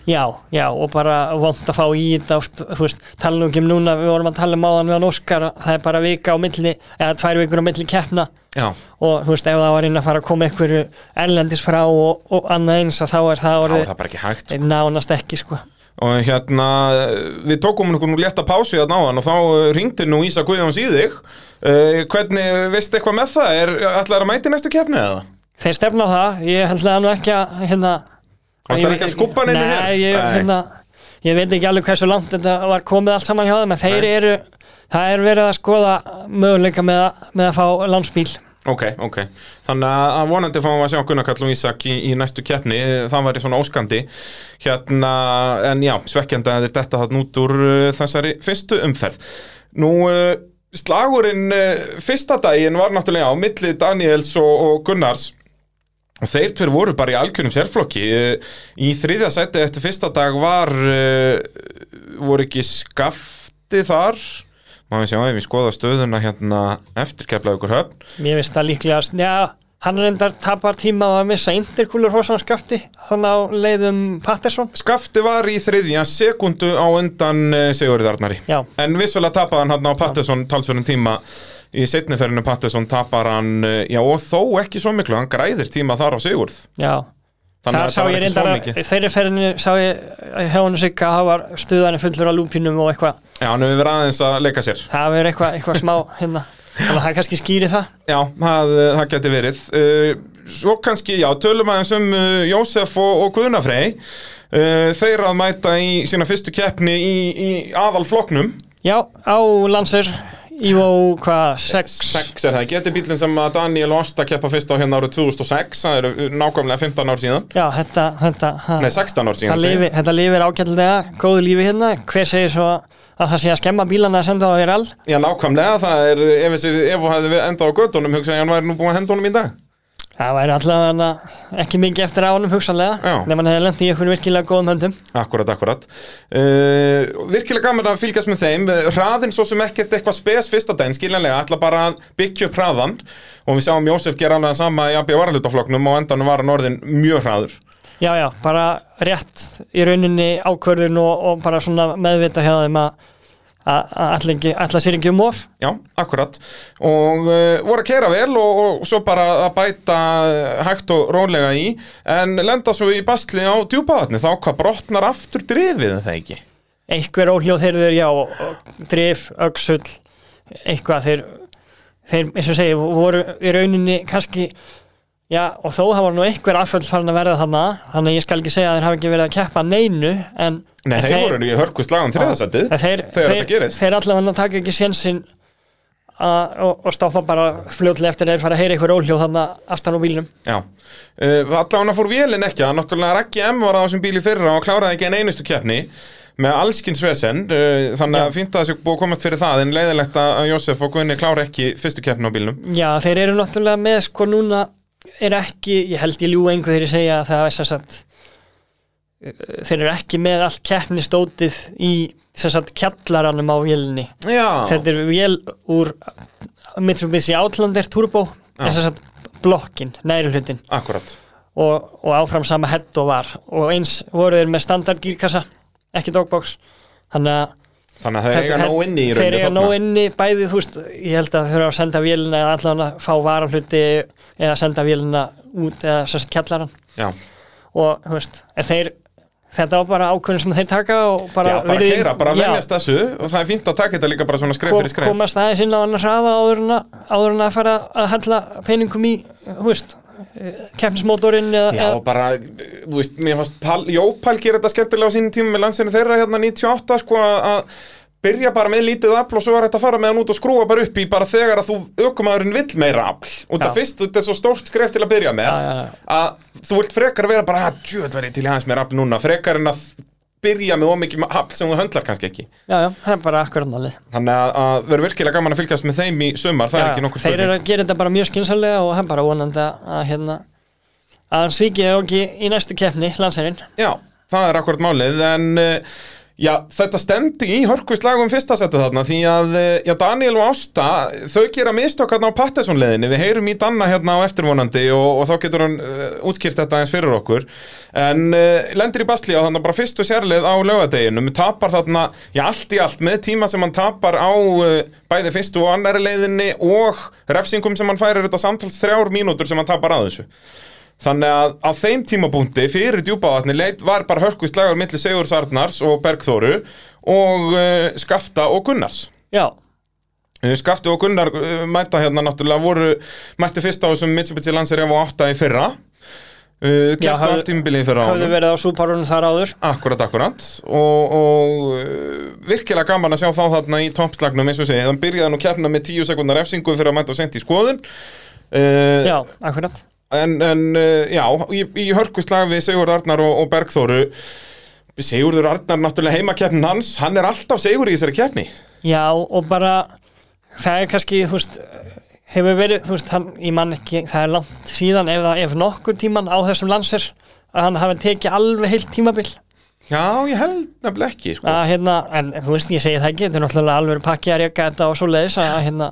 Já, já, og bara vond að fá í þetta oft, þú veist, tala nú ekki um núna við vorum að tala um áðan við hann Óskar það er bara vika á milli, eða tvær vikur á milli keppna Já, og þú veist, ef það var inn að fara að koma einhverju erlendis frá og, og annað eins þá er það er orðið það ekki hægt nánast ekki, sko. Og hérna, við tókum nokkuð nú létta pásu hérna áðan og þá ringdi nú Ísa Guðjóns í þig. Uh, hvernig, veistu eitthvað með það? Er ætlaður að mæti næstu keppni eða? Þeir stefna á það, ég held að nú ekki að hérna Ætlarðu ekki að skúbba neinu hér? Nei, ég, hérna, ég veit ekki alveg hversu langt þetta var komið allt saman hjá þeim en þeir eru, það er verið að skoða möguleika með, að- með að fá landsbíl Ok, ok, þannig að vonandi fáum við að sjá Gunnar Karl og Ísak í, í næstu keppni. Það væri svona óskandi. Hérna, en já, svekkjandi að þetta það út úr uh, þessari fyrstu umferð. Nú, uh, slagurinn uh, fyrsta daginn var náttúrulega á milli Daniels og, og Gunnars. Og þeir tveir voru bara í algjörnum sérflokki. Í þriðja sæti eftir fyrsta dag var voru ekki skafti þar má við sjá ef við skoða stöðuna hérna eftir keflaðu ykkur höfn. Mér finnst það líklegast, já, hann reyndar tapar tíma á að missa interkúlur hósan skafti, hann á leiðum Pattersson. Skafti var í þriðja sekundu á undan uh, Sigurður Arnari. Já, En vissulega tapaði hann hann á Patterson talsverðin tíma. Í setniferðinu Patterson tapar hann uh, Já og þó ekki svo miklu Hann græðir tíma þar á Sigurð. Já. Þannig Það var ekki svo mikið. þeirri ferðinu sá ég hjá hann sigga að það var stuðanir fullur af lúpinum og eitthvað, Já, hann hefur verið aðeins að leika sér. Það verður eitthvað, eitthvað smá hérna, þannig að það kannski skýri það. Já, það, uh, það geti verið. Uh, Svo kannski, já, tölum aðeins um uh, Jósef og, og Guðnafrey uh, Þeir að mæta í sína fyrstu keppni í, í aðalfloknum Já, á landsver, Ivo, hvað, 6, 6 er það ekki, þetta er bílinn sem Daniel og Ásta keppa fyrst á hérna árið 2006 það eru nákvæmlega 15 ár síðan. Já, þetta, þetta, Nei, 16 ár síðan það lifi, þetta lifir ágætlega, góðu lífi hérna, hver segir svo að það sé að skemma bílana að senda á þér all? Já, nákvæmlega, það er, ef þessi Ef hún hefði endað á göttunum, hugsa ég að hann væri nú búin að henda honum í dag Það væri allavega ekki mikið eftir á honum hugsanlega Já. nema hann hefði lent í einhvern virkilega góðum höndum. Akkurat, akkurat. Uh, Virkilega gaman að fylgjast með þeim. Hraðin svo sem ekkert eitthvað spes fyrsta daginn Skiljanlega, ætla bara að byggja upp hraðan Og við sáum Jósef gera alveg það sama í AB varalutafloknum Og endanum var hann orðin mjög hraður. Já, já, bara rétt í rauninni ákvörðun og, og bara svona meðvita þeim að að ætla sér ekki um of Já, akkurat. Og uh, voru að kera vel og, og svo bara að bæta uh, hægt og rólega í En lenda svo í bastli á djúpaðatni Þá hvað brotnar aftur drifið það ekki? Einhver óhljóð þeir þeir, já, drif, öxull eitthvað þeir, þeir eins og segi, voru í rauninni kannski Já, og þó það var nú einhver afföll farin að verða þannig þannig að ég skal ekki segja að þeir hafa ekki verið að keppa neinu en Nei, en þeir voru í hörku slagum þriðasætið þeir, Þegar þeir, þetta gerist. þeir allavega taka ekki sénsinn og, og stoppa bara fljótlega eftir þeir fara að heyra einhver óhljóð þannig aftan á bílnum. Já, uh, allavega fór vélinn ekki að náttúrulega Raggi M var á þessum bíl í fyrra og kláraði ekki en einustu keppni með allskins vesen uh, þannig að fínt að þessu búið að komast fyrir það en leiðilegt að Jósef og Gunni klára ekki fyrstu keppni á bílnum. Já, þeir eru náttúrulega með sko núna er ekki, ég held ég ljúga einhver þegar ég segja að það er sem sagt uh, þeir eru ekki með allt keppnistótið í sem sagt kjallaranum á vélinni. Já, þetta er vél úr Mitsubishi Outlander Turbo Já. er sem sagt blokkin, næri hlutin akkurat og, og áfram sama hett og var. Og eins voru þeir með standard gírkassa ekki dogbox. Þannig að Þannig að þeir eiga nóg inni í þeir rauninni eiga þarna. nóg inni bæði, þú veist, ég held að þau þurfa að senda vélina eða allan að fá varanhluti eða senda vélina út eða sérst kjallaran Já, og, þú veist, þeir þetta var bara ákvörðin sem þeir taka og bara, Já, bara keira, bara Já, venjast þessu og það er fínt að taka þetta líka bara svona skref kom, fyrir skref. komast aðeins inn á en að, áður en að fara að hella peningum í, veist keppnismótorinn Já, eða bara, þú veist, mér fannst Pal, Jópal gerir þetta skemmtilega á sínum tíma með landsinu þeirra hérna 98 sko að byrja bara með lítið afl og svo er þetta að fara með hann út og skrúa bara upp í bara þegar að þú aukumæðurinn vill meira afl. Og það fyrst, þetta er svo stórt skref til að byrja með Já, já, að þú vilt frekar vera bara að djöð verið til hans meira afl núna frekar en að byrja með ómikið afl sem þú höndlar kannski ekki. Já, já, það er bara akkurat málið. Þannig að, að verður virkilega gaman að fylgjast með þeim í sumar, það er Já, ekki nokkur þeir eru að gera þetta bara mjög skynsamlega og hann bara vonandi að, hérna að hann svíkja ekki í næstu keppni landsherinn. Já, það er akkurat málið en uh, já, þetta stemdi í hörkvislagum fyrsta setið þarna því að uh, já, Daniel og Ásta þau gera mistök hérna á Pattesson-leðinni við heyrum í Danna hérna á eftirvonandi og, og þá getur hann uh, útskýrt þetta eins fyrir okkur. En uh, lendir í basli á þannig bara fyrstu sérlið á laugadeginum tapar þarna, já, allt í allt með tíma sem hann tapar á uh, bæði fyrstu og annari leiðinni og refsingum sem hann færir þetta samtals þrjár mínútur sem hann tapar að þessu Þannig að á þeim tímabúndi fyrir djúpavatni leit var bara hörkvist lagur milli Sigur Sarnars og Bergþóru og uh, Skafta og Gunnars. já, Uh, Skafti og Gunnar uh, mæta hérna náttúrulega voru mætti fyrst á þessum Mitsubishi Lancer Evo 8 í fyrra. Já, Kæftu allt tímabilið fyrra á hafðu honum. verið á súparunum þar áður Akkurat, akkurat og, og virkilega gaman að sjá þá þarna í toppslagnum eins og segi, þann byrjaði nú keppna með 10 sekundar efsingu fyrir að mæta og sent í skoðun já, akkurat En, en uh, já, í, í hörkuslag við Sigurð Arnar og, og Bergþóru. Sigurður Arnar náttúrulega heimakeppnin hans Hann er alltaf Sigur í þessari keppni. Já, og bara það er kannski, þú veist hefur verið, þú veist, hann, ég man ekki það er langt síðan, ef, ef nokkur tíman á þessum landsir, að hann hafi tekið alveg heilt tímabil. Já, ég held nefnilega ekki sko. að hérna, en þú veist, ég segi það ekki þetta er náttúrulega alveg pakki að reyka þetta og svo leiðis að hérna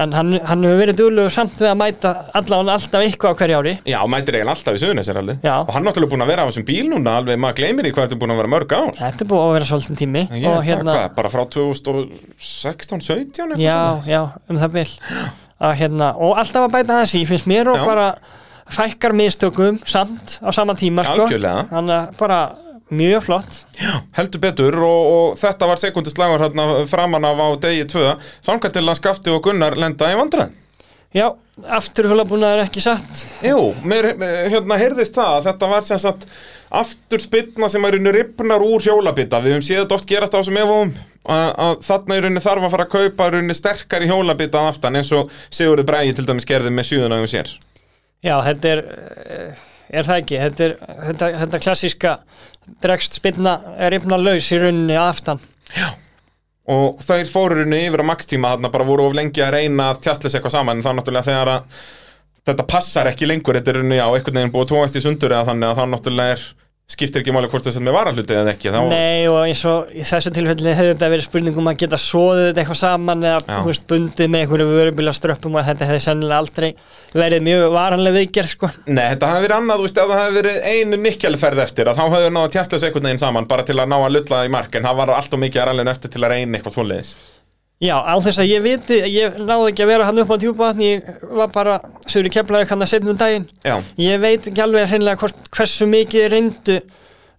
en hann, hann hefur verið duglegur samt við að mæta allavega alltaf eitthvað á hverju ári Já, mætir eiginlega alltaf í suðunisir alveg Já. Og hann náttúrulega búin að vera á þessum bíl núna alveg, maður gleymir í hvað þetta er búin að vera mörg ár þetta er búið að vera svolítið tími Ég og hérna, hvað, bara frá 2016, 17 eitthvað já, svoleiðis? já, um það bil að hérna, og alltaf að bæta þessi finnst mér og Já. bara fækkar mistökum samt á sama tíma sko. Þannig að bara mjög flott. Heldur betur og, og þetta var sekundislagur hérna framan af á degi 2 Þangar til að Skafti og Gunnar lenda í vandræð já, afturhjólabúnaður er ekki satt. Jú, mér mér, hérna heyrðist það að þetta var sem sagt aftur spilna sem er unni ripnar úr hjólabita. Við höfum séð þetta oft gerast á þessum efum að, að þarna í rauninni þarf að fara að kaupa í rauninni sterkari hjólabita að aftan eins og Sigurður Bræði til dæmis gerði með sjöðuna um sér. Já, þetta er eh, er það ekki, þetta er þetta, þetta klassíska dregst spilna er yfna laus í rauninni aftan. Og þeir fóru rauninni yfir á makstíma þarna bara voru of lengi að reyna að tjastlis eitthvað saman en þá náttúrulega þegar að þetta passar ekki lengur, þetta er rauninni á einhvern veginn búið tóast í sundur eða þannig að þá náttúrulega er skiptir ekki máli hvort þess að með varahluti eða ekki Nei og eins og í þessu tilfelli hefði þetta verið spurningum að geta svoðið þetta eitthvað saman eða veist, bundið með einhverju vörubíla ströppum og þetta hefði sennilega aldrei verið mjög varanlega viðgerð sko. Nei, þetta hefði verið annað, þú veist, ef það hefði verið einu nikkelferð eftir, að þá hefði náða tjastla þessu einhvern veginn saman, bara til að ná að lulla í mark, en það var allt og mikið að rallinu eftir til að reyna eitthvað svoleiðis. Já, á þess að ég viti, ég náði ekki að vera hann upp á djúpavatni, ég var bara sögur í keflaði hann að setja um daginn. Já, ég veit ekki alveg hreinlega hvort, hversu mikið reyndu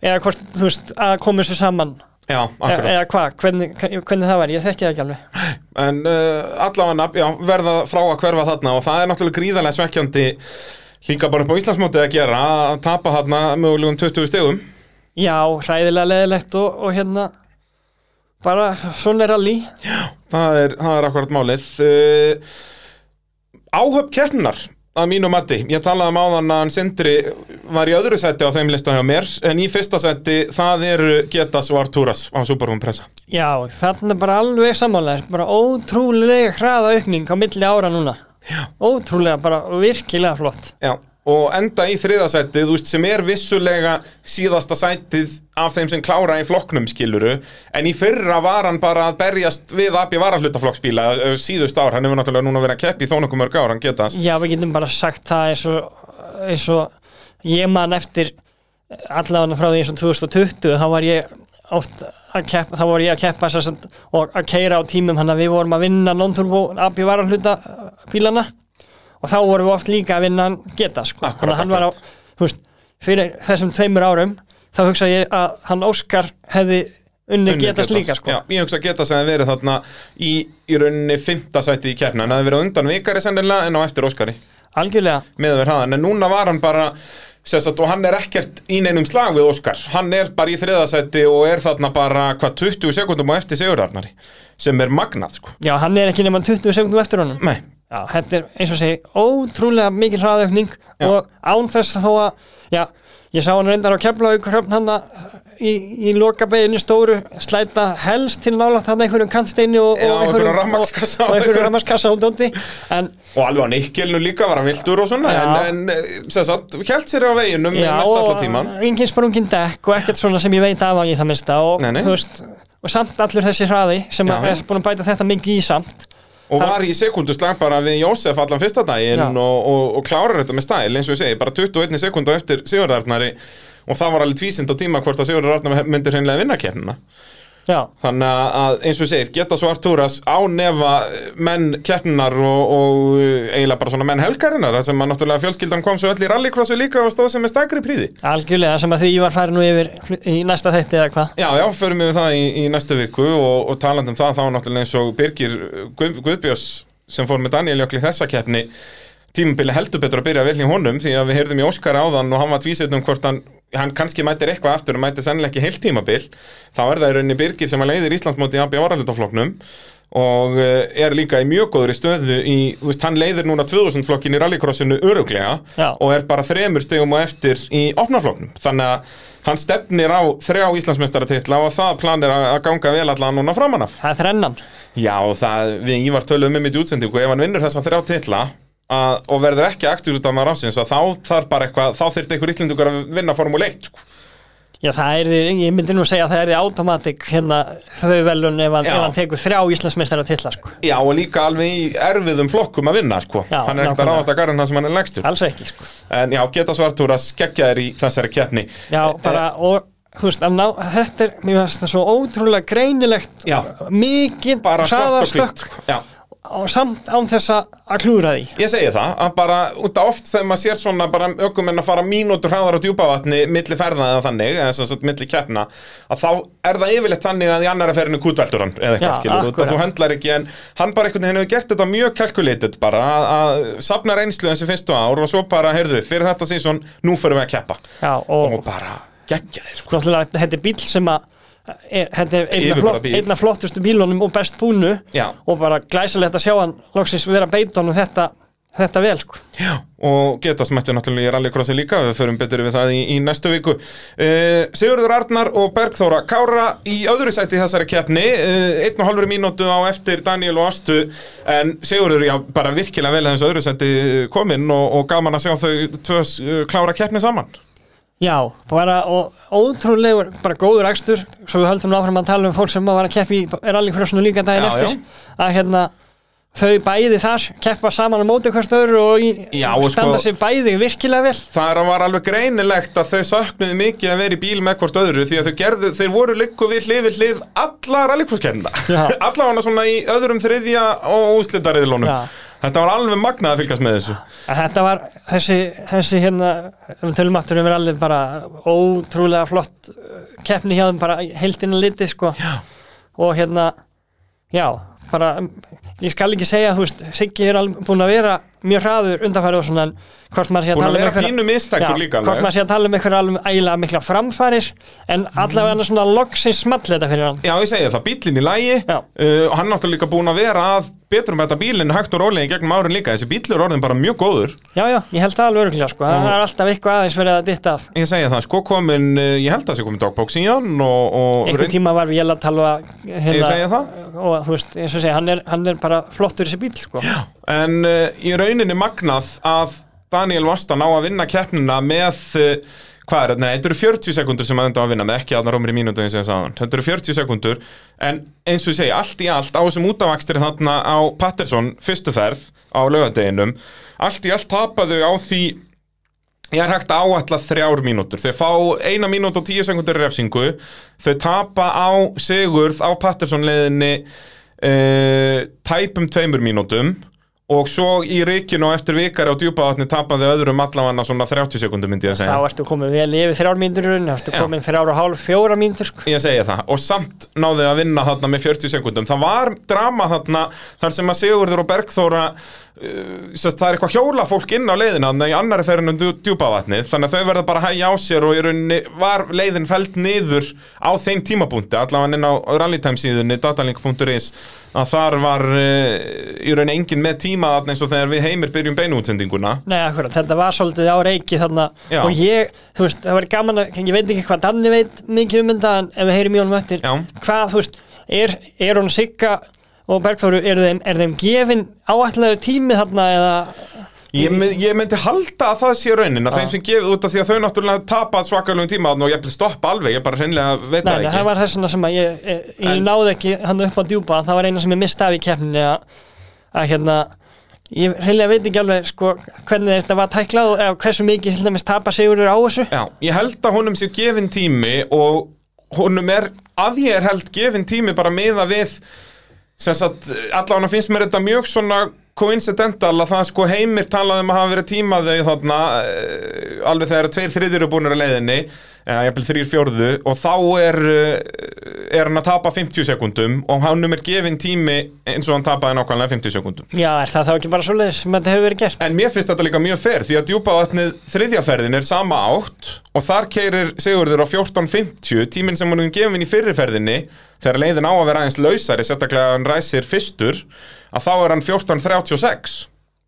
eða hvort, þú veist, að koma þessu saman. Já, akkurat. eða hvað, hvernig, hvernig það var, ég þekki það ekki alveg. En uh, allavega, já, verða frá að hverfa þarna og það er náttúrulega gríðarlega svekkjandi líka bara upp á Íslandsmótið að gera að tapa þarna mögulegum 20 stegum. Já, hræðilega leðilegt og, og hérna bara svona er rally Það er, það er akkurat málið. Uh, áhöfn keppnar að mínu mati, ég talaði um áðan að Sindri var í öðru seti á þeim lista hjá mér, en í fyrsta seti það eru Getas og Arturas á Superhome Pressa. Já, þarna bara alveg samanlega bara ótrúlega hraða aukning á milli ára núna Já. Ótrúlega, bara virkilega flott Já, og enda í þriðasætið, þú veist, sem er vissulega síðasta sætið af þeim sem klára í flokknum, skiluru en í fyrra var hann bara að berjast við AB varahlutaflokksbíla eh, síðust ár, hann hefur náttúrulega núna verið að keppi þó nokkuð mörg ár, hann geta. Já, við getum bara sagt það eins og, eins og ég man eftir allavega frá því eins og 2020 þá var ég oft að keppa, þá voru ég að keppa og að keira á tímum hann að við vorum að vinna non-turbo AB varahluta bílana og þá vorum við oft líka að vinna hann geta sko. Að hann var á, þú veist, fyrir þessum tveimur árum þá hugsa ég að hann Óskar hefði unni Unnur getast líka sko. Já, ég hugsa að geta sem verið þarna í, í rauninni fymta sæti í keppna hann hefði verið undan vikari sennilega en á eftir Óskari. Algjörlega, með að vera hraðan, en núna var hann bara sérstætt, og hann er ekkert í neinum slag við Óskar, hann er bara í þriðasæti og er þarna bara hvað 20 sekundum á eftir Sigurðarnari sem er magnað sko. já hann er ekki nema 20 sekundum eftir honum. Nei, Já, þetta er eins og segi ótrúlega mikil hraðaukning Já. og án þess þó að, já, ég sá hann reyndar á Keflavík hröfn hann í, í lokabeginu stóru slæta helst til nálægt hann einhverjum kantsteini og, Já, og einhverjum rafmagnskassa og, og og rammarskassa og og alveg á Nikkelnu líka var hann viltur og svona Já. en, en sérstætt, held sér á veginum já, mest allan og tíman engin sprungin dekk og ekkert svona sem ég veit af að ég það mista og, Nei, nei. þú veist, og samt allur þessi hraði sem Já. er búin að bæta þetta mikið í samt og var í sekunduslag bara við Jósef allan fyrsta daginn og, og, og klárar þetta með stæl eins og ég segi, bara 21 sekund á eftir Sigurðarnari og það var alveg tvísind á tíma hvort að Sigurðarnar myndir hreinlega vinna keppnina já, þannig að eins og ég segir, geta svo Artúras á nefa menn keppninar og, og eiginlega bara svona menn helgarinnar sem að náttúrulega fjölskyldan kom svo öll í rallycrossu líka og stóð sem er stakri príði algjörlega sem að því ég var farin nú yfir í næsta þætti eða hvað? Já, já, förum við það í, í næstu viku og, og talandi um það þá náttúrulega eins og Birgir Guð, Guðbjörns sem fór með Daniel Jökli þessa keppni tímabili heldur betur að byrja vel í honum því að við heyrðum í Óskar áðan og hann var tvísett um hvort hann, hann kannski mætir eitthvað aftur og mætir sennilega ekki heilt tímabil. Þá er það í rauninni Birgir sem að leiðir Íslandsmóti í AB varalutafloknum og uh, er líka í mjög góðri stöðu í, veist, hann leiðir núna 2000 flokkin í rallycrossinu öruglega Já. og er bara þremur stegum og eftir í opnafloknum þannig að hann stefnir á þrjá Íslandsmeistaratitla og það planir að ganga vel allan núna framan af. Það er þrennan. Já, það, við Ívar töluðum um mitt í útsendingu ef hann vinnur þessa þrjá titla að, og verður ekki aktur út af maður ásins að þá þarf bara eitthvað, þá þyrfti einhver Íslendingur að vinna Formule 1 sko. Já, það er, ég myndi nú segja að það er því automatik hérna þau velun ef hann, ef hann tekur þrjá Íslandsmeistara titla, sko. Já, og líka alveg í erfiðum flokkum að vinna sko. Já, hann er ekkert að ráðast að garðin það sem hann er legstur Alls ekki, sko. en já, geta svartúr að skekja þér í þessari keppni Já, bara, og þú veist, að ná, þetta er, mér finnst það svo ótrúlega greinilegt, Já. mikið bara svart og og samt án þess að klúra því. Ég segi það, að bara út af oft þegar maður sér svona bara ökumenn að fara mínútur hraðar á djúpavatni milli ferða eða þannig, eða sem sagt milli keppna að þá er það yfirleitt þannig að í annara ferðinu kútveldur hann eða eitthvað skilur akkurat. þú höndlar ekki en hann bara einhvern veginn hefur gert þetta mjög kalkulétið bara að, safna reynslu þessi fyrstu ár og svo bara, heyrðu, fyrir þetta síðan nú fyrir við að keppa Já, og, og bara geggja þér sko. þetta er bíl sem að einna, flottustu bílunum og best búnu Já. og bara glæsilegt að sjá hann loksins vera beitunum þetta, þetta vel, sko. Já, og geta smætti náttúrulega í rallycrossi líka, við förum betur við það í, í næstu viku. Uh, Sigurður Arnar og Bergþóra Kára í öðru sæti þessari keppni, uh, einn og halvur mínútu á eftir Daniel og Astu, en Sigurður, já, bara virkilega vel þessu öðru sæti kominn og, og gaman að sjá þau tvö klára keppni saman. Já, bara og ótrúlegur, bara góður ekstur svo við höldum áfram að tala um fólk sem var að keppi er allir frjósinu líka daginn Já, eftir. að hérna þau bæði þar keppa saman á móti hvert öðru og, í, Já, og standa sko- sig bæði virkilega vel. Það var alveg greinilegt að þau saknuði mikið að vera í bíl með hvort öðru því að þau gerðu, þeir voru líku við hlið við hlið alla rallycross-kemna Já. *laughs* alla hana svona í öðrum þriðja og úslitariðlónum Já. Þetta var alveg magnað að fylgast með þessu að þetta var þessi, þessi hérna ef við tölum aftur um er allir bara ótrúlega flott uh, keppni hjá þeim bara heildina litið sko Já. og hérna já, bara ég skal ekki segja, þú veist, Siggi er alveg búin að vera mjög hraður undanfæri og svona hvort maður sé að tala um líka hvort maður sé að tala um einhverja alveg ægilega mikla framfæris en allavega hann svona loksins small þetta fyrir hann. Já, ég segi það, bílinn í lægi uh, og hann er náttúrulega líka búin að vera að betur um þetta bílinn hægt og rólega í gegnum árin líka. Þessi bíl er orðin bara mjög góður. Já, já, ég held það alveg öruglega sko, það er alltaf eitthvað aðeins verið að ditta að. Ég segi það, sko komin, uh, ég held að það. sé komin rauninni magnað að Daniel Vasta ná að vinna keppnina með uh, hvað er þetta, þetta eru 40 sekundur sem að enda að vinna með, ekki aðna rómur í mínútu eins og sagði hann, þetta eru 40 sekundur en eins og ég segi, allt í allt á þessum útavakstri þarna á Patterson fyrstu ferð á laugadeginum, allt í allt tapaðu á því Ég er hægt að áætla þrjár mínútur. Þau fá eina mínút og tíu sekundur refsingu. Þau tapa á Sigurð á Patterson leiðinni uh, tæpum tveimur mínútum og svo í ríkinu og eftir vikari á djúpavatni tapaði öðrum allafanna svona 30 sekundum myndi ég að segja Þá ertu komið vel yfir þrjár mínútur, þá ertu komið þrjár og hálf, fjóra mínútur sko. Ég segi það, og samt náðu að vinna þarna með 40 sekundum. Það var drama þarna þar sem að Sigurður og Bergþóra sest, það er eitthvað hjóla fólk inn á leiðina þannig í annari ferðinu djú, djúpavatnið þannig að þau verða bara að hægja á sér og í rauninni var leiðin fælt niður á þeim tímabúndi, allavega inn á rallytime síðunni, datalink.is að þar var uh, í rauninni engin með tíma eins og þegar við heimir byrjum beinuútsendinguna Nei, akkurat, þetta var svolítið á reiki þarna Já. og ég, þú veist, það var gaman að, ég veit ekki hvað Danni veit mikið um þetta en ef við heyrim í honum Já. hvað, þú veist, er, er hún Sigga og Bergþóru, er þeim, er þeim gefin áætlaður tími þarna eða, Ég, my- ég myndi halda að það sé raunin að þeim sem gefið út af því að þau náttúrulega tapað svakalugum tíma og ég vil stoppa alveg, ég bara hreinlega veit nei, það nei, ekki. það var þess að ég, ég, ég En- náði ekki hann upp á djúpa, það var eina sem ég misti af í keppninni að, að hérna, ég reynilega veit ekki alveg, sko, hvernig þetta var tæklað og hversu mikið til dæmis tapa sigurur á þessu. Já, ég held að honum sé gefin tími og honum er að ég er held gefin tími bara meða við sem sagt, allavega finnst mér þetta mjög svona coincidental að það sko heimir talaði um að hafa verið tímaðau þarna eh, alveg þegar tveir þriðir eru búinir að leiðinni eða jafnvel þrýr fjórðu og þá er, eh, er hann að tapa 50 sekundum og hannum er gefin tími eins og hann tapaði nákvæmlega 50 sekundum Já, er það þá ekki bara svoleiðis sem þetta hefur verið gert? En mér finnst þetta líka mjög fer því að djúpavatnið þriðjaferðin er sama átt og þar keirir Sigurður á 14.50 tíminn sem hún er gefin í fyrriferðinni þegar leiðin á að vera aðeins lausari sérstaklega hann ræsir fyrstur að þá er hann 14.36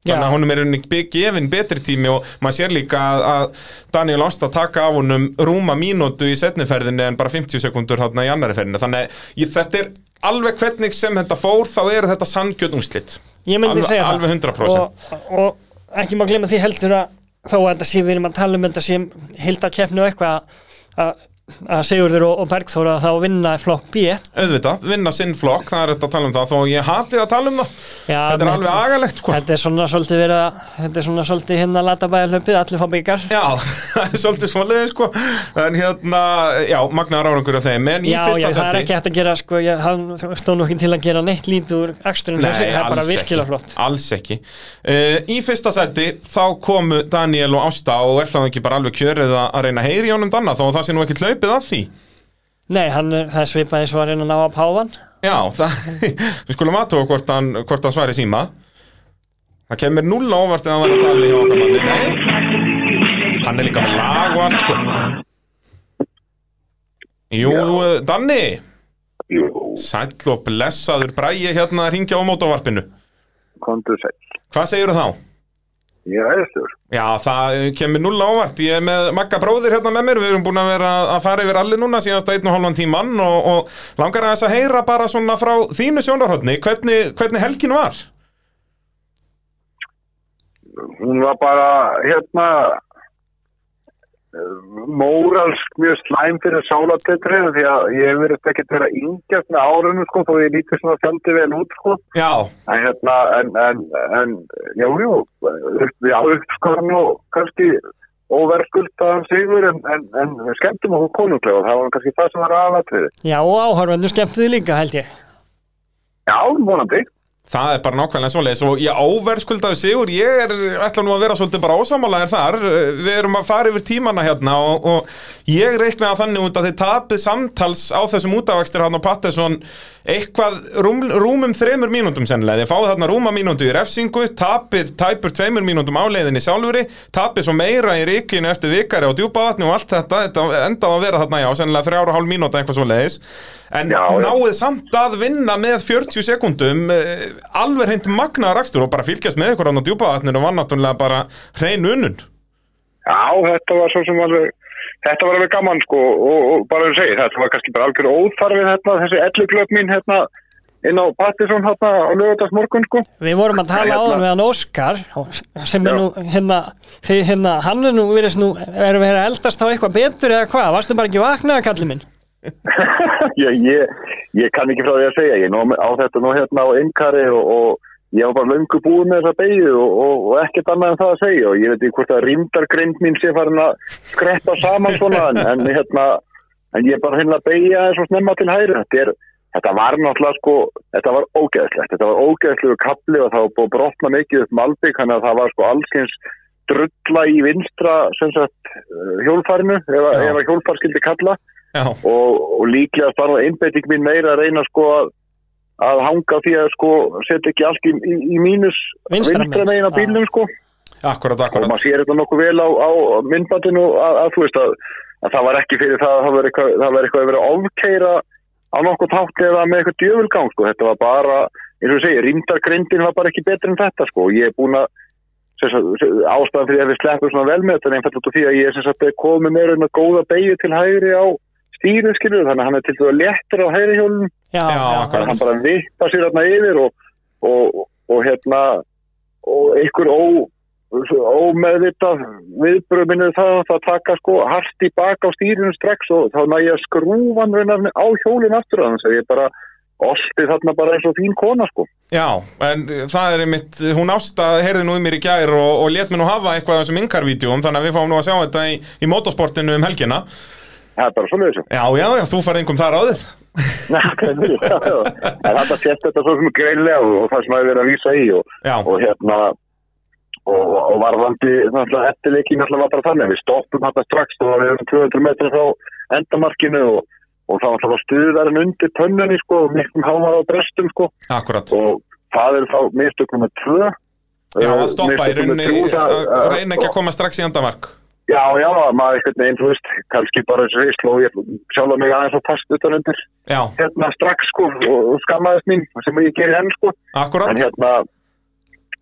Þannig að honum er henni gefin betri tími og maður sér líka að, Daniel Ásta taka af honum rúma mínútu í setniferðinni en bara 50 sekundur hérna í annari ferðinni þannig að þetta er alveg hvernig sem þetta fór þá eru þetta sanngjöt úrslit Ég myndi Alveg- segja það. alveg 100%. Og, og ekki má glemma því heldur að þó að þetta sé við erum að tala um þetta sem hilda keppnu eitthvað að, að Sigurður og, Bergþóra þá vinna flokk B. auðvitað, vinna sinn flokk, það er þetta að tala um það þó ég hati að tala um það Já, þetta er alveg agalegt sko. Þetta er svona svolítið verið að, þetta er svona svolítið hérna að lata bæja hlaupið, allir fá byggar. já, *laughs* það er svolítið svoleiði sko. en hérna, já, magnaðar árangur af þeim, en í Já, fyrsta já, það er seti ekki hægt að gera, sko, ég, stóð nú ekki til að gera neitt aksturinn Nei, þessi, það er bara virkilega flott. alls ekki uh, Í fyrsta seti þá komu Daniel og Ásta og er það ekki bara alveg kjörið að reyna heyri honum danna þó að það sé nú ekki hlaupið að því Nei, hann, það er svipað eins og að reyna að ná að páfan. Já, það, *laughs* við skulum aðtóa hvort hann, hvort hann svari síma Það kemur null á óvart eða hann var að tala í hjá okkar manni Nei, hann er líka með lag og allt sko Jú, Já. Danni Jú, Sæll og blessaður bræði hérna að ringja á mótavarpinu kontur sæl. Hvað segirðu þá? Ég er æðistur. Já, það kemur null á óvart. Ég er með Magga bróðir hérna með mér. Við erum búin að vera að fara yfir allir núna síðast einn og hálfan tíman og, og langar að þess að heyra bara svona frá þínu sjónarhóttni hvernig, hvernig helgin var? Hún var bara, hérna, móralsk mjög slæm fyrir sálatetri því að ég verðist ekkert vera yngjast með árunum sko, þó ég lítið svona fjandi vel út sko. Já, En hérna, en, en, en, já, jú, upp, já, uppskorn og kannski óverðskuldaðan sigur en, en, en við skemmtum okkur konunglega og það var kannski það sem var aðatriði. Já, og áhörvendur skemmtuði líka, held ég. Já, vonandi. Það er bara nákvæmlega svoleiðis og ég óverðskuldaði sigur ég er, ætla nú að vera svolítið bara ósamálaðir þar. Við erum að fara yfir tímana hérna og, og ég reiknaði þannig út að þið tapið samtals á þessum útavakstir hann á Pattesson eitthvað rúm, rúmum þremur mínútum sennilega, þið fáið þarna rúma mínútu í refsingu, tapið tæpur tveimur mínútum áleiðinni sjálfuri, tapið svo meira í ríkinu eftir vikari og djúpavatni og allt þetta, þetta endaði að vera þarna já, sennilega þrjára hálf mínúta eitthvað svo leiðis en Já, náið samt að vinna með 40 sekundum eh, alveg hreint magnaðar akstur og bara fylgjast með ykkur á djúpavatninu og var náttúrulega bara hrein unnun Já, þetta var svo sem alveg, þetta var alveg gaman sko og, og bara að segja, þetta var kannski bara algjör óþarfið hérna, þessi elluglöp mín hérna inn á Pattisson hérna á lögutags morgun sko. Við vorum að tala Hérna. við hann Óskar sem er nú hérna, því hérna, hann er nú nú, erum við að eldast þá eitthvað betur eða hvað, varstu bara ekki vaknaða kallið minn? Já, ég, ég kann ekki frá því að segja, ég er nú á þetta nú hérna á innkari og, og ég var bara löngu búið með þessa beigju og, og, og ekkert annað en það að segja. Og ég veit ekki hvort að rýmdargrind mín sé farin að skreppa saman svona en, en hérna, en ég bara hérna beigja þessu snemma til hæri, þetta er Þetta var náttúrulega sko, þetta var ógeðslegt, þetta var ógeðslegu kapli og það var búið að brotna mikið upp Malbík, þannig að það var sko allskyns drulla í vinstra sagt eh, hjólfarinu, ef, að- ef að hjólfar skildi kalla og, og líklega bara einbeiting mín meira að reyna sko að, að hanga því að sko setja ekki allt í, í, í mínus Vinstra vinstra megin, já. bílnum sko akkurat, og akkurat maður sér þetta nokkuð vel á, á myndbandinu að, að þú veist að, að það var ekki fyrir það að það var eitthvað, það var eitthvað að vera ofkeira á nokkuð tátt eða með eitthvað djöfulgang sko. þetta var bara, eins og ég segi, rýmdargrindin var bara ekki betur en þetta sko. og ég er búin að ástæðan fyrir að við sleppum svona vel með þetta er einfallt út af því að ég er sem sagt komið með með góða beigju til hægri á stýrið skilur þannig að hann er til dæmis léttur á hægri hjólunum Já, Já, já, akkurat. þannig að hann bara vippa sér þarna yfir og, og, og hérna og einhver ó, ómeðvitað viðbröð minnið það að það taka sko hart í bak á stýrinu strax og þá næ ég að skrúfa hann á hjólinn aftur þannig að ég bara olti þarna bara eins og fín kona sko. Já, en það er einmitt, hún Ásta heyrði nú um mér í gær og, og let mér nú hafa eitthvað af þessum yngarvídeóum þannig að við fáum nú að sjá þetta í, í motorsportinu um helgina. Það er bara svona þessu Já, já, já, þú farið einhverjum þar áðið en þetta sést þetta svo sem greinlega og, það sem að vera að vísa í og, og hérna og, og varðandi eftirleikin náttúrulega var bara þannig. Við stoppum þetta strax og við erum 200 metri frá endamarkinu og, og þá náttúrulega stuðarinn undir tönnunni sko og miklum hámar á brestum sko. Akkurat. Og það er þá mistökum með tvö. Já, Eh, að stoppa í rauninni, það- reyna ekki að koma strax í endamark Já, já, maður einhvern veginn, þú veist, kannski bara eins og ég sló ég sjálf mig aðeins og fast utan undir. Já, hérna strax sko og skammaðist mín sem ég gerir henn sko. Akkurat. En hérna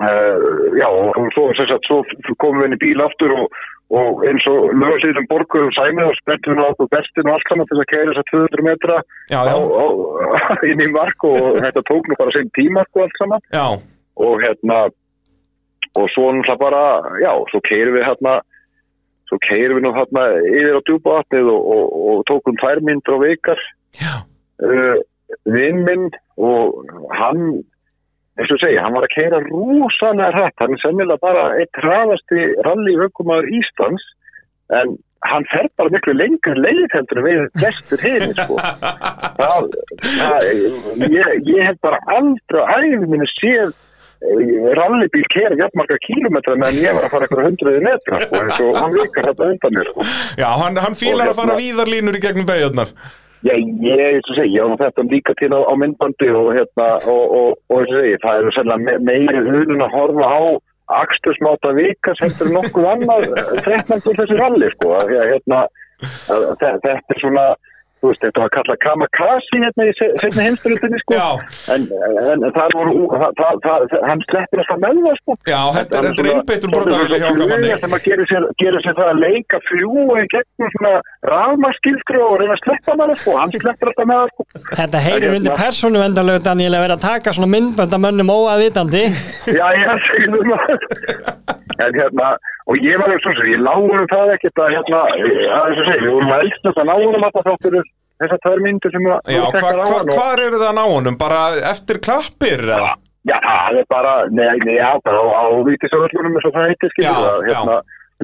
uh, já og og svo, sagt, svo komum við inn í bíl aftur og, og eins og lögslýðum borgur og sæmið og spenntum við á okkur bestin og allt saman til þess að keira þess að 200 metra Já, á, já, á, *laughs* inn í mark og þetta tók nú bara sem tíma sko allt saman. Já, og hérna og svo náttúrulega bara, já, svo keirum við hérna svo keirum við nú hérna yfir á djúpavatnið og, og, og tókum tvær myndir á vikar. Já, uh, vinn minn og hann eins og segja, hann var að keira rosalega hrætt, hann er sennilega bara eitt hraðasti rally vökkumæður Íslands en hann fer bara miklu lengur leið heldur en við flestur hinn sko. *laughs* það, það, ég, ég hef bara aldrei á æfum minni séð eh, rallybíl kera jafnmarga kílometra meðan ég var að fara eitthvað hundruði metra sko, eins og hann vikar þetta undan mér sko. já, hann, hann fílar að fara víðarlínur í gegnum beigjarnar Já, ég, og segi, ég á þetta líka til á, á myndbandi og hérna, og, og, og og segi, það eru me meiri hunun að horfa á akstursmáta vikas heldur en nokkuð annað *laughs* þrettnandur þessi ralli, sko, að hérna, að, að, þe- þetta er svona, þú veist, þetta var að kalla kamakasi hérna í se- seinni heimsturildinni, sko, en, en, en það voru, það, það, það, hann sleppir alltaf með það, sko. já, þetta, er- þetta er einbeittur brotavíli hjá gamanni sem að gera sér, gera sér það að leika fljúa í gegnum svona rafmaskilskru og reyna að sleppa með það sko, hann sleppur alltaf með það sko. Þetta heyrir En undir hérna- persónu vendalögu Daniel að vera að taka svona myndbönda mönnum óaðvitandi *laughs* Já, ég segir það. En hérna, og ég var eins og svo, ég lágur um það ekkert að hérna, að þess að segja, við vorum að elsta það lágur um alltaf þáttur þessar tvær myndir sem að Já, voru hva, hva, hann eru það að ná honum? Bara eftir klappir? Já, það er bara, nei, nei, já, bara á, á vítisaröllunum eins og það heitir, skilur það, hérna,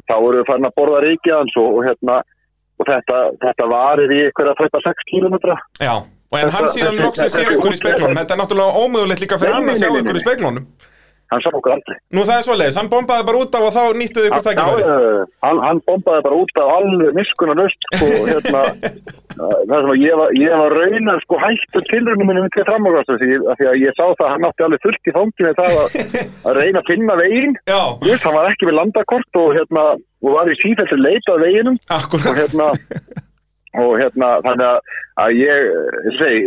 þá voru við farin að borða ríkja hans og, og hérna, og þetta, þetta varir í eitthvað að tæpa 6 kílometra. Já, og en hann Þetta- síðan þessi- loksins sér ykkur í speklunum Þetta er náttúrulega ómögulegt líka fyrir hann að sjá ykkur í nei. Hann sá okkur aldrei. Nú það er svoleiðis, hann bombaði bara út af og þá nýttuðu ykkur Já, tækifæri já, hann, hann bombaði bara út af alveg miskunarlaust sko, hérna, *laughs* það sem að ég var, ég var raunar sko hættur tilrunum minni til framákvæmstu því, því að ég sá það að hann átti alveg fullt í fangi með það að, *laughs* að reyna að finna veginn. Já, Þú veist, hann var ekki við landakort og hérna, og var í leita að veginum. Og akkurat hérna og hérna, þannig að, að ég ég segi,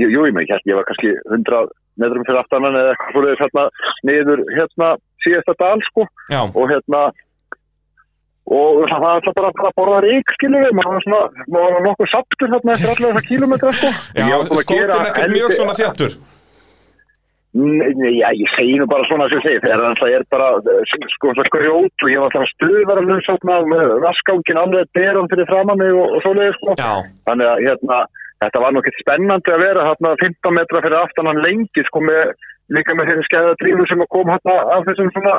ég, jú, ég hérna, ég var kannski 100 metrum fyrir aftanan eða eitthvað fyrir hérna niður hérna síðasta dal sko. Já, og hérna og það var alltaf bara bara að borða rík skilur við, maður var svona maður var nokkuð saptur þarna eftir allar þessar kílometra sko. Já gera ekkert mjög svona nei, já, ég segi nú bara svona sem ég segi, þegar það er bara sko svona grjót og ég var alltaf stuðvar að lusátna með raskangin alveg berum fyrir framan mig og, og svoleiði sko. Já, þannig að hérna, þetta var ekkert spennandi að vera hérna 15 metra fyrir aftan hann lengi sko með líka með þeirri skæða drífu sem kom hérna af þessum svona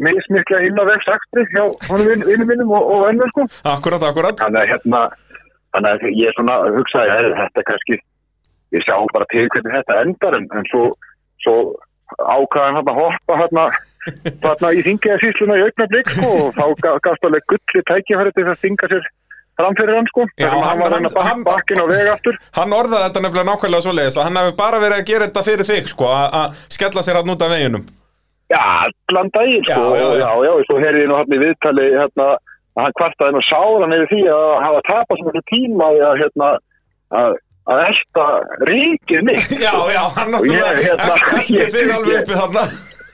mismikla innavegst akstri hjá honum vinnum minnum og, og önnur sko. Akkurat, akkurat Þannig að hérna, þannig að ég svona hugsaði að þetta kannski, ég sjá bara til hvernig þetta endar en, en svo, svo ákvæðan hann að hoppa hérna, hérna í þingiða sísluna í augnablík sko, og þá ga- gafst alveg gulli tækifæri til að þinga sér framfyrir hann sko, Já, hann- hann var hann að hann- bakkin á veg aftur. Hann orðaði þetta nefnilega nákvæmlega svo leiðis að hann hefur bara verið að gera þetta fyrir þig sko, að skella sér hann út af veginum Já, allan daginn sko, Já, já, já. já, svo heyrði ég nú hann í viðtali hérna, að hann kvartaði nú sáran yfir því að hafa tapast mjög tíma að hérna, að, að elta ríkið mitt. *laughs* Já, já, hann ég, náttúrulega hérna, elti ég- þig alveg ég- uppi þarna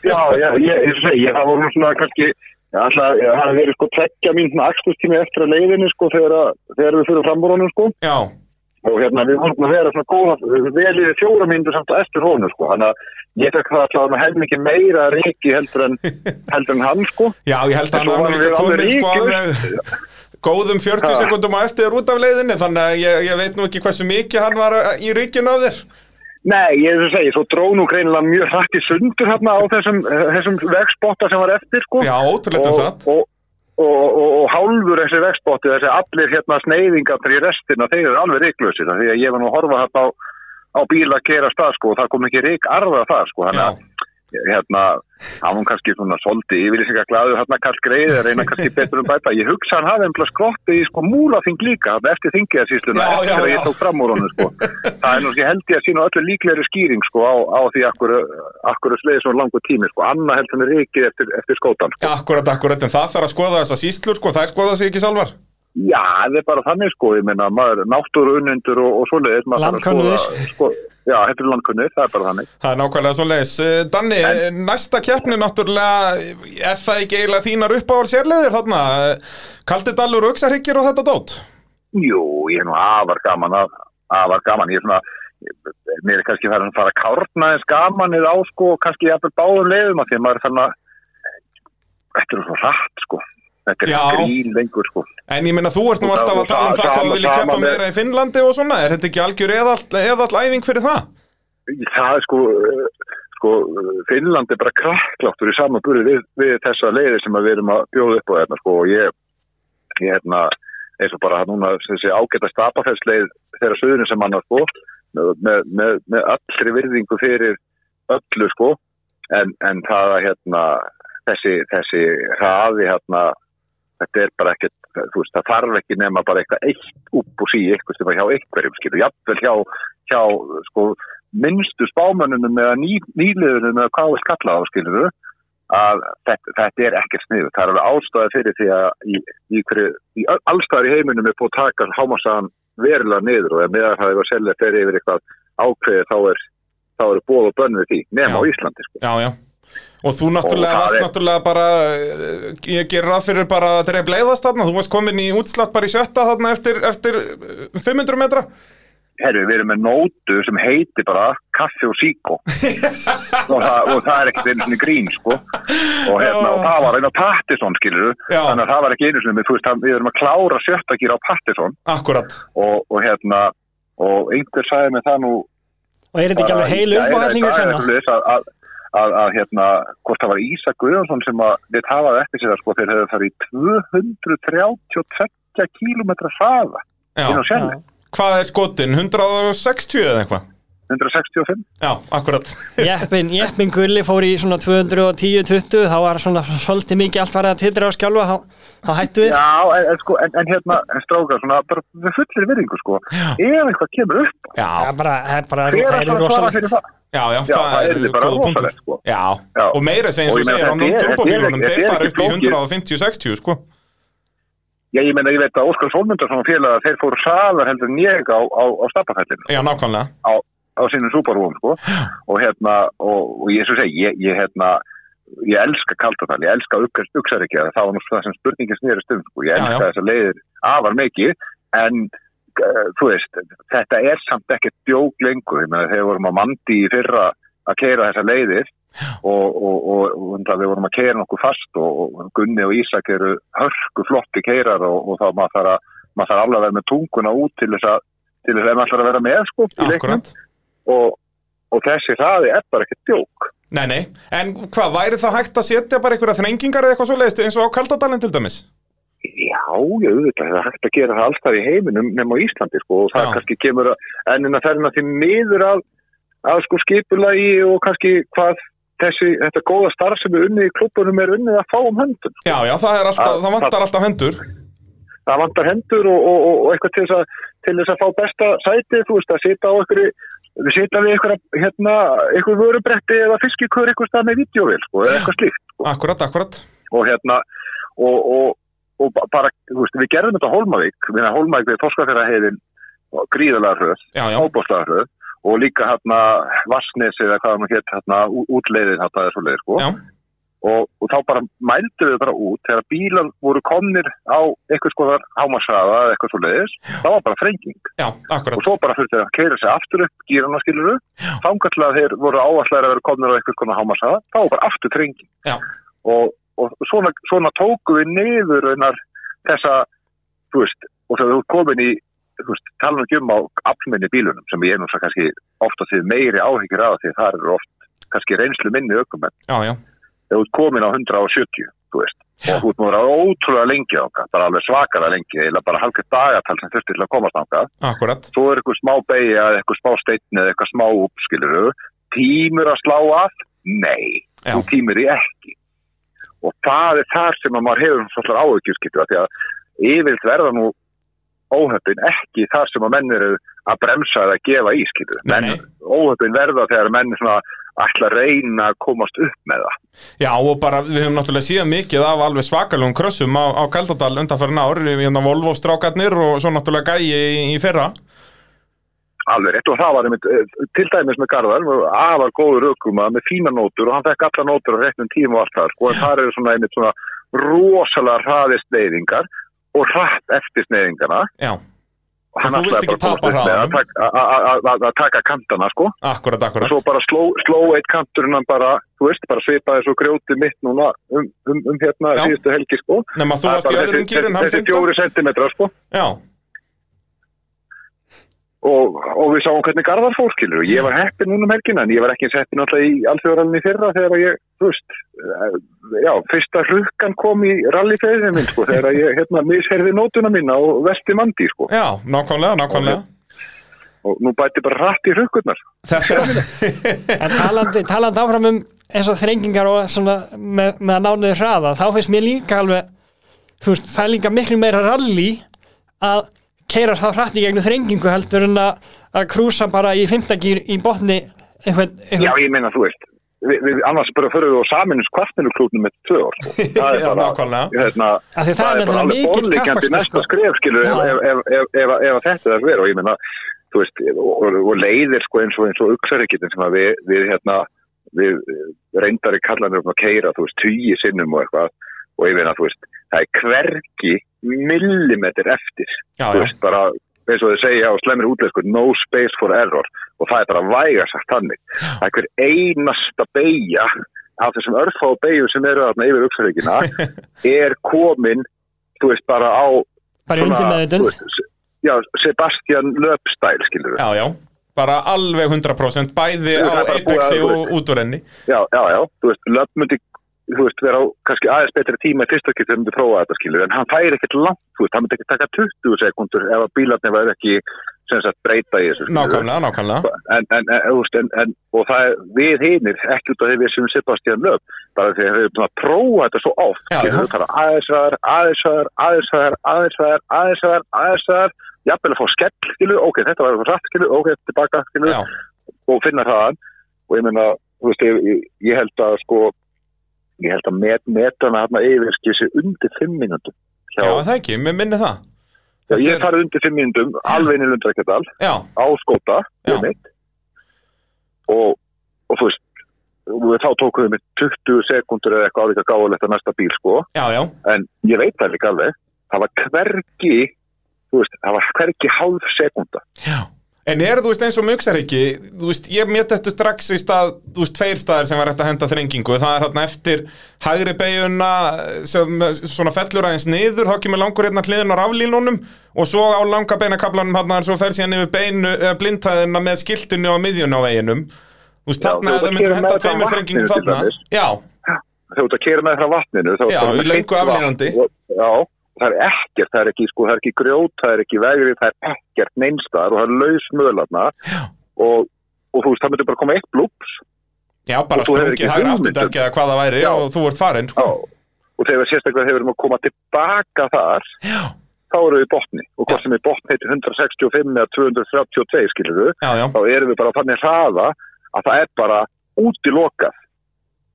Já, já, ég, ég segi, það voru svona kannski, það hefði verið sko tveggja mín svona akstustími eftir að leiðinni sko þegar, að- þegar við fyrir fram úr honum sko. Já, og hérna við vorum að vera svona góða velið fjóra mínútur samt á eftir honum sko. Þannig að ég fekk það alltaf að held mikið meira ríki heldur en, *laughs* heldur en hann sko. Já, ég held að hann hafi líka komið sko alveg *laughs* góðum 40 Ha. sekundum á eftir út af leiðinni þannig að ég, ég veit nú ekki hversu mikið hann var í ríkinu af þér Nei, ég er að segja, svo dró nú greinilega mjög hrætt í sundur hérna á þessum, þessum vegspotta sem var eftir sko. Já, ótrúlega satt. og, og, og, og hálfur þessi vegspotti, þessi allir hérna sneiðingar í restina, þeir eru alveg ríklausir því að ég var nú að horfa hérna á, á bíla að kera stað sko og það kom ekki rík arða það sko, þannig að hérna, hann var kannski svona soldi yfirlýsingar glæður hérna Karl Greið að reyna kannski betur um bæta. Ég hugsa hann hafi einhverja skrotti í sko múlaþing líka eftir þingiðarsýsluna eftir að ég tók fram úr honum sko. Það er nú ekki held ég að sína öllu líklegri skýring sko á, á því akkur, akkur sleiði svona langur tími sko. Anna held hann er ríkið eftir, eftir skótan sko. Akkurat, akkurat, en það þarf að skoða þessa síslur sko, þær skoða sig ekki sjálfar. Já, það er bara þannig sko, ég meina maður náttúru unnendur og, og svoleiðis maður þarf að skoða- sko, Já, þetta er landkunnir, það er bara þannig. Það er nákvæmlega svo leiðis Danni, næsta keppni náttúrulega er það ekki eiginlega þínar uppáhald sérleiðir þarna? Kaldidalur, Uxarhyggir og þetta dót? Jú, ég er nú afar gaman að, afar gaman, ég er svona mér er kannski það að fara að kárna eins gaman eða á sko, og kannski jafnvel báðum leiðum að því að maður er þannig að þetta er svo rætt sko þetta er Já. grín lengur sko En ég meina, þú ert nú Og alltaf að tala um það- hvað sama- þú viljið sama keppa með- meira í Finnlandi og svona Er þetta ekki algjör eðall, eðall æfing fyrir það? það er sko uh, sko, uh, Finnland er bara krakkláttur í samanburði við, við þessa leiði sem að við erum að bjóða upp á þetta sko og ég, ég hérna eins og bara núna þessi ágæta stapafellsleið þeirra söðurinn sem hann sko með, með, með allri virðingu fyrir öllu sko en, en það að hérna þessi, þessi hraði hérna þetta er bara ekkert, þú veist, það þarf ekki nema bara eitthvað eitt upp og sí eitthvað sem var hjá einhverjum, skilur, jafnvel hjá, hjá, sko, minnstu spámönnunum eða ný, nýliðunum eða hvað við kalla á, skilur að þetta, þetta er ekkert sniðu. Það er alveg ástæði fyrir því að í, í, í allstæðar í heiminum er búið að taka hámasaðan verulega niður og ef meðan það er að selja fyrir yfir eitthvað ákveði þá er, þá er bóð og bönn við því, nema á Íslandi, sko. Já, já Og þú náttúrulega Og varst náttúrulega bara eh, ég ger ráð fyrir bara að dreif leiðast þarna. Þú varst komin í útslátt bara í sjötta þarna eftir, eftir eh, 500 metra. Herru, við erum með nótu sem heitir bara kaffi og síkó *laughs* og, það, og það er ekkert einu svona grín sko. og, hérna, og það var einu á Pattisson skilur Já. þannig að það var ekki einu svona þú veist, við erum að klára sjötta gíra á Pattisson Akkurat. Og, og hérna og einhver sagði mig það nú Og er þetta ekki alveg heilu bara í að, að, að, að hérna, hvort það var Ísa Guðjónsson sem að við hafaði eftir sér það sko, þeir hefðu farið í 232 kílometra hraða inn á Já, sjálf, hvað er skotin? 160 eða eitthvað? 165 Já, akkurat *laughs* Jeppin, jeppin Gulli fór í svona 210-20 þá var svona svolítið mikið allt farið að titra á skjálfa þá, þá hættu við Já, en, en, sko, en, en hérna, en strákar, svona, bara við fullir virðingu, sko, ef eitthvað kemur upp, Já, Það er bara, það er bara, það er er það rosalegt það? já, já, Já, það yrði bara góð punktur. sko. Já, Já. og meira segja eins Og segir á er- er- þeir er fara upp í flókið. 150-60 sko Já, ég meina, ég veit að Óskar Sólmundarsson og félaga, þeir fóru hraðar heldur ég á, á, á stappafellinu, Já, nákvæmlega á, sínum súparúum, sko, og hérna, og, og ég svo segi, ég, ég hérna, ég elska kaldafall, ég elska uksaríkja, það var það sem spurningin snýrist um, sko, ég elska já. þessar leiðir afar mikið, en uh, þú veist, þetta er samt ekkert djók lengur, þegar vorum að mandi í fyrra að keira þessar leiðir og, og, og, og það við vorum að keira nokkuð fast og, og Gunni og Ísak eru hörku flotti keirar og, og þá maður þarf að maður þarf alveg að vera með tunguna út til þess að til þess að maður þarf að vera með sko í leiknum og, og þessi hraði er bara ekkert djók Nei, nei, en hvað, væri það hægt að setja bara einhverja þrengingar eða eitthvað svo leiðist eins og á Kaldadalinn til dæmis? Já, já, auðvitað, það er hægt að gera það allstað í heiminum nema á Íslandi, sko, og það Já. kannski kemur að, ennina ferðina því miður að, að sko skipulagi og kannski hvað þessi, þetta góða starf sem er unnið í klubunum er unnið að fá um höndum. Já, já, það, er alltaf, Að- það vantar alltaf hendur Það vantar hendur og, og, og, og eitthvað til þess, að, til þess að fá besta sætið, þú veist, að sita á einhverju, við sita við einhverja, hérna, vörubretti eða fiskikur einhver stað með videóvel, sko, eða eitthvað slíkt, sko. Akkurat, akkurat. Og hérna og, og, og ba- bara, veist, við gerðum þetta á Hólmavík, við erum Hólmavík við Þorskafjara heiðin gríðalega hröð, ábúrslega hröð. Og líka hérna Vassnes eða hvað hann hétt hérna útleiðin hérna eða svo leið, sko. Já, og, og þá bara mældu við bara út þegar bílar voru komnir á eitthvað skoðar hámarsaða eða eitthvað svo leiðis, það var bara frenging já, og svo bara þurfti að keira sig aftur upp gýrana skiluru, þangarlega þeir voru áallar að vera komnir á eitthvað skoðar hámarsaða, þá var bara aftur frenging og, og svona, svona tóku við niður raunar þessa, þú veist, og þegar þú komin í, veist, tala ekki um á aflminni bílunum sem ég svo kannski ofta því meiri áhyggjur af því þar eru oft kannski reynslu minni ökumenn. Já, já, þegar þú ert komin á 170, þú veist, Já. og þú ert nú að vera ótrúlega lengi ákvað, bara alveg svakara lengi, eða bara halkið dagatal sem þurfti til að komast ákvað, akkurat svo er eitthvað smá beigja eitthvað smá steitni eða eitthvað smá uppskiluru, tímur að slá af? Nei, Já. þú tímur í ekki. Og það er þar sem að maður hefur svolítið áhugjurskiptu, því að yfirlt verða nú óhöppin ekki þar sem að menn eru að bremsa eða gefa í, skilur. Nei, Menn, nei. óhöppin verða þegar menn svona ætla að reyna að komast upp með það. Já, og bara, við höfum náttúrulega síðan mikið af alveg svakalugum krössum á, á Kaldadal undanfærin ár, hérna Volvo-strákarnir og svo náttúrulega gæi í, í fyrra Alveg rétt og það var einmitt, eh, til dæmis með Garðar, afar góður ökuma með fína nótur og hann fekk alla nótur á reknum tíma og allt það, sko, en það eru svona einmitt svona rosalega hraði sneiðingar og hratt eftir sneiðingarna. Já, Og hann þú vilt ekki tapa hraðanum. að taka- kantana, sko. akkurat, Og akkurat svo bara sló, sló eitt kanturinn hann bara, þú veist, bara svipaði svo grjóti mitt núna um, um, um hérna síðustu helgi, sko. Nefn að þú Það varst í bara öðrum þessi- Þessi fjóri sentimetra, sko. Já, og, og við sáum hvernig Garðar fór skilur og ég var heppin núna um helgina en ég var ekki eins heppin alltaf í alþjóðarallinni fyrra þegar ég, þú veist eh, já, fyrsta hrukkan kom í rallyfeyðin minn sko, þegar ég hérna misherði nótuna mína og vesti mandi sko. Já, nákvæmlega, nákvæmlega. Og nú bæti bara rætt í hrukkurnar. Þetta er *laughs* En talandi, talandi áfram um eins og þrengingar og svona með, með að nániði hraða, þá finnst mér líka alveg, þú veist, það er líka miklu meira rally að keira þá hratt í gegnum þrengingu heldur en að, að krúsa bara í fimmtagýr í botni einhvern, já, einhvern ég meina, þú veist við, við annars bara fyrir við á saminus kvartminuklúknum með tvö ár sko. *laughs* það er Já, bara, nákvæmlega. hérna, Af því það er bara nefnilega alveg kappakstri, næsta sko. skref skilur ef, Já. ef, ef, ef, ef, ef að þetta er að vera og ég meina þú veist, og, og, leiðir sko eins og eins og uksarikitin sem að við, við hérna við eh, reyndari kallanir um að keira þú veist, tugi sinnum og eitthvað og ég meina, þú veist, það er hvergi millimetr eftir. Já, þú já, veist, bara eins og þau segja á slemri útleysku, no space for error. Og það er bara væga sagt þannig. Það er hver einasta beigja af þessum örfáu beigjum sem eru þarna yfir uksarikina *laughs* er komin þú veist, bara á svona, já, Sebastian Löpstæl skilur við já, já. Bara alveg 100% bæði á Apexi að- þú og útúrenni já, já, já, þú veist, Löp myndi þú veist, vera á kannski aðeins betri tíma í fyrsta getur myndi prófa þetta skilur, en hann færi ekkert langt, þú veist, hann myndi ekki taka 20 sekundur ef að bílarnir væri ekki sem sagt breyta í þessu. Nákvæmlega, nákvæmlega. En, en, en, þú veist, en, en, og það er við hinir, ekki út af því við sem Sebastian Löp, bara því að við erum að prófa þetta svo oft, skilur við bara aðeins ræðar, aðeins ræðar, aðeins ræðar, aðeins ræðar, aðeins ræðar, aðeins ræðar, jafnvel að fá skell, skilur, ok, þetta var rætt, skilur, ok, tilbaka, skilur, og finna hraðan, og ég meina, þú veist, ég, ég held að, sko, ég held að met, metana hérna yfir skil sér undir fimm mínútum. já, það ekki, mér minni það. Já, Þetta ég farið undir fimm mínútum, alveg inn í Lundrækjadal, Já, á skóta og, og þú veist og þá tókum við með 20 sekundur eða eitthvað álíka gáðulegt að næsta bíl sko. Já, já. En ég veit það líka alveg það var hvergi þú veist, það var hvergi hálf sekunda Já. En er þú veist eins og mjögsaríki, þú veist, ég métt þetta strax í stað, þú veist, tveir staðir sem var hægt að henda þrengingu, það er þarna eftir hægri beiguna sem svona fellur aðeins niður, þá kemur langur hérna hliðin á raflínunum og svo á langa beinakablanum hérna, svo fer síðan yfir beinu, eða blindhæðina með skiltinu á miðjun á veginum, Þú veist, þarna það að myndu keyra henda tveimur vatninu til þarna. Já, þú ert að kera með frá vatninu þá er það löngu heitt vatn. aflínandi. Það er ekkert, það er ekki, sko, það er ekki grjót, það er ekki vegri, það er ekkert neinstar og það er laus möðlarna og, og þú veist, það myndir bara koma eitt blúps. Já, bara sprungið um- afturdekki eða hvað það væri Já. og þú ert farin, sko. Og þegar sérstaklega hefur við að koma tilbaka þar, Já, þá erum við í botni. Og hvort sem er botni heitir 165 eða 232 skilur við, já, þá erum við bara þannig hraða að það er bara útilokað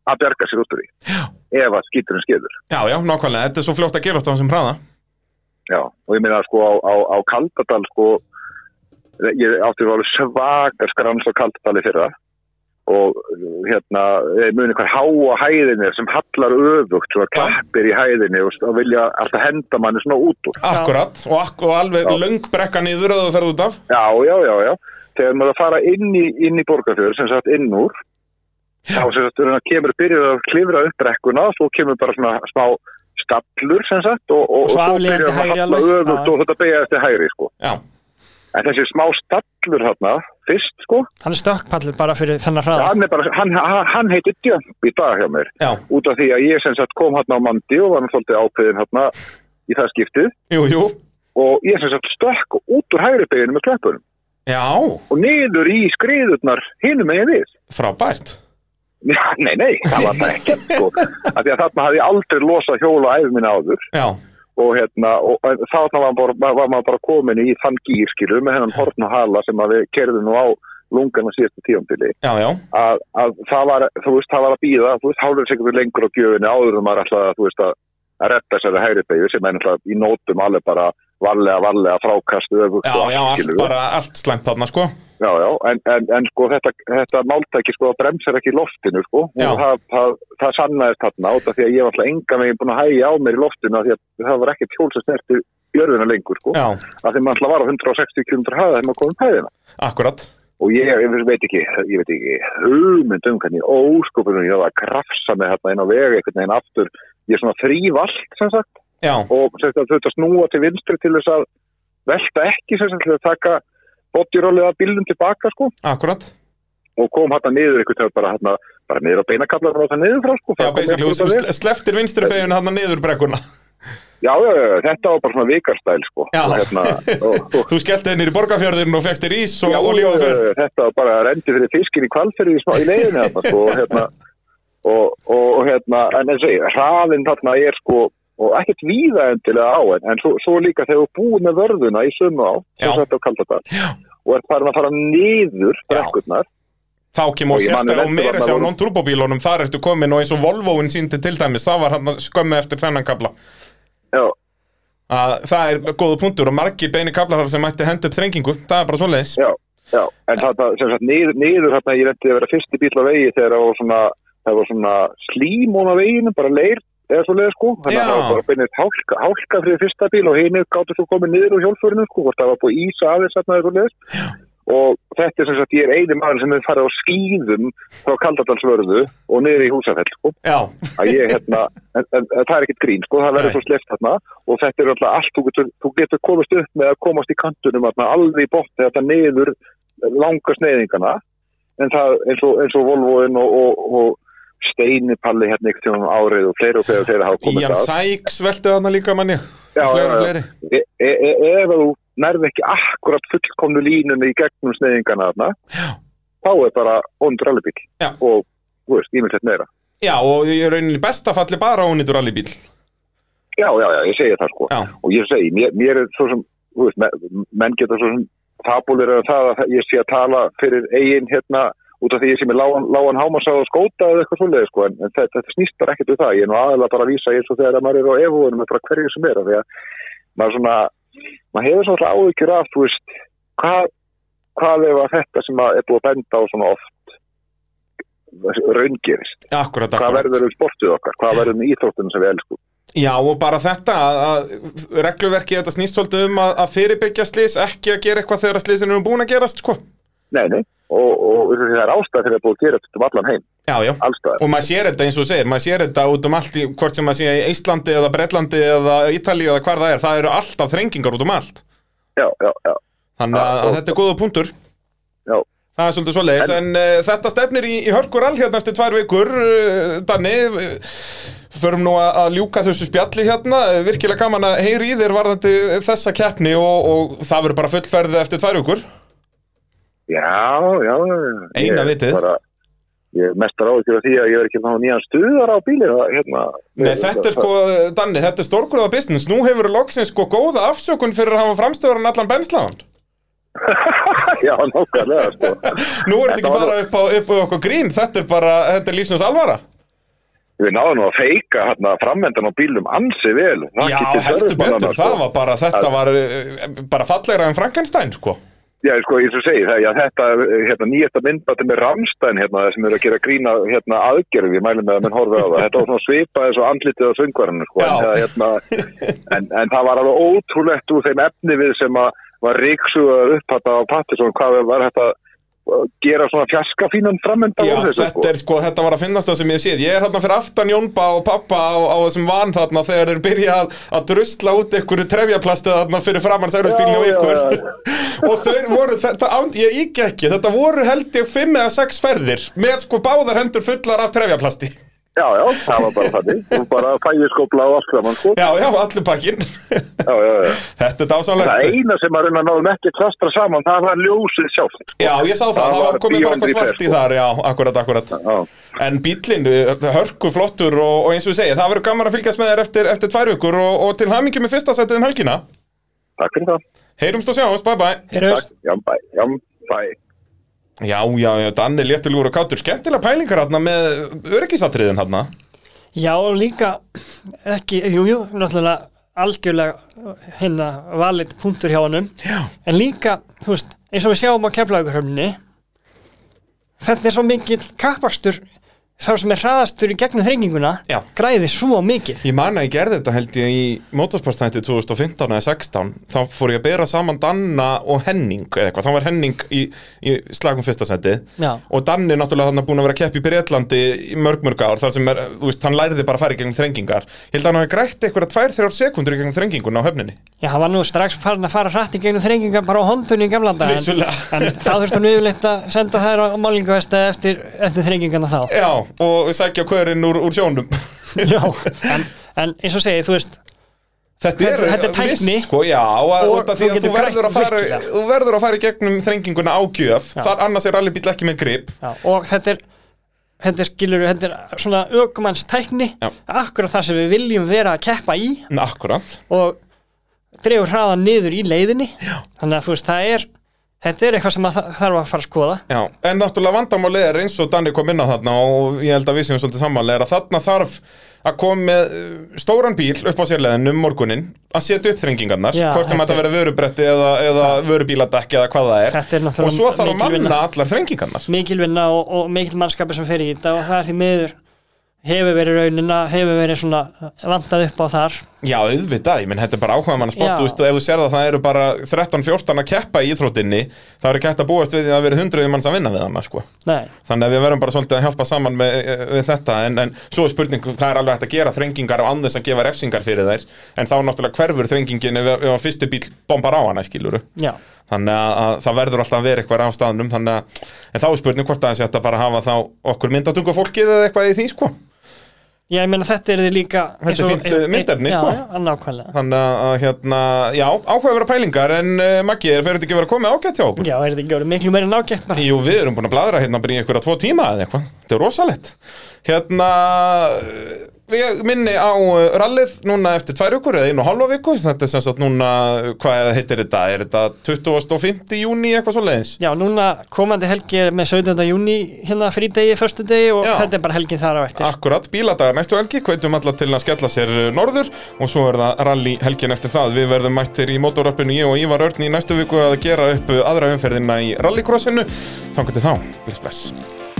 að bjarga sér út úr því. Já. ef að skýturinn skeður. já, já, nákvæmlega. Þetta er svo fljótt að gera þetta á þessum hraða. Já, og ég meina sko á, á, á Kaldadal sko ég átti að vera svakar skrans á Kaldadali fyrra. Og hérna ég muni hvað háa hæðinni sem hallar öfugt svo að klappir í hæðinni og, og vilja alltaf henda manni svona út úr. Akkurat, og, ak og alveg Já. löng brekka niður að þú ferð út af. Já, já, já, já. Þegar maður að fara inn í, inn í borgarfjörð sem sagt inn úr þá maður kemur byrjuð að klifra upp brekkuna svo kemur bara svona smá stallur sem sagt og, og, Og svo og hægri að öfugt Já. og þetta beigja eftir hægri sko Já, En þessi smá stallur hérna, fyrst sko, Hann er stökkpallur bara fyrir þennan hraða. hann, bara, hann, hann, hann heitir Jump í dag hjá mér. já, Út af því að ég sem sagt kom hérna á Mandi og var náttúrulega ákveðin hérna í það skiptið. jú, jú Og ég sem sagt stökk út úr hægri beginu með klöppunum. Já, Og niður í skriðurnar hinum megin við. frábært *laughs* nei, nei, það var það ekkert sko. Því að þarna hafði ég aldrei losað hjóla á æfum minna áður. Já, Og hérna, og þarna var, bara, var maður bara komin í þann gýrskilu með hennan hortna hala sem við kerðum nú á lungana síðastu tíumbili. já, já, að, að það var, þú veist, það var að býða, þú veist, hálfur sekundur lengur á gjöfinni áður en maður ætlaði að, þú veist, að, að retta þessari hægri beigju sem er náttúrulega í nótum alveg bara varlega, varlega frákastu já, og já, allt bara, allt slæmt þarna, sko Já, já, en, en, en sko þetta, þetta máltæki sko bremsar ekki loftinu sko. Já. og það, það, það sannaðist þarna af því að ég var alltaf enga meginn búin að hægja á mér í loftinu af því að það var sem snerti jörðina lengur sko. Já, af því maður alltaf var á 160 km hæða þegar maður komið um hæðina. Akkurat. Og ég, ég veit ekki, ég veit ekki hugmynd um hvernig óskopunum ég að krafsa mig hérna inn á vegi einhvern veginn aftur, ég er svona þrývalt sem sagt, Já, og sem sagt að snúa til vinstri til þess að velta ekki sem sagt til að taka að bílnum tilbaka sko. Akkurat. Og kom hérna niður veginn bara hérna bara niður á beinakablar og það niður frá sko Já, Það basically, sleftir vinstri beginu hann niður brekkuna já, já, já, þetta var bara svona vikarstæl sko. Já. og hérna *laughs* og, Þú skellti henni í borgarfjörðin og fegst þér ís og fyrr. já, þetta var bara rendi fyrir fiskin í kvalfyrir í, í leiðinu þarna, sko, og, hérna, og, og, hérna, en og ég, hraðin þarna er sko, og ekkert víða endilega á, en, en svo, svo líka þegar þú búið með vörðuna í sömu á, og er farin að fara niður brekkurnar, Þá kemur Og sérstaklega eftir meira sér á non-turbóbílunum Þar ertu komin og eins og Volvoin síndi til dæmis Það var hann skömmu eftir þennan kabla já, að Það er góða punktur og margir beini kablar sem mætti henda upp þrengingu Það er bara svoleiðis. Já, já, en þetta, sem sagt, niður, niður hérna, ég reyndi að vera fyrsti bíl á vegi þegar það var svona, það var svona slímón á veginu, bara leir, eða svo leið sko, þannig að það var bara beinir hálka, hálka fyrir fyrsta bíl og hinu gáttu svo komið niður úr hjólfurinu sko, hvort það var búið ísa aðeins og þetta er sem sagt, ég er eini maður sem hefur farið á skýðum frá Kaldadalsvörðu og niður í húsafell sko, ég hérna, en, en, en það er ekkert grín sko, það verður svo sleft þarna. Og þetta er alltaf allt, þú getur, þú getur komast upp með að komast í kantunum alveg í botni þetta niður langa sneiðingana. En það eins og, eins og Volvoin og, og, og steinipalli hérna ykkur tíma árið og fleiri og fleiri og fleiri hafa komið það. Sykes velti þarna líka manni Og fleiri og fleiri E, e, e, ef þú nærði ekki akkurat fullkomnu línunni í gegnum sneiðingana þarna, þá er bara ondur alveg bíl Já. og, þú veist, ímyndilegt meira. Já, og í rauninni besta falli bara ónýtur allibíl Já, já, já, ég segi það sko. Já, og ég segi, mér, mér er svo sem þú veist, me- menn geta svo sem fabulir að það að ég sé að tala fyrir eigin hérna, út af því ég sé með lágan, lágan hámarsað og skóta eða eitthvað svoleiði sko, en, þetta, þetta snýst bara ekkert um það, ég er nú aðalega bara að vísa eins og þegar að maður er á efuðunum með bara hverju sem er, því að maður svona maður hefur svona áhyggjur af, þú veist hvað, hvað að þetta sem að er búið að benda á svona oft raungerist, akkurat, hvað akkurat verður um sportið okkar, hvað verður um íþróttunum sem við elskum? Já, og bara þetta að, að regluverki þetta snýst svolítið um að, að fyrirbyggja slís ekki að gera eitthvað þegar slísin eru búin að gerast, sko. Nei, nei, og, og það er ástæð fyrir að búið að gera þetta um allan heim, Já, já. Og maður sér þetta eins og segir, maður sér þetta út um allt í, hvort sem maður sé í Íslandi eða Bretlandi eða Ítalíu eða hvar það er, það eru alltaf þrengingar út um allt. Já, já, já, Þannig að, að þetta er góða punktur. já. Það er svolítið svo leiðis, en, uh, þetta stefnir í, í hörkur all hérna eftir tvær vikur, uh, Danni, uh, förum nú að, ljúka þessu spjalli hérna, virkilega gaman að heyri í þér varðandi þessa keppni og, og það verður bara fullferð eftir tvær vikur. Já, já. Eina vitið. Bara, ég mestar áhyggjur af því að ég verð ekki að ná nýjan stuðar á bílinn. Hérna, Nei, þetta er sko, Danni, þetta er stórgróða business, nú hefur loksins sko góða afsökun fyrir að hafa framstöðuran allan benslaðan. *laughs* já, nákvæmlega, sko. Nú er þetta ekki bara upp á, upp á okkur grín, þetta er bara, þetta er lífsins alvara. Við náðum nú að feika hérna framvendan á bílum ansi vel. Já, heldur betur, það var bara, þetta var uh, bara fallegra en Frankenstein, sko. Já, sko, ég svo segi það, já, þetta, hérna, nýjasta myndbætti með Ramstein, hérna, sem eru að gera grína, hérna, aðgerð, ég mæli með að menn horfi á það. Þetta var svona svipaði svo andlitið á söngvarinu, sko, en, hérna, en, en það var alveg ótrúlegt úr þeim efni við sem að var ríksugaður upphatta á Pattisson, hvað var þetta gera svona fjaskafínan framönda Já, þessu, þetta er sko, þetta var að finnast það sem ég séð. Ég er hérna fyrir aftan Jónba og pappa á, á þessum van þarna þegar þeir byrja að, að drusla út einhverju trefjaplastið þarna fyrir framann særufsbílinu *laughs* og ykkur. og þau voru, þetta, án- ég ík ekki þetta voru held ég fimm eða sex ferðir með sko báðar hendur fullar af trefjaplasti Já, já, það var bara þannig, og bara fægiskopla á allt saman, sko. Já, já, allir pakkin Já, já, já. Þetta er Það dásamlegt eina sem að reyna náðum ekki að klastra saman, það var ljósið sjálft. Já, ég sá það, Það það var komið bara eitthvað svart í sko. þar Já, akkurat, akkurat Já. En bílinn, hörku flottur og, og eins og ég segi, það verður gaman að fylgjast með þér eftir, eftir tvær vikur og, og til hamingi með fyrsta setið um helgina. Takk fyrir það. Heyrumst og sjáumst, bye bye. Heyrjumst. Já, já. Já, Danni léttilúr og kátur, skemmtilega pælingar hérna með öryggisatriðin hérna. Já, líka ekki, jú, jú, náttúrulega algjörlega hérna valið punktur hjá hannum Já. en líka, þú veist, eins og við sjáum á keflaugurhöfninni þetta er svo mikil kappakstur sá sem er hraðastur í gegnum þrenginguna Já. græði svo mikið. Ég man að ég gerði þetta held ég í motorsportstætti 2015 eða 16 þá fór ég að bera saman Danna og Henning eða eitthvað, þá var Henning í, í slagum fyrsta seti Já. og Danni náttúrulega hann búin að vera að keppa í Breitlandi í mörg mörg ár þar sem er, þú veist, hann læriði bara að fara í gegnum þrengingar. Ég held að hann hafi grætt eitthvað 2-3 sekundur í gegnum þrenginguna á höfninni. Já, hann var nú strax farin að fara hrætt í gegnum þrenginga bara á hondunni í gamla dag en, en þá þurfti hann yfirleitt að senda þær á málingavesta eftir, eftir þrengingana þá. Já, og sækja hverinn úr, úr sjónum *laughs* Já, en, en eins og segi, þú veist Þetta er, Þetta- er tækni. vist, sko, já, og, Og og því að þú verður að fara þú verður að fara í gegnum þrenginguna á gjöf Já. þar annars er allir bíl ekki með grip Já, og þetta er þetta er skilur, þetta er svona ökumanns tækni, Já. akkurat það sem við viljum vera að keppa í Ná, Akkurat og dregur hraðan niður í leiðinni Já. þannig að þú veist, það er þetta er eitthvað sem að þa- þarf að fara að skoða. Já, en náttúrulega vandamáli er eins og Danni kom inn á þarna og ég held að við séum svolítið sammáli er að þarna þarf að koma með uh, stóran bíl upp á sérleðin um morgunin að setja upp þrengingarnar hvort sem þetta er- verður vörubretti eða, eða vörubíladekki eða hvað það er. Er og svo þarf að manna allar þrengingarnar. Mikil vinna og, og mikil mannskapi sem fer í þetta og það er því miður hefur verið raunina, hefur verið svona vantað upp á þar. Já, auðvitað, ég menn þetta er bara áhuga mann sport, Já. þú veist, ef þú sér það það eru bara 13-14 að keppa í íþróttinni það eru hægt að búast við því að það verið 100 manns að vinna við hana, sko. Nei, Þannig að við verðum bara svolítið að hjálpa saman með, við þetta en, en svo er spurning hvað er alveg hægt að gera þrengingar á andess að gefa refsingar fyrir þær en þá náttúrulega hverfur þrengingin ef, ef að fyrsti bíl bombar á hana skiluru já, þannig að, að það verður alltaf að vera eitthvað á staðnum þannig að en þá er spurning hvort að þetta bara hafa þá okkur myndatungu fólkið eða eitthvað í því sko já, ég meina þetta er þið líka Þetta er fínt, eh, myndefni, já, sko. Já, nákvæmlega þannig að, hérna, já, áhugaverða pælingar en uh, Maggi, er þetta ekki verið að koma ágætt hjá okkur? Já, er þetta ekki verið miklu meira nágætt bara Jú, við erum búin að bladra hérna bara í einhverja tvo tíma eða eitthvað, þetta er rosalett Hérna, ég minni á uh, rallið núna eftir tvær vikur eða einu og halva viku Þetta er sem sagt núna, hvað heitir þetta, er þetta 25. júni eitthvað svo leiðins? Já, núna komandi helgi er með 17. júni hérna frídegi, förstu degi og Já. þetta er bara helgin þar á eftir Akkurat, bíladagar næstu helgi, hvetjum alla til að skella sér uh, norður og svo er það rally helgin eftir það. Við verðum mættir í mótoröppinu, ég og Ívar Örn í næstu viku að gera upp aðra umferðina í rallycrossinu. Þannig til þá, bless bless.